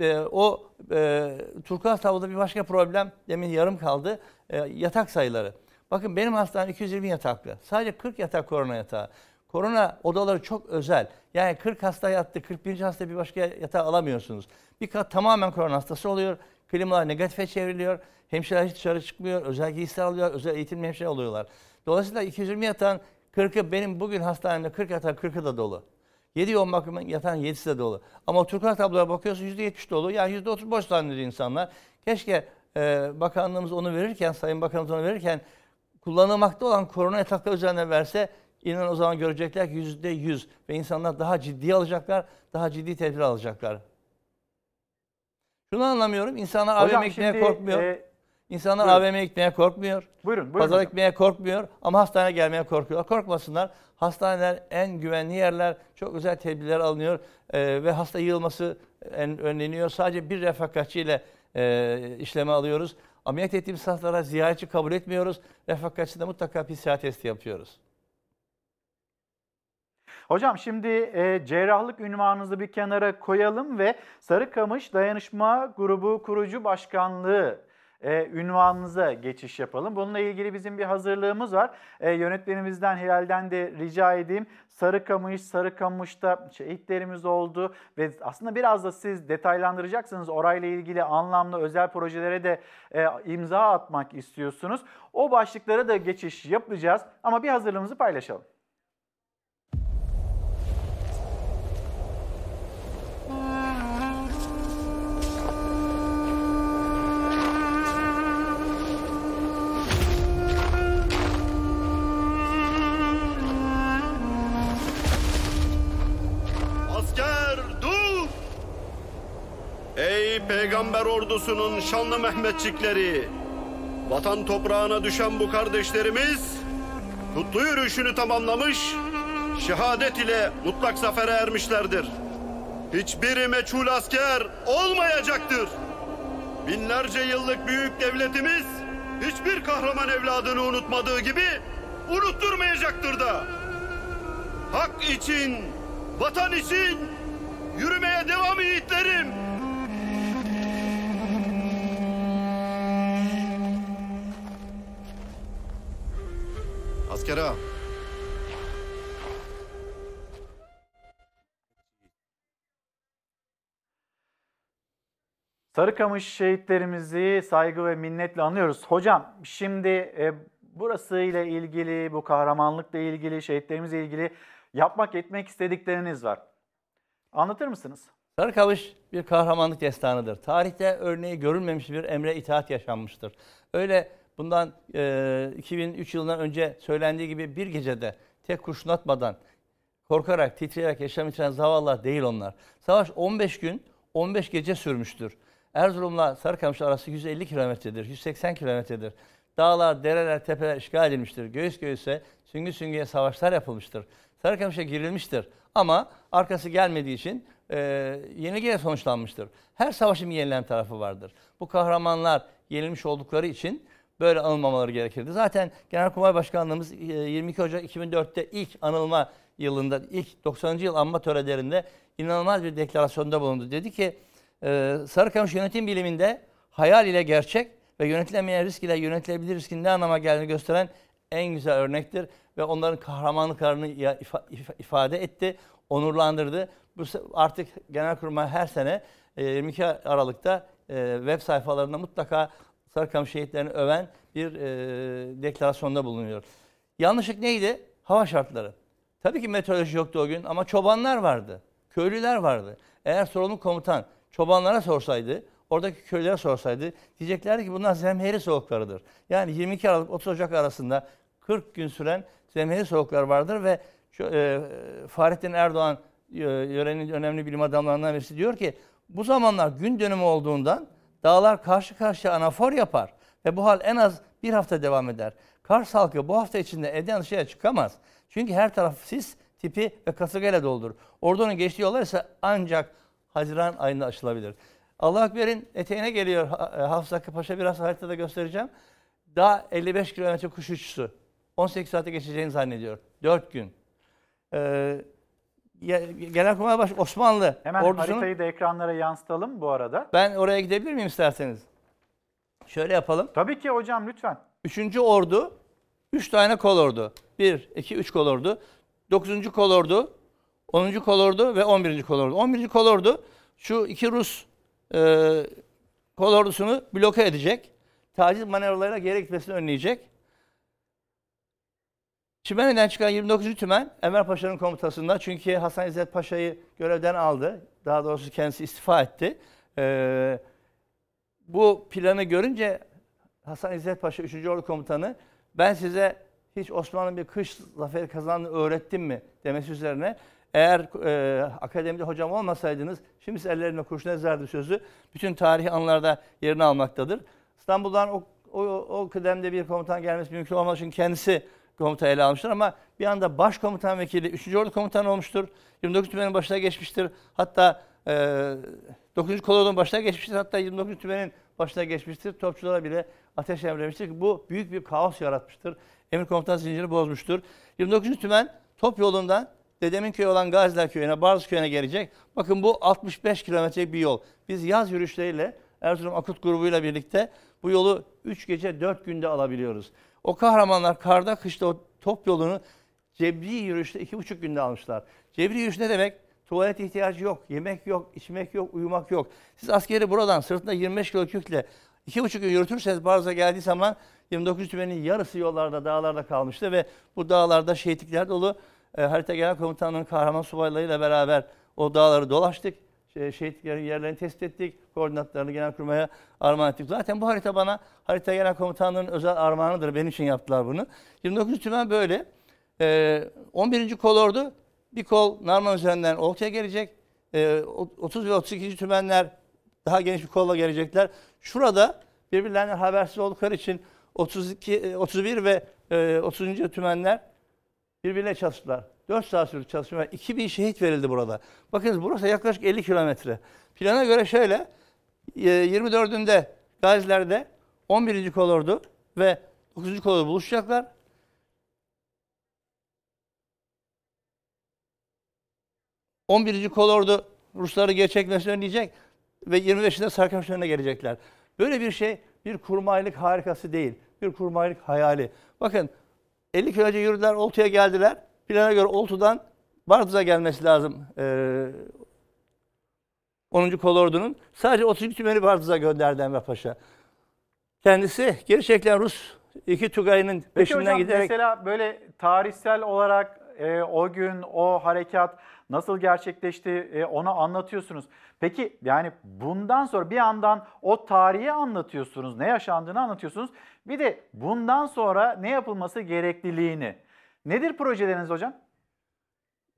e, o e, Turkuaz tabloda bir başka problem demin yarım kaldı. E, yatak sayıları. Bakın benim hastanem 220 yataklı. Sadece 40 yatak korona yatağı. Korona odaları çok özel. Yani 40 hasta yattı, 41. hasta bir başka yatağı alamıyorsunuz. Bir kat tamamen korona hastası oluyor. Klimalar negatife çevriliyor. Hemşireler hiç dışarı çıkmıyor. Özel giysiler alıyor. Özel eğitimli hemşire oluyorlar. Dolayısıyla 220 yatağın 40'ı benim bugün hastanemde 40 yatağın 40'ı da dolu. 7 yoğun bakımın yatağın 7'si de dolu. Ama Türk tabloya bakıyorsun %70 dolu. Yani %30 boş zannediyor insanlar. Keşke e, bakanlığımız onu verirken, Sayın Bakanımız onu verirken kullanılmakta olan korona yatakları üzerine verse İnan o zaman görecekler ki yüzde yüz ve insanlar daha ciddi alacaklar, daha ciddi tedbir alacaklar. Şunu anlamıyorum, insanlar AVM'ye gitmeye korkmuyor. E, insanlar AVM'ye gitmeye korkmuyor. Buyurun, buyurun. Pazara gitmeye korkmuyor ama hastaneye gelmeye korkuyorlar. Korkmasınlar. Hastaneler en güvenli yerler, çok özel tedbirler alınıyor e, ve hasta yığılması en, önleniyor. Sadece bir refakatçi ile e, işleme alıyoruz. Ameliyat ettiğimiz hastalara ziyaretçi kabul etmiyoruz. Refakatçi de mutlaka PCR testi yapıyoruz. Hocam şimdi e, cerrahlık ünvanınızı bir kenara koyalım ve Sarıkamış Dayanışma Grubu Kurucu Başkanlığı e, ünvanınıza geçiş yapalım. Bununla ilgili bizim bir hazırlığımız var. E, yönetmenimizden Hilal'den de rica edeyim. Sarıkamış, Sarıkamış'ta şehitlerimiz oldu ve aslında biraz da siz detaylandıracaksınız. Orayla ilgili anlamlı özel projelere de e, imza atmak istiyorsunuz. O başlıklara da geçiş yapacağız ama bir hazırlığımızı paylaşalım. Peygamber ordusunun şanlı Mehmetçikleri, vatan toprağına düşen bu kardeşlerimiz kutlu yürüyüşünü tamamlamış, şehadet ile mutlak zafere ermişlerdir. Hiçbiri meçhul asker olmayacaktır. Binlerce yıllık büyük devletimiz hiçbir kahraman evladını unutmadığı gibi unutturmayacaktır da. Hak için, vatan için yürümeye devam yiğitlerim. Askere. Sarıkamış şehitlerimizi saygı ve minnetle anıyoruz. Hocam şimdi e, burası ile ilgili, bu kahramanlıkla ilgili, şehitlerimizle ilgili yapmak etmek istedikleriniz var. Anlatır mısınız? Sarıkamış bir kahramanlık destanıdır. Tarihte örneği görülmemiş bir emre itaat yaşanmıştır. Öyle Bundan e, 2003 yılından önce söylendiği gibi bir gecede tek kurşun atmadan korkarak, titreyerek yaşam yitiren zavallılar değil onlar. Savaş 15 gün, 15 gece sürmüştür. Erzurum'la Sarıkamış arası 150 kilometredir, 180 kilometredir. Dağlar, dereler, tepeler işgal edilmiştir. Göğüs göğüse, süngü süngüye savaşlar yapılmıştır. Sarıkamış'a girilmiştir. Ama arkası gelmediği için e, yenilgiyle sonuçlanmıştır. Her savaşın bir yenilen tarafı vardır. Bu kahramanlar yenilmiş oldukları için böyle anılmamaları gerekirdi. Zaten Genelkurmay Başkanlığımız e, 22 Ocak 2004'te ilk anılma yılında, ilk 90. yıl anma törenlerinde inanılmaz bir deklarasyonda bulundu. Dedi ki e, Sarıkamış yönetim biliminde hayal ile gerçek ve yönetilemeyen risk ile yönetilebilir riskin ne anlama geldiğini gösteren en güzel örnektir. Ve onların kahramanlıklarını ifade etti, onurlandırdı. Bu artık Genelkurmay her sene e, 22 Aralık'ta e, web sayfalarında mutlaka Sarıkamış şehitlerini öven bir e, deklarasyonda bulunuyor. Yanlışlık neydi? Hava şartları. Tabii ki meteoroloji yoktu o gün ama çobanlar vardı. Köylüler vardı. Eğer sorumlu komutan çobanlara sorsaydı, oradaki köylülere sorsaydı diyeceklerdi ki bunlar zemheri soğuklarıdır. Yani 22 Aralık 30 Ocak arasında 40 gün süren zemheri soğuklar vardır ve şu, e, Fahrettin Erdoğan e, yörenin önemli bilim adamlarından birisi diyor ki bu zamanlar gün dönümü olduğundan dağlar karşı karşıya anafor yapar ve bu hal en az bir hafta devam eder. Kars halkı bu hafta içinde evden dışarıya çıkamaz. Çünkü her taraf sis tipi ve kasırgayla doldur. Ordunun geçtiği yollar ise ancak Haziran ayında aşılabilir. Allah Ekber'in eteğine geliyor e, Hafız Hakkı Paşa biraz haritada göstereceğim. Daha 55 kilometre kuş uçuşu. 18 saate geçeceğini zannediyor. 4 gün. Ee, Genelkurmay Baş Osmanlı Hemen ordusunun... haritayı da ekranlara yansıtalım bu arada. Ben oraya gidebilir miyim isterseniz? Şöyle yapalım. Tabii ki hocam lütfen. Üçüncü ordu, üç tane kol ordu. Bir, iki, üç kol ordu. Dokuzuncu kol ordu, onuncu kol ordu ve on birinci kol ordu. On birinci kol ordu şu iki Rus e, kol ordusunu bloke edecek. Taciz manevralarıyla geri gitmesini önleyecek. Çimenli'den çıkan 29. Tümen Enver Paşa'nın komutasında çünkü Hasan İzzet Paşa'yı görevden aldı. Daha doğrusu kendisi istifa etti. Ee, bu planı görünce Hasan İzzet Paşa 3. Ordu Komutanı ben size hiç Osmanlı'nın bir kış zaferi kazandığını öğrettim mi demesi üzerine eğer e, akademide hocam olmasaydınız şimdi siz ellerine kurşun ezerdi sözü bütün tarihi anlarda yerini almaktadır. İstanbul'dan o, o, o kıdemde bir komutan gelmesi mümkün olmaz çünkü kendisi komuta ele almıştır ama bir anda başkomutan vekili 3. Ordu Komutanı olmuştur. 29 Tümen'in başına geçmiştir. Hatta e, 9. Kolordu'nun başına geçmiştir. Hatta 29 Tümen'in başına geçmiştir. Topçulara bile ateş emremiştir bu büyük bir kaos yaratmıştır. Emir komutan zincirini bozmuştur. 29. Tümen top yolundan Dedemin köyü olan Gaziler Köyü'ne, Barız Köyü'ne gelecek. Bakın bu 65 kilometrelik bir yol. Biz yaz yürüyüşleriyle Erzurum Akut grubuyla birlikte bu yolu 3 gece 4 günde alabiliyoruz. O kahramanlar karda kışta o top yolunu cebri yürüyüşte 2,5 günde almışlar. Cebri yürüyüş ne demek? Tuvalet ihtiyacı yok, yemek yok, içmek yok, uyumak yok. Siz askeri buradan sırtında 25 kilo yükle 2,5 gün yürütürseniz Barız'a geldiği zaman 29 tümenin yarısı yollarda, dağlarda kalmıştı ve bu dağlarda şehitlikler dolu. E, harita Genel Komutanlığı'nın kahraman subaylarıyla beraber o dağları dolaştık. Şey, şehitliklerin yerlerini tespit ettik. Koordinatlarını Genelkurmay'a armağan ettik. Zaten bu harita bana harita Genel Komutanlığı'nın özel armağanıdır. Benim için yaptılar bunu. 29 tümen böyle. E, 11. kolordu bir kol Narman üzerinden Olta'ya gelecek. E, 30 ve 32. tümenler daha geniş bir kolla gelecekler. Şurada birbirlerinden habersiz oldukları için 32, e, 31 ve e, 30. tümenler birbirine çalıştılar. 4 saat sürdü çalışma. ve 2000 şehit verildi burada. Bakınız burası yaklaşık 50 kilometre. Plana göre şöyle. e, 24'ünde Gaziler'de 11. kolordu ve 9. kolordu buluşacaklar. On birinci kolordu Rusları geri çekmesini önleyecek ve 25'inde Sarkamış önüne gelecekler. Böyle bir şey bir kurmaylık harikası değil. Bir kurmaylık hayali. Bakın 50 kilometre yürüdüler, Oltu'ya geldiler. Plana göre Oltu'dan Bardız'a gelmesi lazım. Ee, 10. kolordunun. Sadece 30. tümeni Bardız'a gönderdi Enver Paşa. Kendisi geri çekilen Rus iki Tugay'ın peşinden hocam giderek... mesela böyle tarihsel olarak e, o gün o harekat nasıl gerçekleşti e, onu anlatıyorsunuz. Peki yani bundan sonra bir yandan o tarihi anlatıyorsunuz, ne yaşandığını anlatıyorsunuz. Bir de bundan sonra ne yapılması gerekliliğini. Nedir projeleriniz hocam?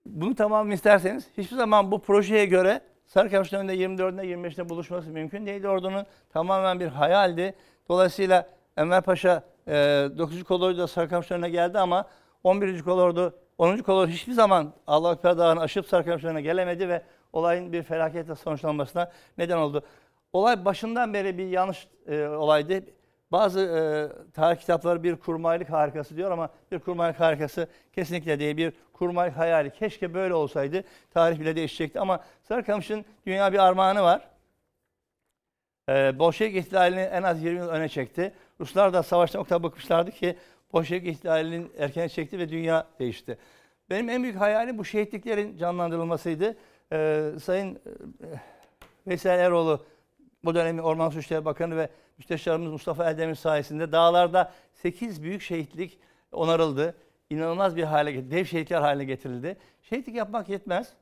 Bunu tamamını isterseniz hiçbir zaman bu projeye göre Sarıkamış'ın önünde 24'ünde 25'inde buluşması mümkün değildi. Ordunun tamamen bir hayaldi. Dolayısıyla Enver Paşa e, 9. kolordu da Sarıkamış'ın önüne geldi ama 11. kolordu 10. kolordu hiçbir zaman Allah Ekber Dağı'nı aşıp Sarıkamış'ın önüne gelemedi ve olayın bir felaketle sonuçlanmasına neden oldu. Olay başından beri bir yanlış e, olaydı. Bazı e, tarih kitapları bir kurmaylık harikası diyor ama bir kurmaylık harikası kesinlikle değil. Bir kurmaylık hayali. Keşke böyle olsaydı tarih bile değişecekti. Ama Sarıkamış'ın dünya bir armağanı var. E, Bolşevik ihtilalini en az 20 yıl öne çekti. Ruslar da savaştan o kadar bıkmışlardı ki Bolşevik ihtilalinin erken çekti ve dünya değişti. Benim en büyük hayalim bu şehitliklerin canlandırılmasıydı. E, Sayın e, Veysel Eroğlu bu dönemin Orman Suçları Bakanı ve Müsteşarımız Mustafa Eldemir sayesinde dağlarda 8 büyük şehitlik onarıldı. İnanılmaz bir hale. Dev şehitler haline getirildi. Şehitlik yapmak yetmez.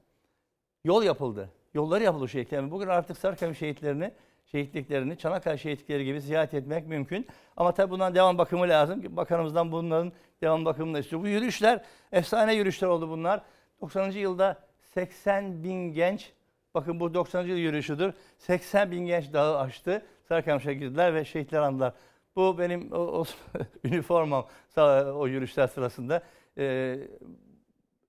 Yol yapıldı. Yolları yapıldı şehitlerin. Bugün artık Sarıkamış şehitlerini, şehitliklerini, Çanakkale şehitlikleri gibi ziyaret etmek mümkün. Ama tabii bundan devam bakımı lazım. Bakanımızdan bunların devam bakımını istiyor. Bu yürüyüşler, efsane yürüyüşler oldu bunlar. 90. yılda 80 bin genç, bakın bu 90. yıl yürüyüşüdür. 80 bin genç dağı aştı. Sarıkamış'a girdiler ve şehitler andılar. Bu benim o, o (laughs) üniformam o yürüyüşler sırasında. Ee,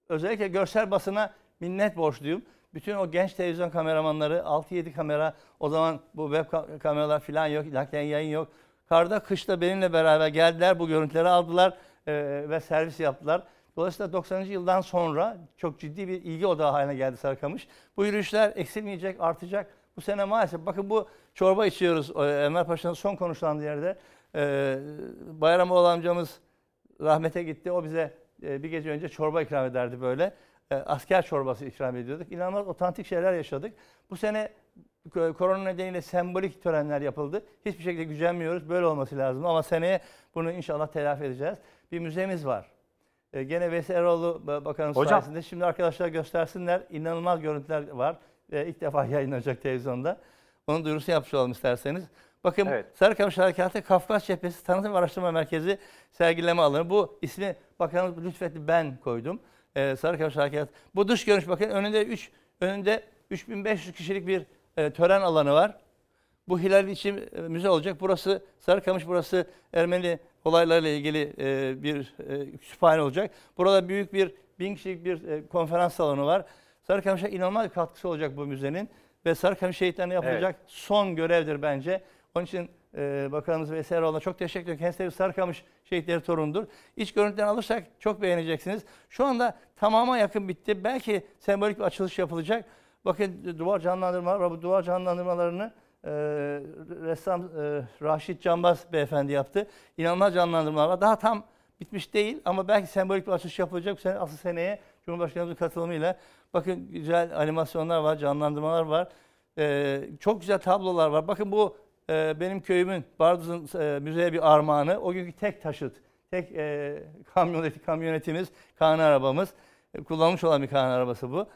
özellikle görsel basına minnet borçluyum. Bütün o genç televizyon kameramanları 6-7 kamera o zaman bu web kameralar falan yok, naklen yayın yok. Karda kışta benimle beraber geldiler bu görüntüleri aldılar e, ve servis yaptılar. Dolayısıyla 90. yıldan sonra çok ciddi bir ilgi odağı haline geldi Sarıkamış. Bu yürüyüşler eksilmeyecek, artacak. Bu sene maalesef bakın bu çorba içiyoruz Enver Paşa'nın son konuşulan yerde. Ee, Bayramoğlu amcamız rahmete gitti. O bize e, bir gece önce çorba ikram ederdi böyle. E, asker çorbası ikram ediyorduk. İnanılmaz otantik şeyler yaşadık. Bu sene korona nedeniyle sembolik törenler yapıldı. Hiçbir şekilde gücenmiyoruz. Böyle olması lazım. Ama seneye bunu inşallah telafi edeceğiz. Bir müzemiz var. E, gene Veysel Eroğlu Bakanımız Hocam. sayesinde. Şimdi arkadaşlar göstersinler. İnanılmaz görüntüler var. E, ilk defa (laughs) yayınlanacak televizyonda. Onun duyurusu yapmış olalım isterseniz. Bakın evet. Sarıkamış Harekatı Kafkas Cephesi Tanıtım Araştırma Merkezi sergileme alanı. Bu ismi bakanımız lütfetti ben koydum. Ee, Sarıkamış Harekatı. Bu dış görünüş bakın önünde 3 önünde 3500 kişilik bir e, tören alanı var. Bu Hilal için e, müze olacak. Burası Sarıkamış, burası Ermeni olaylarla ilgili e, bir e, kütüphane olacak. Burada büyük bir bin kişilik bir e, konferans salonu var. Sarıkamış'a inanılmaz bir katkısı olacak bu müzenin ve Sarıkamış şehitlerine yapılacak evet. son görevdir bence. Onun için e, Bakanımız Veysel Eroğlu'na çok teşekkür ederim. Kendisi bir Sarıkamış şehitleri torundur. İç görüntüden alırsak çok beğeneceksiniz. Şu anda tamama yakın bitti. Belki sembolik bir açılış yapılacak. Bakın duvar canlandırma, bu duvar canlandırmalarını e, ressam e, Raşit Canbaz beyefendi yaptı. İnanılmaz canlandırmalar var. Daha tam bitmiş değil ama belki sembolik bir açılış yapılacak. Bu sene, asıl seneye Cumhurbaşkanımızın katılımıyla. Bakın güzel animasyonlar var, canlandırmalar var. Ee, çok güzel tablolar var. Bakın bu e, benim köyümün Barduz'un e, müzeye bir armağanı. O günkü tek taşıt, tek e, kamyoneti, kamyonetimiz, Kaan arabamız. E, kullanmış olan bir Kaan arabası bu.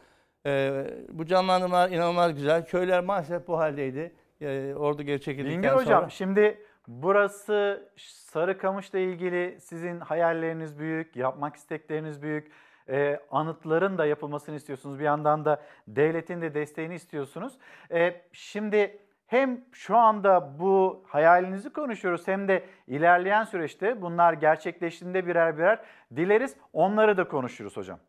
E, bu canlandırmalar inanılmaz güzel. Köyler maalesef bu haldeydi. E, ordu geri çekildikten Bingöl sonra. Hocam şimdi burası Sarıkamış'la ilgili sizin hayalleriniz büyük, yapmak istekleriniz büyük. E, anıtların da yapılmasını istiyorsunuz. Bir yandan da devletin de desteğini istiyorsunuz. E, şimdi hem şu anda bu hayalinizi konuşuyoruz hem de ilerleyen süreçte bunlar gerçekleştiğinde birer birer dileriz. Onları da konuşuruz hocam.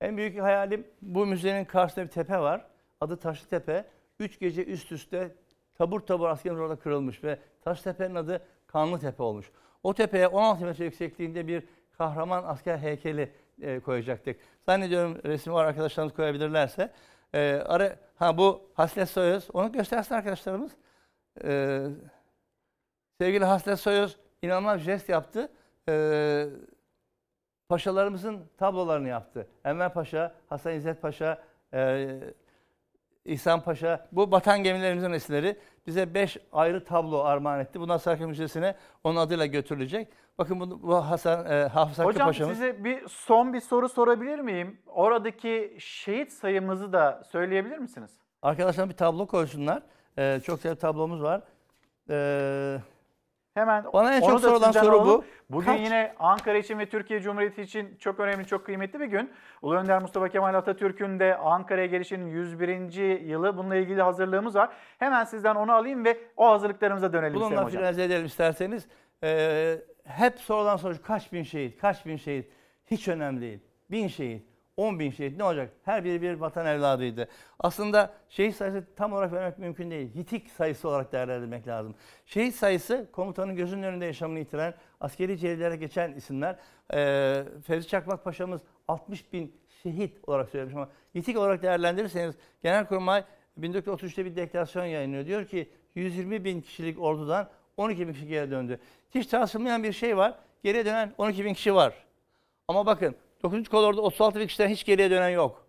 En büyük hayalim bu müzenin karşısında bir tepe var. Adı Taşlı Tepe. Üç gece üst üste tabur tabur askerler orada kırılmış ve Taştepe'nin adı Kanlı Tepe olmuş. O tepeye 16 metre yüksekliğinde bir kahraman asker heykeli e, koyacaktık. Zannediyorum resim var arkadaşlarımız koyabilirlerse. E, ara, ha bu Haslet Soyuz. Onu göstersin arkadaşlarımız. E, sevgili Haslet Soyuz inanılmaz bir jest yaptı. E, paşalarımızın tablolarını yaptı. Enver Paşa, Hasan İzzet Paşa, e, İhsan Paşa. Bu batan gemilerimizin resimleri. bize 5 ayrı tablo armağan etti. Bunlar Sarıkamış Müzesi'ne onun adıyla götürülecek. Bakın bu, bu Hasan e, Hafız Hakkı Hocam Paşa'mız. size bir son bir soru sorabilir miyim? Oradaki şehit sayımızı da söyleyebilir misiniz? Arkadaşlar bir tablo koysunlar. Ee, çok güzel bir tablomuz var. Ee, Hemen Bana en çok sorulan soru alalım. bu. Bugün Kaç- yine Ankara için ve Türkiye Cumhuriyeti için çok önemli, çok kıymetli bir gün. Ulu Önder Mustafa Kemal Atatürk'ün de Ankara'ya gelişinin 101. yılı. Bununla ilgili hazırlığımız var. Hemen sizden onu alayım ve o hazırlıklarımıza dönelim Bununla hocam. finalize edelim isterseniz. Ee, hep sorulan soru kaç bin şehit, kaç bin şehit. Hiç önemli değil. Bin şehit, on bin şehit ne olacak? Her biri bir vatan evladıydı. Aslında şehit sayısı tam olarak vermek mümkün değil. Yitik sayısı olarak değerlendirmek lazım. Şehit sayısı komutanın gözünün önünde yaşamını yitiren, askeri celillere geçen isimler. Ee, Fevzi Çakmak Paşa'mız 60 bin şehit olarak söylemiş ama yitik olarak değerlendirirseniz Genelkurmay 1933'te bir deklarasyon yayınlıyor. Diyor ki 120 bin kişilik ordudan 12 bin kişi geri döndü. Hiç tartışılmayan bir şey var. Geriye dönen 12 bin kişi var. Ama bakın 9. kolorda 36 bin kişiden hiç geriye dönen yok.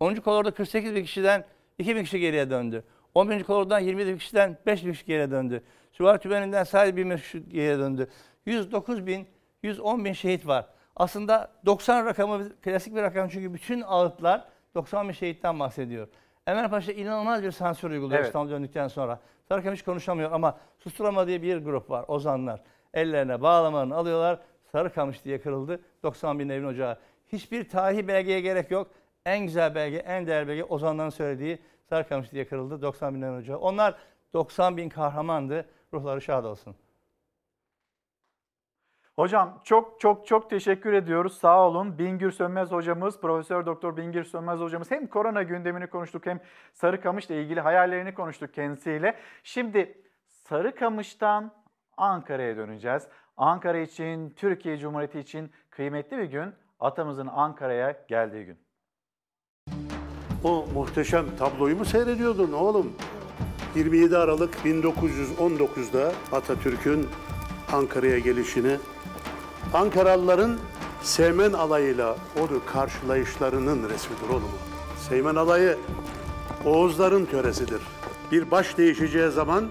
10. kolorda 48 bin kişiden 2 bin kişi geriye döndü. 11. kolordan 27 bin kişiden 5 bin kişi geriye döndü. Süvari Tübeni'nden sadece 1 bin kişi geriye döndü. 109 bin, 110 bin şehit var. Aslında 90 rakamı klasik bir rakam çünkü bütün ağıtlar 90 bin şehitten bahsediyor. Enver Paşa inanılmaz bir sansür uyguluyor Evet. İstanbul döndükten sonra. Sarıkamış hiç konuşamıyor ama Susturama diye bir grup var. Ozanlar. Ellerine bağlamalarını alıyorlar. Sarıkamış diye kırıldı. 90 bin evin ocağı. Hiçbir tarihi belgeye gerek yok. En güzel belge, en değerli belge Ozanların söylediği Sarıkamış diye kırıldı. 90 bin evin ocağı. Onlar 90 bin kahramandı. Ruhları şad olsun. Hocam çok çok çok teşekkür ediyoruz. Sağ olun. Bingür Sönmez hocamız, Profesör Doktor Bingür Sönmez hocamız hem korona gündemini konuştuk hem Sarıkamış'la ilgili hayallerini konuştuk kendisiyle. Şimdi Sarıkamış'tan Ankara'ya döneceğiz. Ankara için, Türkiye Cumhuriyeti için kıymetli bir gün. Atamızın Ankara'ya geldiği gün. O muhteşem tabloyu mu seyrediyordun oğlum? 27 Aralık 1919'da Atatürk'ün Ankara'ya gelişini Ankaralıların Seymen alayıyla onu karşılayışlarının resmidir oğlum. Seymen alayı Oğuzların töresidir. Bir baş değişeceği zaman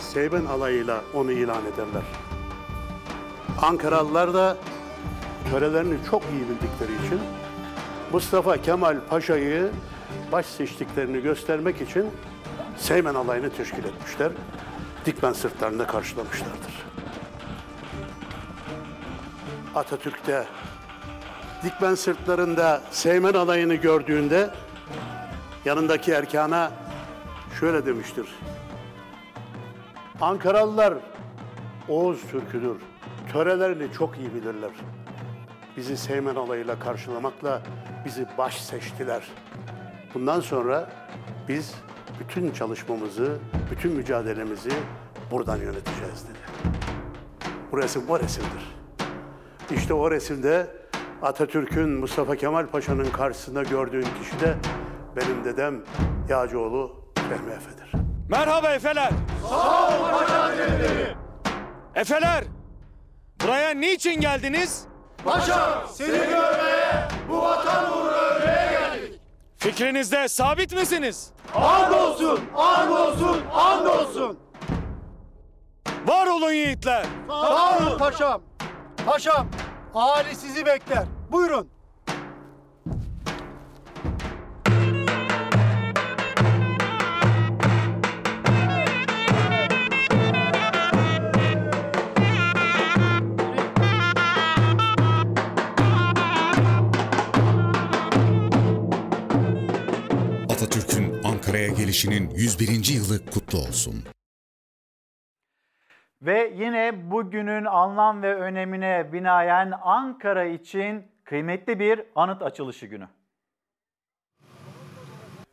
Seymen alayıyla onu ilan ederler. Ankaralılar da törelerini çok iyi bildikleri için Mustafa Kemal Paşa'yı baş seçtiklerini göstermek için Seymen alayını teşkil etmişler. Dikmen sırtlarında karşılamışlardır. Atatürk de Dikmen sırtlarında Seymen alayını gördüğünde yanındaki erkana şöyle demiştir. Ankaralılar Oğuz Türk'üdür. Törelerini çok iyi bilirler. Bizi Seymen alayıyla karşılamakla bizi baş seçtiler. Bundan sonra biz bütün çalışmamızı, bütün mücadelemizi buradan yöneteceğiz dedi. Bu resim o resimdir. İşte o resimde Atatürk'ün Mustafa Kemal Paşa'nın karşısında gördüğün kişi de benim dedem Yağcıoğlu Fehmi Efe'dir. Merhaba Efeler. Sağ ol Paşa. Efeler, buraya niçin geldiniz? Paşa seni görmeye, bu vatan uğruna ölmeye geldik. Fikrinizde sabit misiniz? And olsun, and olsun, and olsun. Var olun yiğitler. Sağ olun paşam. Paşam, ahali sizi bekler. Buyurun. Ankara'ya gelişinin 101. yılı kutlu olsun. Ve yine bugünün anlam ve önemine binaen Ankara için kıymetli bir anıt açılışı günü.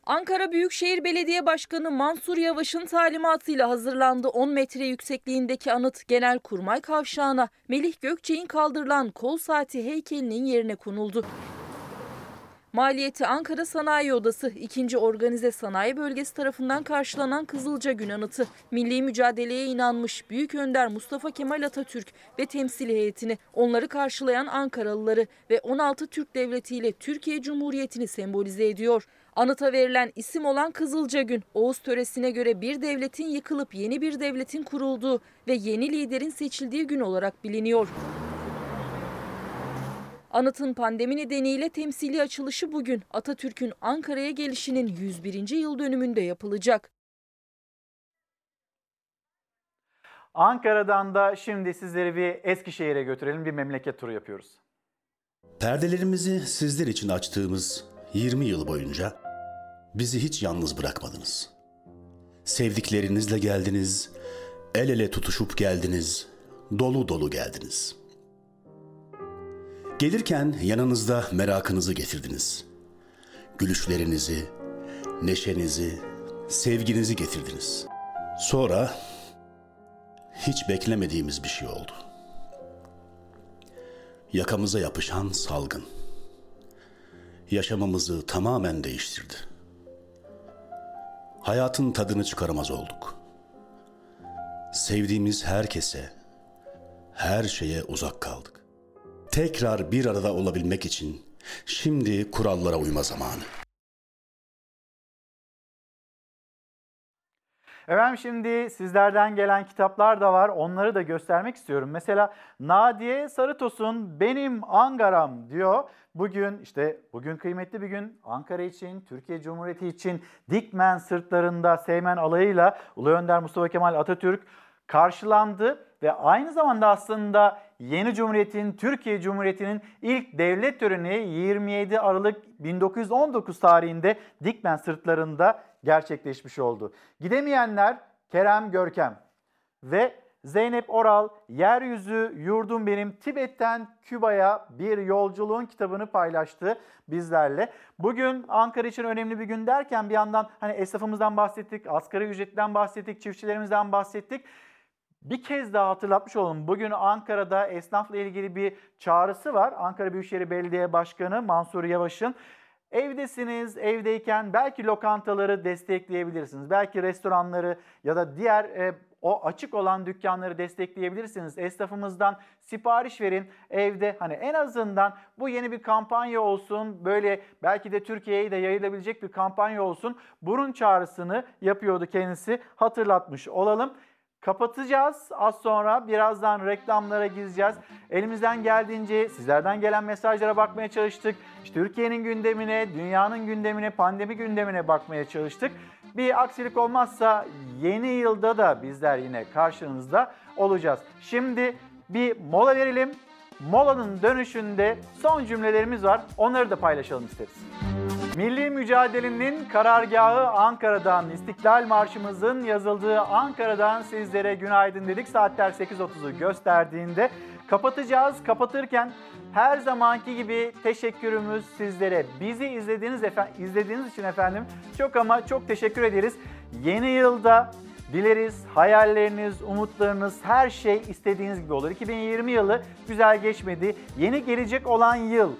Ankara Büyükşehir Belediye Başkanı Mansur Yavaş'ın talimatıyla hazırlandı 10 metre yüksekliğindeki anıt Genelkurmay Kavşağı'na Melih Gökçe'nin kaldırılan kol saati heykelinin yerine konuldu. Maliyeti Ankara Sanayi Odası 2. Organize Sanayi Bölgesi tarafından karşılanan Kızılca Gün anıtı. Milli mücadeleye inanmış Büyük Önder Mustafa Kemal Atatürk ve temsili heyetini, onları karşılayan Ankaralıları ve 16 Türk Devleti ile Türkiye Cumhuriyeti'ni sembolize ediyor. Anıta verilen isim olan Kızılca Gün, Oğuz töresine göre bir devletin yıkılıp yeni bir devletin kurulduğu ve yeni liderin seçildiği gün olarak biliniyor. Anıtın pandemi nedeniyle temsili açılışı bugün Atatürk'ün Ankara'ya gelişinin 101. yıl dönümünde yapılacak. Ankara'dan da şimdi sizleri bir Eskişehir'e götürelim. Bir memleket turu yapıyoruz. Perdelerimizi sizler için açtığımız 20 yıl boyunca bizi hiç yalnız bırakmadınız. Sevdiklerinizle geldiniz, el ele tutuşup geldiniz, dolu dolu geldiniz. Gelirken yanınızda merakınızı getirdiniz. Gülüşlerinizi, neşenizi, sevginizi getirdiniz. Sonra hiç beklemediğimiz bir şey oldu. Yakamıza yapışan salgın. Yaşamımızı tamamen değiştirdi. Hayatın tadını çıkaramaz olduk. Sevdiğimiz herkese, her şeye uzak kaldık. Tekrar bir arada olabilmek için şimdi kurallara uyma zamanı. Efendim şimdi sizlerden gelen kitaplar da var. Onları da göstermek istiyorum. Mesela Nadiye Sarıtos'un Benim Angaram diyor. Bugün işte bugün kıymetli bir gün Ankara için, Türkiye Cumhuriyeti için Dikmen sırtlarında Seymen alayıyla Ulu Önder Mustafa Kemal Atatürk karşılandı ve aynı zamanda aslında yeni cumhuriyetin, Türkiye Cumhuriyeti'nin ilk devlet töreni 27 Aralık 1919 tarihinde Dikmen sırtlarında gerçekleşmiş oldu. Gidemeyenler Kerem Görkem ve Zeynep Oral Yeryüzü Yurdum Benim Tibet'ten Küba'ya bir yolculuğun kitabını paylaştı bizlerle. Bugün Ankara için önemli bir gün derken bir yandan hani esnafımızdan bahsettik, asgari ücretten bahsettik, çiftçilerimizden bahsettik. Bir kez daha hatırlatmış olalım. Bugün Ankara'da esnafla ilgili bir çağrısı var. Ankara Büyükşehir Belediye Başkanı Mansur Yavaş'ın. Evdesiniz, evdeyken belki lokantaları destekleyebilirsiniz. Belki restoranları ya da diğer e, o açık olan dükkanları destekleyebilirsiniz. Esnafımızdan sipariş verin evde. Hani en azından bu yeni bir kampanya olsun. Böyle belki de Türkiye'ye de yayılabilecek bir kampanya olsun. Burun çağrısını yapıyordu kendisi. Hatırlatmış olalım. Kapatacağız az sonra. Birazdan reklamlara gideceğiz. Elimizden geldiğince sizlerden gelen mesajlara bakmaya çalıştık. İşte Türkiye'nin gündemine, dünyanın gündemine, pandemi gündemine bakmaya çalıştık. Bir aksilik olmazsa yeni yılda da bizler yine karşınızda olacağız. Şimdi bir mola verelim. Molanın dönüşünde son cümlelerimiz var. Onları da paylaşalım isteriz. Milli mücadelenin karargahı Ankara'dan, İstiklal Marşımızın yazıldığı Ankara'dan sizlere günaydın dedik. Saatler 8.30'u gösterdiğinde kapatacağız. Kapatırken her zamanki gibi teşekkürümüz sizlere. Bizi izlediğiniz, izlediğiniz için efendim çok ama çok teşekkür ederiz. Yeni yılda Dileriz hayalleriniz, umutlarınız, her şey istediğiniz gibi olur. 2020 yılı güzel geçmedi. Yeni gelecek olan yıl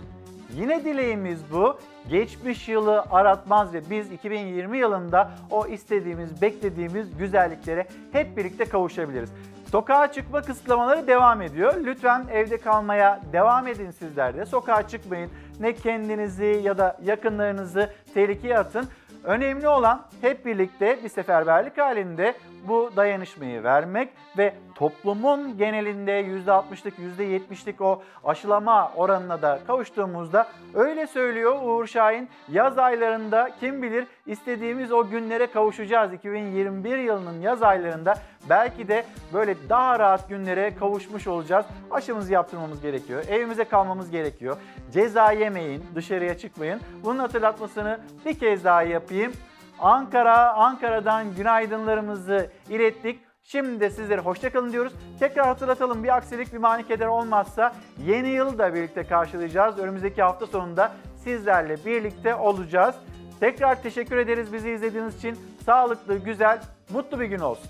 Yine dileğimiz bu. Geçmiş yılı aratmaz ve biz 2020 yılında o istediğimiz, beklediğimiz güzelliklere hep birlikte kavuşabiliriz. Sokağa çıkma kısıtlamaları devam ediyor. Lütfen evde kalmaya devam edin sizler de. Sokağa çıkmayın. Ne kendinizi ya da yakınlarınızı tehlikeye atın. Önemli olan hep birlikte bir seferberlik halinde bu dayanışmayı vermek ve toplumun genelinde %60'lık %70'lik o aşılama oranına da kavuştuğumuzda öyle söylüyor Uğur Şahin yaz aylarında kim bilir istediğimiz o günlere kavuşacağız 2021 yılının yaz aylarında belki de böyle daha rahat günlere kavuşmuş olacağız. Aşımızı yaptırmamız gerekiyor. Evimize kalmamız gerekiyor. Ceza yemeyin, dışarıya çıkmayın. Bunun hatırlatmasını bir kez daha yapayım. Ankara, Ankara'dan günaydınlarımızı ilettik. Şimdi de sizlere hoşçakalın diyoruz. Tekrar hatırlatalım bir aksilik bir mani keder olmazsa yeni yılı da birlikte karşılayacağız. Önümüzdeki hafta sonunda sizlerle birlikte olacağız. Tekrar teşekkür ederiz bizi izlediğiniz için. Sağlıklı, güzel, mutlu bir gün olsun.